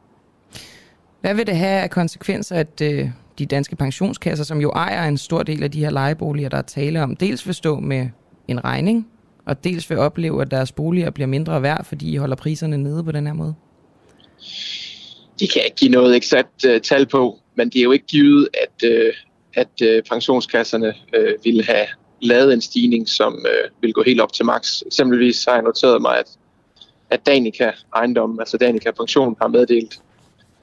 Hvad vil det have af konsekvenser, at øh, de danske pensionskasser, som jo ejer en stor del af de her lejeboliger, der er tale om, dels vil stå med en regning, og dels vil opleve, at deres boliger bliver mindre værd, fordi I holder priserne nede på den her måde? De kan ikke give noget eksakt uh, tal på, men det er jo ikke givet, at, øh, at øh, pensionskasserne øh, ville have lavet en stigning, som øh, vil gå helt op til max. Eksempelvis har jeg noteret mig, at, at Danica Ejendom, altså Danica Pension, har meddelt,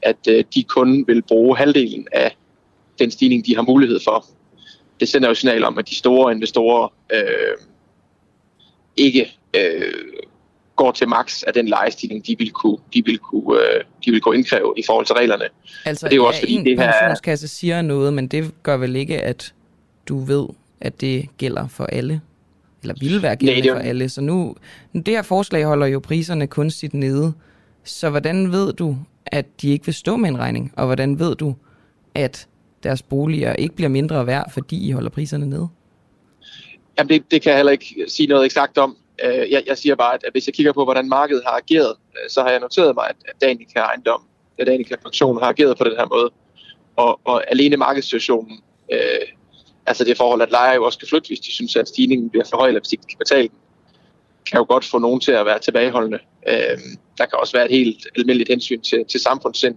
at øh, de kun vil bruge halvdelen af den stigning, de har mulighed for. Det sender jo signal om, at de store investorer øh, ikke øh, går til max af den lejestigning, de vil kunne, de vil kunne, øh, de vil kunne indkræve i forhold til reglerne. Altså, Og det er jo ja, også fordi, en det her pensionskasse siger noget, men det gør vel ikke, at du ved, at det gælder for alle? Eller ville være gældende det er jo- for alle? Så nu, nu, det her forslag holder jo priserne kunstigt nede. Så hvordan ved du, at de ikke vil stå med en regning? Og hvordan ved du, at deres boliger ikke bliver mindre værd, fordi I holder priserne nede? Jamen det, det kan jeg heller ikke sige noget eksakt om. Øh, Jeg, jeg siger bare, at hvis jeg kigger på, hvordan markedet har ageret, øh, så har jeg noteret mig, at at Danica Ejendom, at Danica Pension har ageret på den her måde. Og, og alene markedssituationen, øh, altså det forhold, at lejere jo også skal flytte, hvis de synes, at stigningen bliver for høj, eller hvis de ikke kan betale den, kan jo godt få nogen til at være tilbageholdende. Øh, der kan også være et helt almindeligt hensyn til, til samfundssind.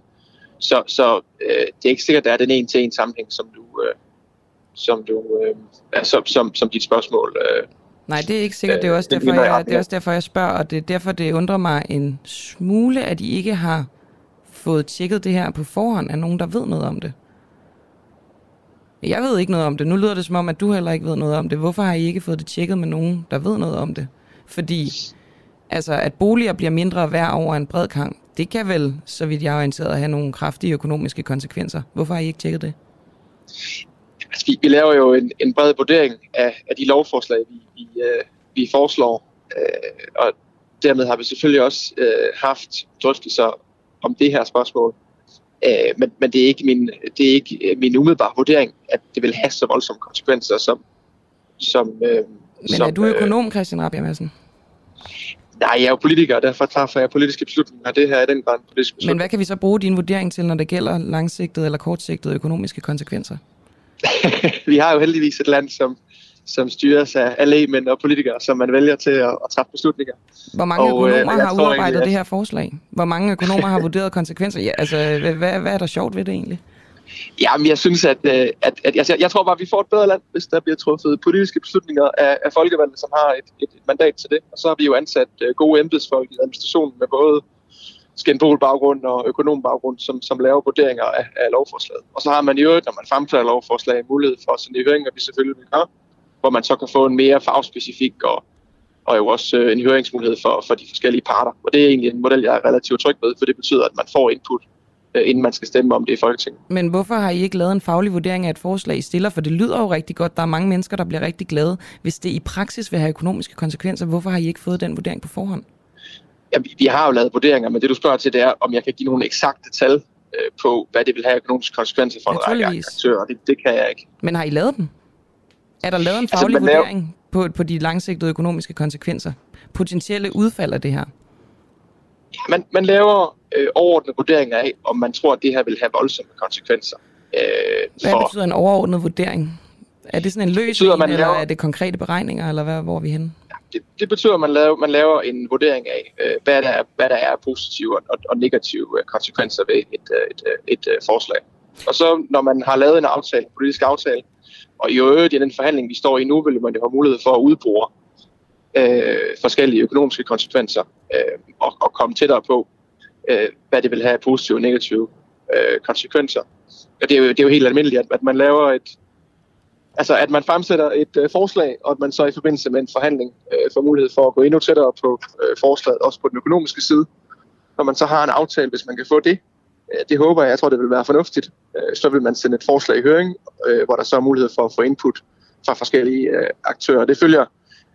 Så, så øh, det er ikke sikkert, at der er den en til en sammenhæng, som du, øh, som, du, øh, ja, som, som, som dit spørgsmål øh, Nej, det er ikke sikkert. Det er, også Øh, det derfor, jeg det er også derfor, jeg spørger, og det er derfor, det undrer mig en smule, at I ikke har fået tjekket det her på forhånd af nogen, der ved noget om det. Jeg ved ikke noget om det. Nu lyder det som om, at du heller ikke ved noget om det. Hvorfor har I ikke fået det tjekket med nogen, der ved noget om det? Fordi altså, at boliger bliver mindre værd over en bred kamp, det kan vel, så vidt jeg er orienteret, have nogle kraftige økonomiske konsekvenser. Hvorfor har I ikke tjekket det? Altså, vi, vi laver jo en, en bred vurdering af, af de lovforslag, vi, vi, øh, vi foreslår. Øh, og dermed har vi selvfølgelig også øh, haft drøftelser om det her spørgsmål. Øh, men men det, er ikke min, det er ikke øh, min umiddelbare vurdering, at det vil have så voldsomme konsekvenser, som... som øh, Men som, er du økonom, Christian Rabia Madsen? Øh, nej, jeg er jo politiker, og derfor træffer jeg politiske beslutninger. Det her er den grad politisk beslutning. Men hvad kan vi så bruge din vurdering til, når det gælder langsigtede eller kortsigtede økonomiske konsekvenser? vi har jo heldigvis et land, som, som styres af, af lægemænd og politikere, som man vælger til at, at træffe beslutninger. Hvor mange Og, øh, økonomer jeg har udarbejdet egentlig, at- det her forslag? Hvor mange økonomer har vurderet konsekvenser? Ja, altså, hvad, hvad, er der sjovt ved det egentlig? Jamen, jeg synes, at, øh, at, at jeg, jeg tror bare, at vi får et bedre land, hvis der bliver truffet politiske beslutninger af, af folkevalgte, som har et, et, et mandat til det. Og så har vi jo ansat øh, gode embedsfolk i administrationen med både skændbol-baggrund og økonom-baggrund, som, som laver vurderinger af, af lovforslaget. Og så har man i øvrigt, når man fremfører lovforslag, mulighed for at sende i høring, og vi selvfølgelig vil gøre, hvor man så kan få en mere fagspecifik og, og jo også øh, en høringsmulighed for, for de forskellige parter. Og det er egentlig en model, jeg er relativt tryg ved, for det betyder, at man får input, øh, inden man skal stemme om det i Folketinget. Men hvorfor har I ikke lavet en faglig vurdering af et forslag, I stiller? For det lyder jo rigtig godt. Der er mange mennesker, der bliver rigtig glade. Hvis det i praksis vil have økonomiske konsekvenser, hvorfor har I ikke fået den vurdering på forhånd? Ja, vi, vi har jo lavet vurderinger, men det du spørger til, det er, om jeg kan give nogle eksakte tal øh, på, hvad det vil have økonomiske konsekvenser for en række aktører. Det, det kan jeg ikke. Men har I lavet den? Er der lavet en Altså, faglig man laver- vurdering på, på de langsigtede økonomiske konsekvenser? Potentielle udfald af det her? Man, man laver øh, overordnede vurderinger af, om man tror, at det her vil have voldsomme konsekvenser. Øh, Hvad for, betyder en overordnet vurdering? Er det sådan en løs betyder, en, man eller laver- er det konkrete beregninger, eller hvad, hvor er vi henne? Det, det betyder, at man laver, man laver en vurdering af, øh, hvad, der er, hvad der er positive og, og negative øh, konsekvenser ved et, øh, et, øh, et, et forslag. Og så når man har lavet en aftale, en politisk aftale, og i øvrigt i den forhandling, vi står i nu, vil man jo have mulighed for at udbore øh, forskellige økonomiske konsekvenser øh, og, og komme tættere på, øh, hvad det vil have positive og negative øh, konsekvenser. Og det er, jo, det er jo helt almindeligt, at, at man laver et, altså at man fremsætter et øh, forslag, og at man så i forbindelse med en forhandling øh, får mulighed for at gå endnu tættere på øh, forslaget, også på den økonomiske side. Når man så har en aftale, hvis man kan få det, øh, det håber jeg, jeg tror det vil være fornuftigt, øh, så vil man sende et forslag i høring, øh, hvor der så er mulighed for at få input fra forskellige øh, aktører. Det følger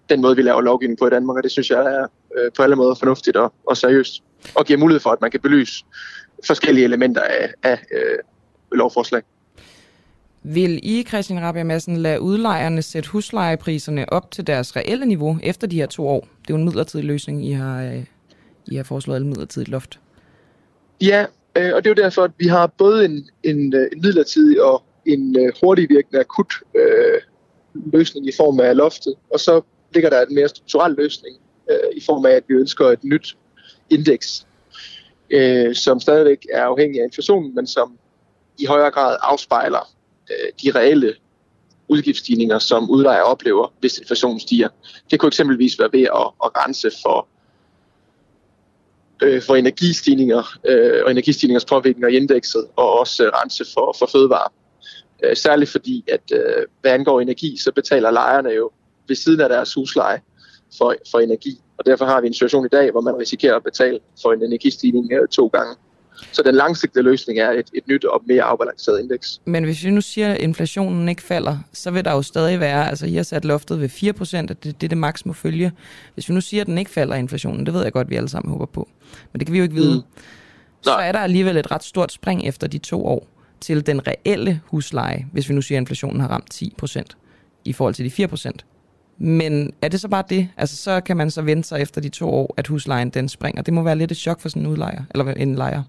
den måde, vi laver lovgivning på i Danmark, og det synes jeg er øh, på alle måder fornuftigt og, og seriøst, og giver mulighed for, at man kan belyse forskellige elementer af, af øh, lovforslag. Vil I, Christian Rabia Madsen, lade udlejerne sætte huslejepriserne op til deres reelle niveau efter de her to år? Det er jo en midlertidig løsning, I har, øh, I har foreslået et midlertidigt loft. Ja, øh, og det er jo derfor, at vi har både en, en, øh, en midlertidig og en hurtigvirkende akut øh, løsning i form af loftet, og så ligger der en mere strukturel løsning øh, i form af, at vi ønsker et nyt indeks, øh, som stadigvæk er afhængig af inflationen, men som i højere grad afspejler Øh, de reelle udgiftsstigninger, som udlejer oplever, hvis inflationen stiger. Det kunne eksempelvis være ved at, at rense for, øh, for energistigninger øh, og energistigningers påvirkninger i indekset, og også rense for, for fødevare. Øh, særligt fordi, at øh, hvad angår energi, så betaler lejerne jo ved siden af deres husleje for, for energi. Og derfor har vi en situation i dag, hvor man risikerer at betale for en energistigning øh, to gange. Så den langsigtede løsning er et, et nyt og mere afbalanceret indeks. Men hvis vi nu siger, at inflationen ikke falder, så vil der jo stadig være, altså I har sat loftet ved 4%, at det, det er det maks må følge. Hvis vi nu siger, at den ikke falder inflationen, det ved jeg godt, at vi alle sammen håber på, men det kan vi jo ikke vide, mm. så er der alligevel et ret stort spring efter de to år til den reelle husleje, hvis vi nu siger, at inflationen har ramt 10% i forhold til de 4%. Men er det så bare det? Altså, så kan man så vente sig efter de to år, at huslejen den springer. Det må være lidt et chok for sådan en udlejer, eller en lejer.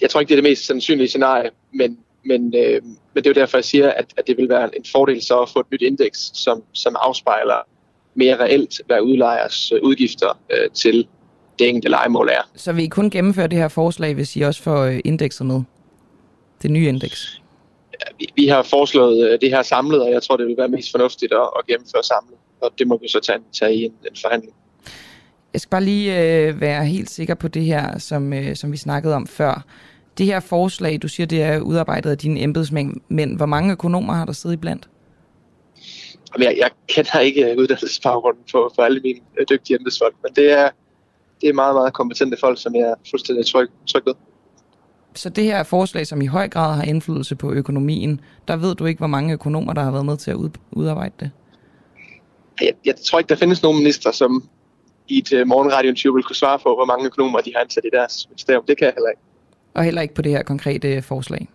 Jeg, tror ikke, det er det mest sandsynlige scenarie, men, men, øh, men det er jo derfor, jeg siger, at, at det vil være en fordel så at få et nyt indeks, som, som afspejler mere reelt, hvad udlejers øh, udgifter øh, til det enkelte legemål er. Så vi kun gennemføre det her forslag, hvis I også får øh, indekset med? Det nye indeks? vi, vi har foreslået øh, det her samlet, og jeg tror, det vil være mest fornuftigt at, at gennemføre samlet. Og det må vi så tage, tage i en, en forhandling. Jeg skal bare lige øh, være helt sikker på det her, som, øh, som vi snakkede om før. Det her forslag, du siger, det er udarbejdet af dine embedsmænd, men hvor mange økonomer har der siddet i blandt? Jeg, jeg kender ikke uddannelsesbaggrunden for, for alle mine øh, dygtige embedsfolk, men det er, det er meget, meget kompetente folk, som jeg er fuldstændig tryg, tryg ved. Så det her forslag, som i høj grad har indflydelse på økonomien, der ved du ikke, hvor mange økonomer, der har været med til at udarbejde det? Jeg, jeg tror ikke, der findes nogen minister, som i et uh, morgenradio vil kunne svare på, hvor mange økonomer de har ansat i deres ministerium. Det kan jeg heller ikke. Og heller ikke på det her konkrete forslag?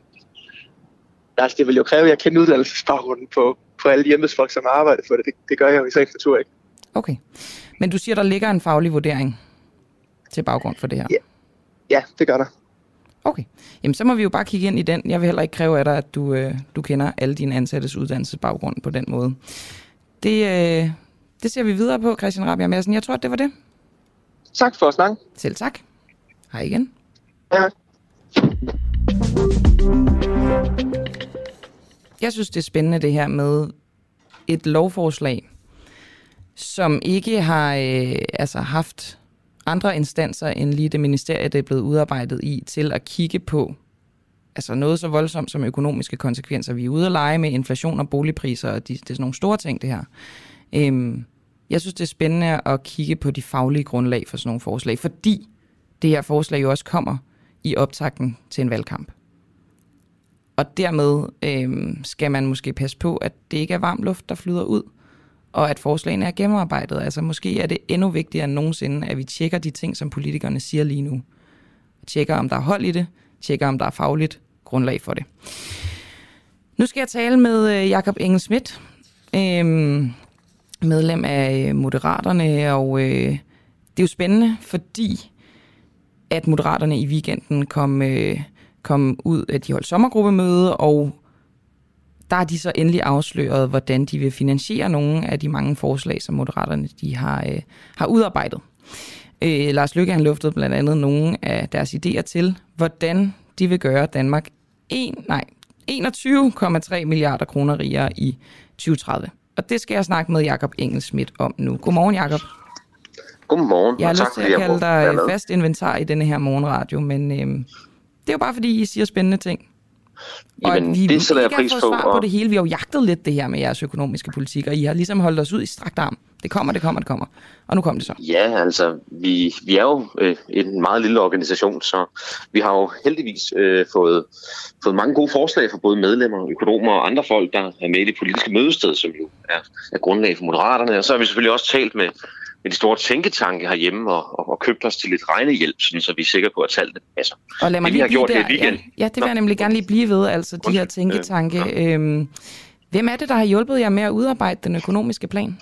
Altså, det vil jo kræve, at jeg kender uddannelsesbaggrunden på, på alle de embedsfolk, som har arbejdet for det. det. Det gør jeg jo i sagens natur ikke. Okay. Men du siger, der ligger en faglig vurdering til baggrund for det her? Ja, ja det gør der. Okay, jamen så må vi jo bare kigge ind i den. Jeg vil heller ikke kræve af dig, at du, øh, du kender alle dine ansattes uddannelsesbaggrund på den måde. Det, øh, det ser vi videre på, Christian Rabia Madsen. Jeg tror, at det var det. Tak for at snakke. Selv tak. Hej igen. Ja. Jeg synes, det er spændende det her med et lovforslag, som ikke har øh, altså haft andre instanser end lige det ministerie, det er blevet udarbejdet i, til at kigge på altså noget så voldsomt som økonomiske konsekvenser. Vi er ude at lege med inflation og boligpriser, og de, det er sådan nogle store ting, det her. Øhm, jeg synes, det er spændende at kigge på de faglige grundlag for sådan nogle forslag, fordi det her forslag jo også kommer i optakten til en valgkamp. Og dermed øh, skal man måske passe på, at det ikke er varm luft, der flyder ud, og at forslagene er gennemarbejdet. Altså måske er det endnu vigtigere end nogensinde, at vi tjekker de ting, som politikerne siger lige nu. Tjekker, om der er hold i det, tjekker, om der er fagligt grundlag for det. Nu skal jeg tale med øh, Jakob Engel Schmidt, øh, medlem af øh, Moderaterne, og øh, det er jo spændende, fordi at Moderaterne i weekenden kom, øh, kom ud, at de holdt sommergruppemøde, og der har de så endelig afsløret, hvordan de vil finansiere nogle af de mange forslag, som Moderaterne de har, øh, har udarbejdet. Øh, Lars Løkke han luftede blandt andet nogle af deres idéer til, hvordan de vil gøre Danmark 1, nej, 21,3 milliarder kroner rigere i 2030. Og det skal jeg snakke med Jakob Engelsmidt om nu. Godmorgen, Jakob. Godmorgen, Jeg har og lyst tak til at kalde dig fast inventar i denne her morgenradio, men øhm, det er jo bare fordi, I siger spændende ting. Jamen, og vi det sætter jeg pris på, svar på og- det hele. Vi har jo jagtet lidt det her med jeres økonomiske politik, og I har ligesom holdt os ud i strakt arm. Det kommer, det kommer, det kommer. Og nu kom det så. Ja, altså, vi, vi er jo øh, en meget lille organisation, så vi har jo heldigvis øh, fået, fået mange gode forslag fra både medlemmer, økonomer og andre folk, der er med i det politiske mødested, som jo er, er grundlag for Moderaterne. Og så har vi selvfølgelig også talt med, med de store tænketanke herhjemme og, og, og købt os til lidt regnehjælp, sådan, så vi er sikre på, at tallene passer. Og lad mig det, vi lige har blive gjort der. her. Ja, ja, det vil jeg nemlig gerne lige blive ved, altså de her tænketanke. Øhm, hvem er det, der har hjulpet jer med at udarbejde den økonomiske plan?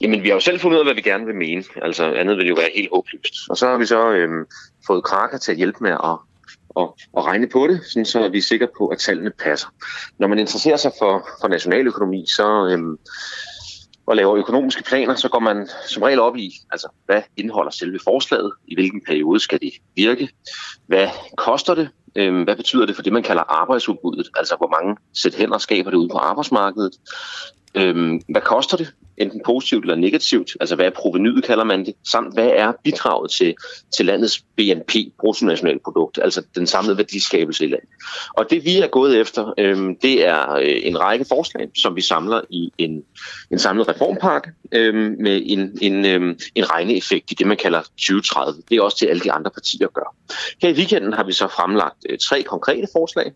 Jamen, vi har jo selv fundet ud af, hvad vi gerne vil mene. Altså, andet vil jo være helt håbløst. Og så har vi så øhm, fået Kraker til at hjælpe med at, at, at regne på det, sådan så vi er sikre på, at tallene passer. Når man interesserer sig for, for nationaløkonomi, så øhm, og laver økonomiske planer, så går man som regel op i, altså, hvad indeholder selve forslaget, i hvilken periode skal det virke, hvad koster det, øhm, hvad betyder det for det, man kalder arbejdsudbuddet, altså hvor mange sæt hænder skaber det ude på arbejdsmarkedet, Øhm, hvad koster det? Enten positivt eller negativt. Altså hvad er provenyet, kalder man det? Samt hvad er bidraget til, til landets BNP, bruttonationalprodukt, altså den samlede værdiskabelse i landet. Og det vi er gået efter, øh, det er øh, en række forslag, som vi samler i en, en samlet reformpakke øh, med en, en, øh, en regneeffekt i det, man kalder 2030. Det er også til alle de andre partier gør. Her i weekenden har vi så fremlagt øh, tre konkrete forslag,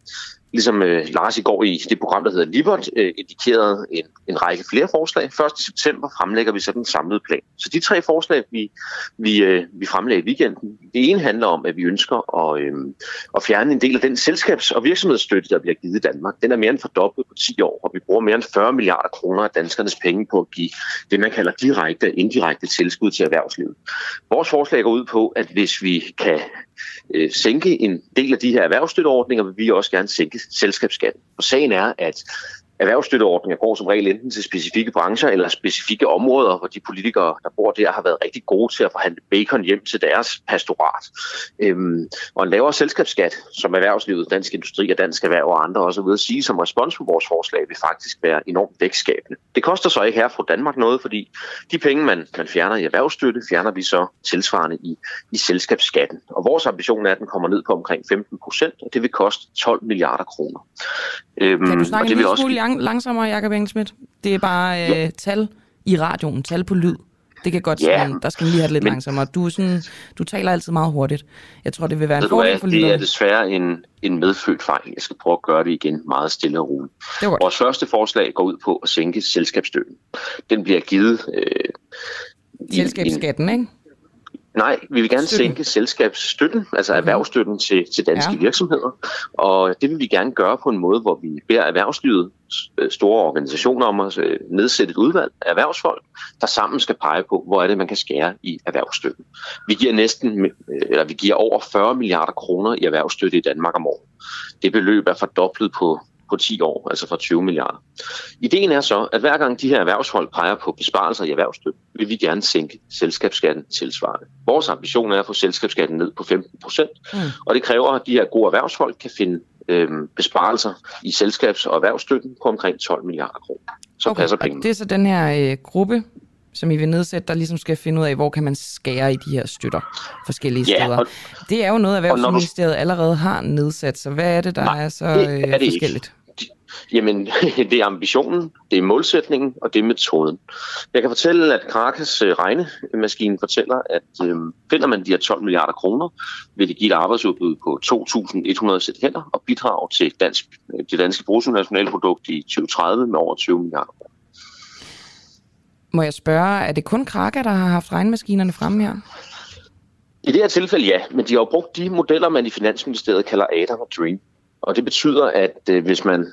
ligesom øh, Lars i går i det program, der hedder Libert, øh, indikerede en, en række flere forslag. 1. september fremlægger vi så den samlede plan. Så de tre forslag, vi, vi, øh, vi fremlægger i weekenden, det ene handler om, at vi ønsker at, øh, at fjerne en del af den selskabs- og virksomhedsstøtte, der bliver givet i Danmark. Den er mere end fordoblet på 10 år, og vi bruger mere end 40 milliarder kroner af danskernes penge på at give det, man kalder direkte og indirekte tilskud til erhvervslivet. Vores forslag går ud på, at hvis vi kan øh, sænke en del af de her erhvervsstøtteordninger, vil vi også gerne sænke selskabsskatten. Og sagen er, at erhvervsstøtteordninger går som regel enten til specifikke brancher eller specifikke områder, hvor de politikere, der bor der, har været rigtig gode til at forhandle bacon hjem til deres pastorat. Øhm, og en lavere selskabsskat, som erhvervslivet, dansk industri og dansk erhverv og andre også er ude at sige som respons på vores forslag, vil faktisk være enormt vækstskabende. Det koster så ikke her fra Danmark noget, fordi de penge, man, man fjerner i erhvervsstøtte, fjerner vi så tilsvarende i, i selskabsskatten. Og vores ambition er, at den kommer ned på omkring 15 procent, og det vil koste 12 milliarder kroner. Øhm, Kan du og snakke en det vil også lang- langsommere, Jacob Engelsmidt? Det er bare øh, Ja. tal i radioen, tal på lyd. Det kan godt Ja, sådan, der skal lige have det lidt men- langsommere. Du, er sådan, du taler altid meget hurtigt. Jeg tror, det vil være en fordel for det er lytterne. desværre en, en medfødt fejl. Jeg skal prøve at gøre det igen meget stille og roligt. Vores første forslag går ud på at sænke selskabsstøtten. Den bliver givet... Øh, Selskabsskatten, ikke? Nej, vi vil gerne Støtten. sænke selskabsstøtten, altså erhvervsstøtten til, til danske Ja. ja. virksomheder. Og det vil vi gerne gøre på en måde, hvor vi beder erhvervslivet, øh, store organisationer om at øh, nedsætte et udvalg af erhvervsfolk, der sammen skal pege på, hvor er det, man kan skære i erhvervsstøtten. Vi giver næsten, øh, eller vi giver over 40 milliarder kroner i erhvervsstøtte i Danmark om året. Det beløb er fordoblet på på 10 år, altså fra 20 milliarder. Ideen er så, at hver gang de her erhvervsfolk peger på besparelser i erhvervsstøtte, vil vi gerne sænke selskabsskatten tilsvarende. Vores ambition er at få selskabsskatten ned på 15 procent, Mm. og det kræver, at de her gode erhvervsfolk kan finde øhm, besparelser i selskabs- og erhvervsstøtten på omkring 12 milliarder kroner. Så okay, passer pengene. det er så den her øh, gruppe, som I vil nedsætte, der ligesom skal finde ud af, hvor kan man skære i de her støtter forskellige Ja, steder. og- det er jo noget, og når du- Erhvervsministeriet allerede har nedsat, så hvad er det, der Nej, er så det er øh, det ikke. Jamen, det er ambitionen, det er målsætningen, og det er metoden. Jeg kan fortælle, at Krakas øh, regnemaskine fortæller, at øh, finder man de her 12 milliarder kroner, vil det give et arbejdsudbud på 2.100 sæt hænder og bidrage til dansk, det danske bruttonationalprodukt i 2030 med over 20 milliarder. Må jeg spørge, er det kun Kraka, der har haft regnmaskinerne fremme her? I det her tilfælde ja, men de har jo brugt de modeller, man i Finansministeriet kalder Adam og Dream. Og det betyder, at øh, hvis man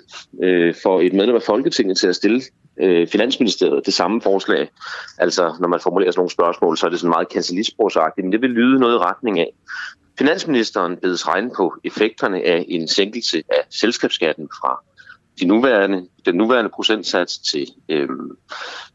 øh, får et medlem af Folketinget til at stille øh, Finansministeriet det samme forslag, altså når man formulerer sådan nogle spørgsmål, så er det sådan meget kancelistbrugsagtigt, men det vil lyde noget i retning af. Finansministeren bedes regne på effekterne af en sænkelse af selskabsskatten fra de nuværende, den nuværende procentsats til, øh,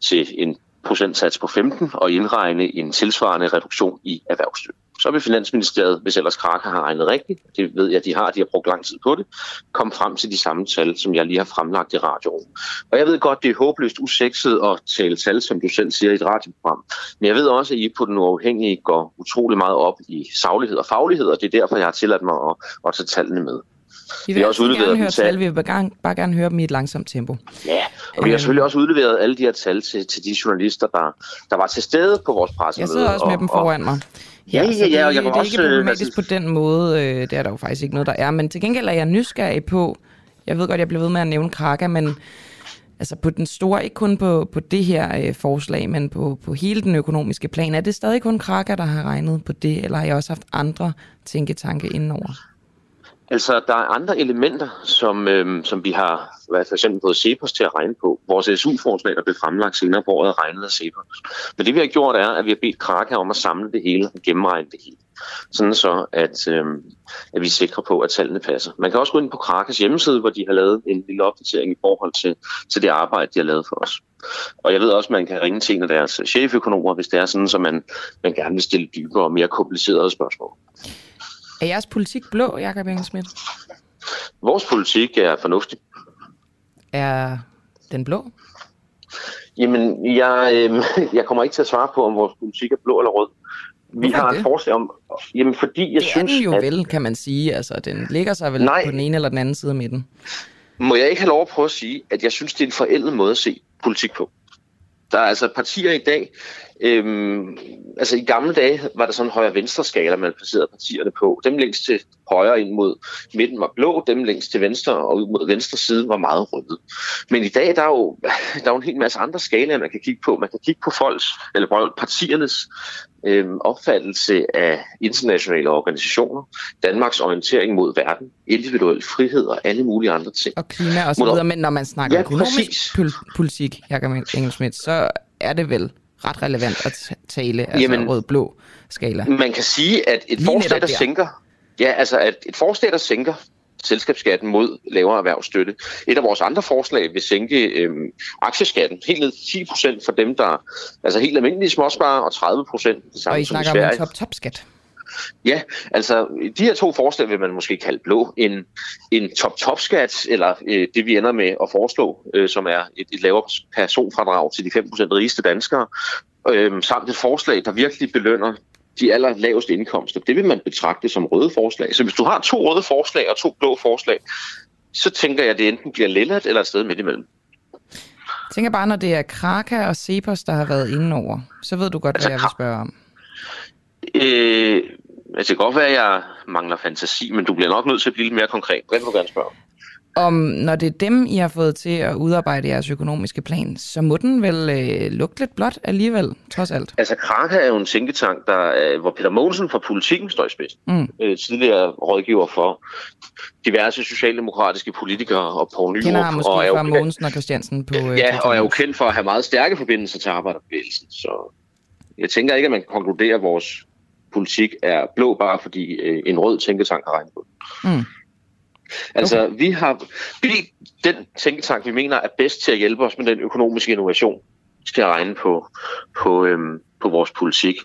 til en procentsats på 15 og indregne en tilsvarende reduktion i erhvervsstøtte så vil Finansministeriet, hvis ellers Kraka har regnet rigtigt, det ved jeg, de har, de har brugt lang tid på det, komme frem til de samme tal, som jeg lige har fremlagt i radioen. Og jeg ved godt, det er håbløst usekset at tale tal, som du selv siger i et radioprogram. Men jeg ved også, at I på den uafhængige går utrolig meget op i saglighed og faglighed, og det er derfor, jeg har tilladt mig at, at tage tallene med. Vi vil også udleveret gerne høre tal. Vi vil bare gerne, bare gerne høre dem i et langsomt tempo. Ja, og vi har selvfølgelig også udleveret alle de her tal til, til de journalister, der, der var til stede på vores pressemøde. Jeg sidder også med og, dem foran mig. Ja, ja, ja, og jeg det, det er også, ikke problematisk altså... på den måde. Øh, det er der jo faktisk ikke noget, der er. Men til gengæld er jeg nysgerrig på, jeg ved godt, jeg bliver ved med at nævne Kraka, men altså på den store, ikke kun på, på det her øh, forslag, men på, på hele den økonomiske plan. Er det stadig kun Kraka, der har regnet på det, eller har jeg også haft andre tænketanke indenover? Altså, der er andre elementer, som, øhm, som vi har været for eksempel fået Cepos til at regne på. Vores SU-forslag, der blev fremlagt senere på året, regnet af Cepos. Men det vi har gjort er, at vi har bedt Kraka om at samle det hele og gennemregne det hele. Sådan så, at, øhm, at vi er sikre på, at tallene passer. Man kan også gå ind på Krakas hjemmeside, hvor de har lavet en lille opdatering i forhold til, til det arbejde, de har lavet for os. Og jeg ved også, at man kan ringe til en af deres cheføkonomer, hvis det er sådan, så man, man gerne vil stille dybere og mere komplicerede spørgsmål. Er jeres politik blå, Jakob Engelsmidt? Vores politik er fornuftig. Er den blå? Jamen, jeg, øh, jeg kommer ikke til at svare på, om vores politik er blå eller rød. Vi Hvorfor har et forslag om... Jamen, fordi jeg det synes... Det er den jo at, vel, kan man sige. Altså, den ligger sig vel nej, på den ene eller den anden side af midten. Må jeg ikke have lov at prøve at sige, at jeg synes, det er en forældet måde at se politik på. Der er altså partier i dag, øhm, altså i gamle dage var der sådan en højre-venstre skala, man placerede partierne på. Dem længst til højre ind mod midten var blå, dem længst til venstre og ud mod venstre side var meget røde. Men i dag der er jo, der er jo en hel masse andre skalaer, man kan kigge på. Man kan kigge på folks, eller partiernes øhm, opfattelse af internationale organisationer, Danmarks orientering mod verden, individuel frihed og alle mulige andre ting. Og klima og så videre, men når man snakker ja, økonomisk politik, Jakob Engelsmidt, så er det vel ret relevant at tale, altså Jamen, rød-blå skala. Man kan sige, at et forslag, der, sænker, ja, altså at et forslag, der sænker selskabsskatten mod lavere erhvervsstøtte. Et af vores andre forslag vil sænke øhm, aktieskatten helt ned til 10 procent for dem, der altså helt almindelige småsparer, og 30 procent det samme Og I snakker om en top-top-skat. Ja, altså de her to forslag vil man måske kalde blå. En, en top-top-skat, eller øh, det vi ender med at foreslå, øh, som er et, et lavere personfradrag til de 5% rigeste danskere, øh, samt et forslag, der virkelig belønner de aller laveste indkomster. Det vil man betragte som røde forslag. Så hvis du har to røde forslag og to blå forslag, så tænker jeg, at det enten bliver lillet eller et sted midt imellem. Jeg tænker bare, når det er Kraka og Cepos, der har været inde over, så ved du godt, altså, hvad jeg vil spørge om. Øh, det kan godt være, at jeg mangler fantasi, men du bliver nok nødt til at blive lidt mere konkret. Hvad vil du gerne spørge om? når det er dem, I har fået til at udarbejde jeres økonomiske plan, så må den vel øh, lugte lidt blot alligevel, trods alt? Altså, Kraka er jo en tænketank, der, øh, hvor Peter Mogensen fra politikken står i spidsen. Mm. Øh, tidligere rådgiver for diverse socialdemokratiske politikere og Poul Nyrup. Kender måske og fra Mogensen og Christiansen på... Øh, ja, og er jo kendt for at have meget stærke forbindelser til arbejderbevægelsen. Så jeg tænker ikke, at man kan konkludere, at vores politik er blå, bare fordi øh, en rød tænketank har regnet på. Mm. Altså, okay. vi har vi, den tænketank, vi mener er bedst til at hjælpe os med den økonomiske innovation, skal regne på, på, øhm, på vores politik.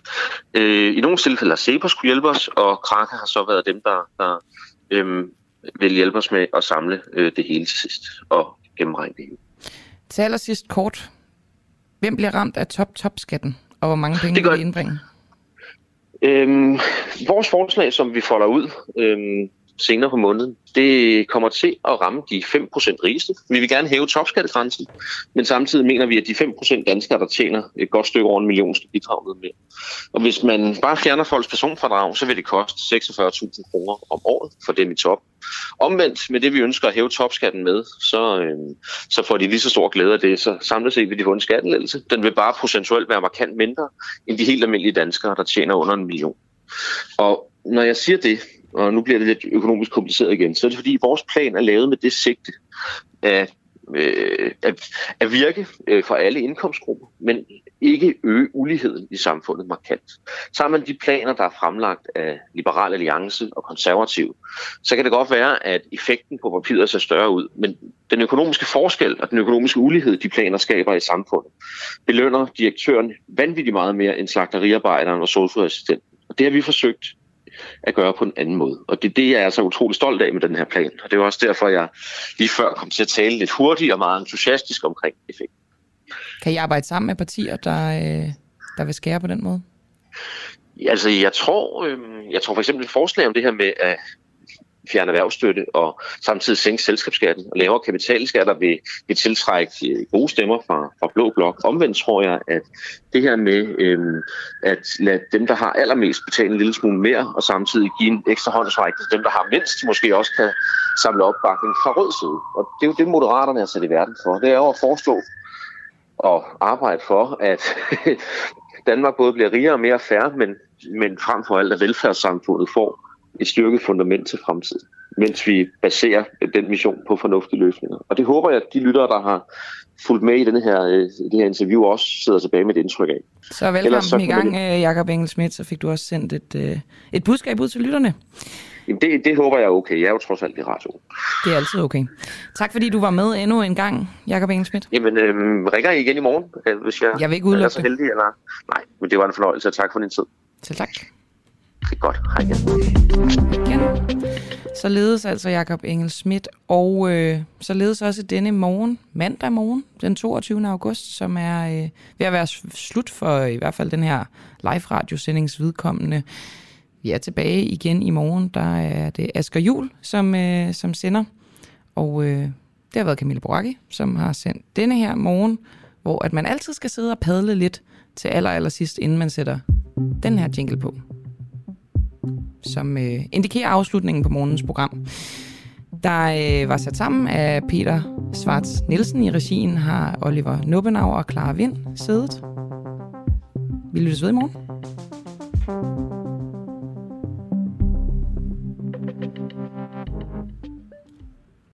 Øh, I nogle tilfælde har Cepos kunne hjælpe os, og Kraka har så været dem, der, der øhm, vil hjælpe os med at samle øh, det hele til sidst og gennemregne det hele. Til allersidst kort. Hvem bliver ramt af top-top-skatten, og hvor mange penge det gør... vil indbringe? Øhm, vores forslag, som vi folder ud, øhm, senere på måneden, det kommer til at ramme de 5% rigeste. Vi vil gerne hæve topskattegrænsen, men samtidig mener vi, at de 5% danskere, der tjener et godt stykke over en million, skal bidrage med mere. Og hvis man bare fjerner folks personfradrag, så vil det koste 46.000 kroner om året for dem i top. Omvendt med det, vi ønsker at hæve topskatten med, så, øh, så får de lige så stor glæde af det. Så samlet set vil de få en skattelettelse. Den vil bare procentuelt være markant mindre end de helt almindelige danskere, der tjener under en million. Og når jeg siger det, og nu bliver det lidt økonomisk kompliceret igen, så er det fordi, vores plan er lavet med det sigte at, øh, at, at virke øh, for alle indkomstgrupper, men ikke øge uligheden i samfundet markant. Så man de planer, der er fremlagt af Liberal Alliance og Konservativ, så kan det godt være, at effekten på papiret ser større ud, men den økonomiske forskel og den økonomiske ulighed, de planer skaber i samfundet, belønner direktøren vanvittigt meget mere end slagteriarbejderen og socialassistenten. Det har vi forsøgt at gøre på en anden måde. Og det, det er jeg så utrolig stolt af med den her plan. Og det er også derfor, jeg lige før kom til at tale lidt hurtigt og meget entusiastisk omkring effekten. Kan I arbejde sammen med partier, der, øh, der vil skære på den måde? Altså, jeg tror, øh, jeg tror for eksempel et forslag om det her med at fjerne erhvervsstøtte og samtidig sænke selskabsskatten og lavere kapitalskatter vil, vil tiltrække øh, gode stemmer fra, fra Blå Blok. Omvendt tror jeg, at det her med øh, at lade dem, der har allermest, betale en lille smule mere og samtidig give en ekstra håndsrækning til dem, der har mindst, måske også kan samle opbakning fra rød side. Og det er jo det, Moderaterne er sat i verden for. Det er jo at forestå og arbejde for, at Danmark både bliver rigere og mere færre, men, men frem for alt, at velfærdssamfundet får et styrket fundament til fremtiden, mens vi baserer den mission på fornuftige løsninger. Og det håber jeg, at de lyttere, der har fulgt med i denne her, øh, det her interview, også sidder tilbage med et indtryk af. Så velkommen Ellers, så i gang, man... Øh, Jakob Engelsmidt, så fik du også sendt et, øh, et budskab ud til lytterne. Jamen det, det håber jeg er okay. Jeg er jo trods alt i radio. Det er altid okay. Tak fordi du var med endnu en gang, Jakob Engelsmidt. Jamen, øhm, ringer I igen i morgen, hvis jeg, jeg vil ikke udelukke er så heldig? Eller? Nej, men det var en fornøjelse, tak for din tid. Selv tak. Det er godt. Hej igen. igen. Således altså Jakob Engel Schmidt, og øh, således også denne morgen, mandag morgen, den 22. august, som er øh, ved at være slut for i hvert fald den her live-radiosendings vedkommende. Vi er tilbage igen i morgen. Der er det Asger Jul, som, øh, som sender, og øh, det har været Camille Boracchi, som har sendt denne her morgen, hvor at man altid skal sidde og padle lidt til aller, aller sidst, inden man sætter den her jingle på som øh, indikerer afslutningen på morgens program. Der øh, var sat sammen af Peter Svarts Nielsen i regien, har Oliver Nubbenauer og Clara Vind siddet. Vi lyttes ved i morgen.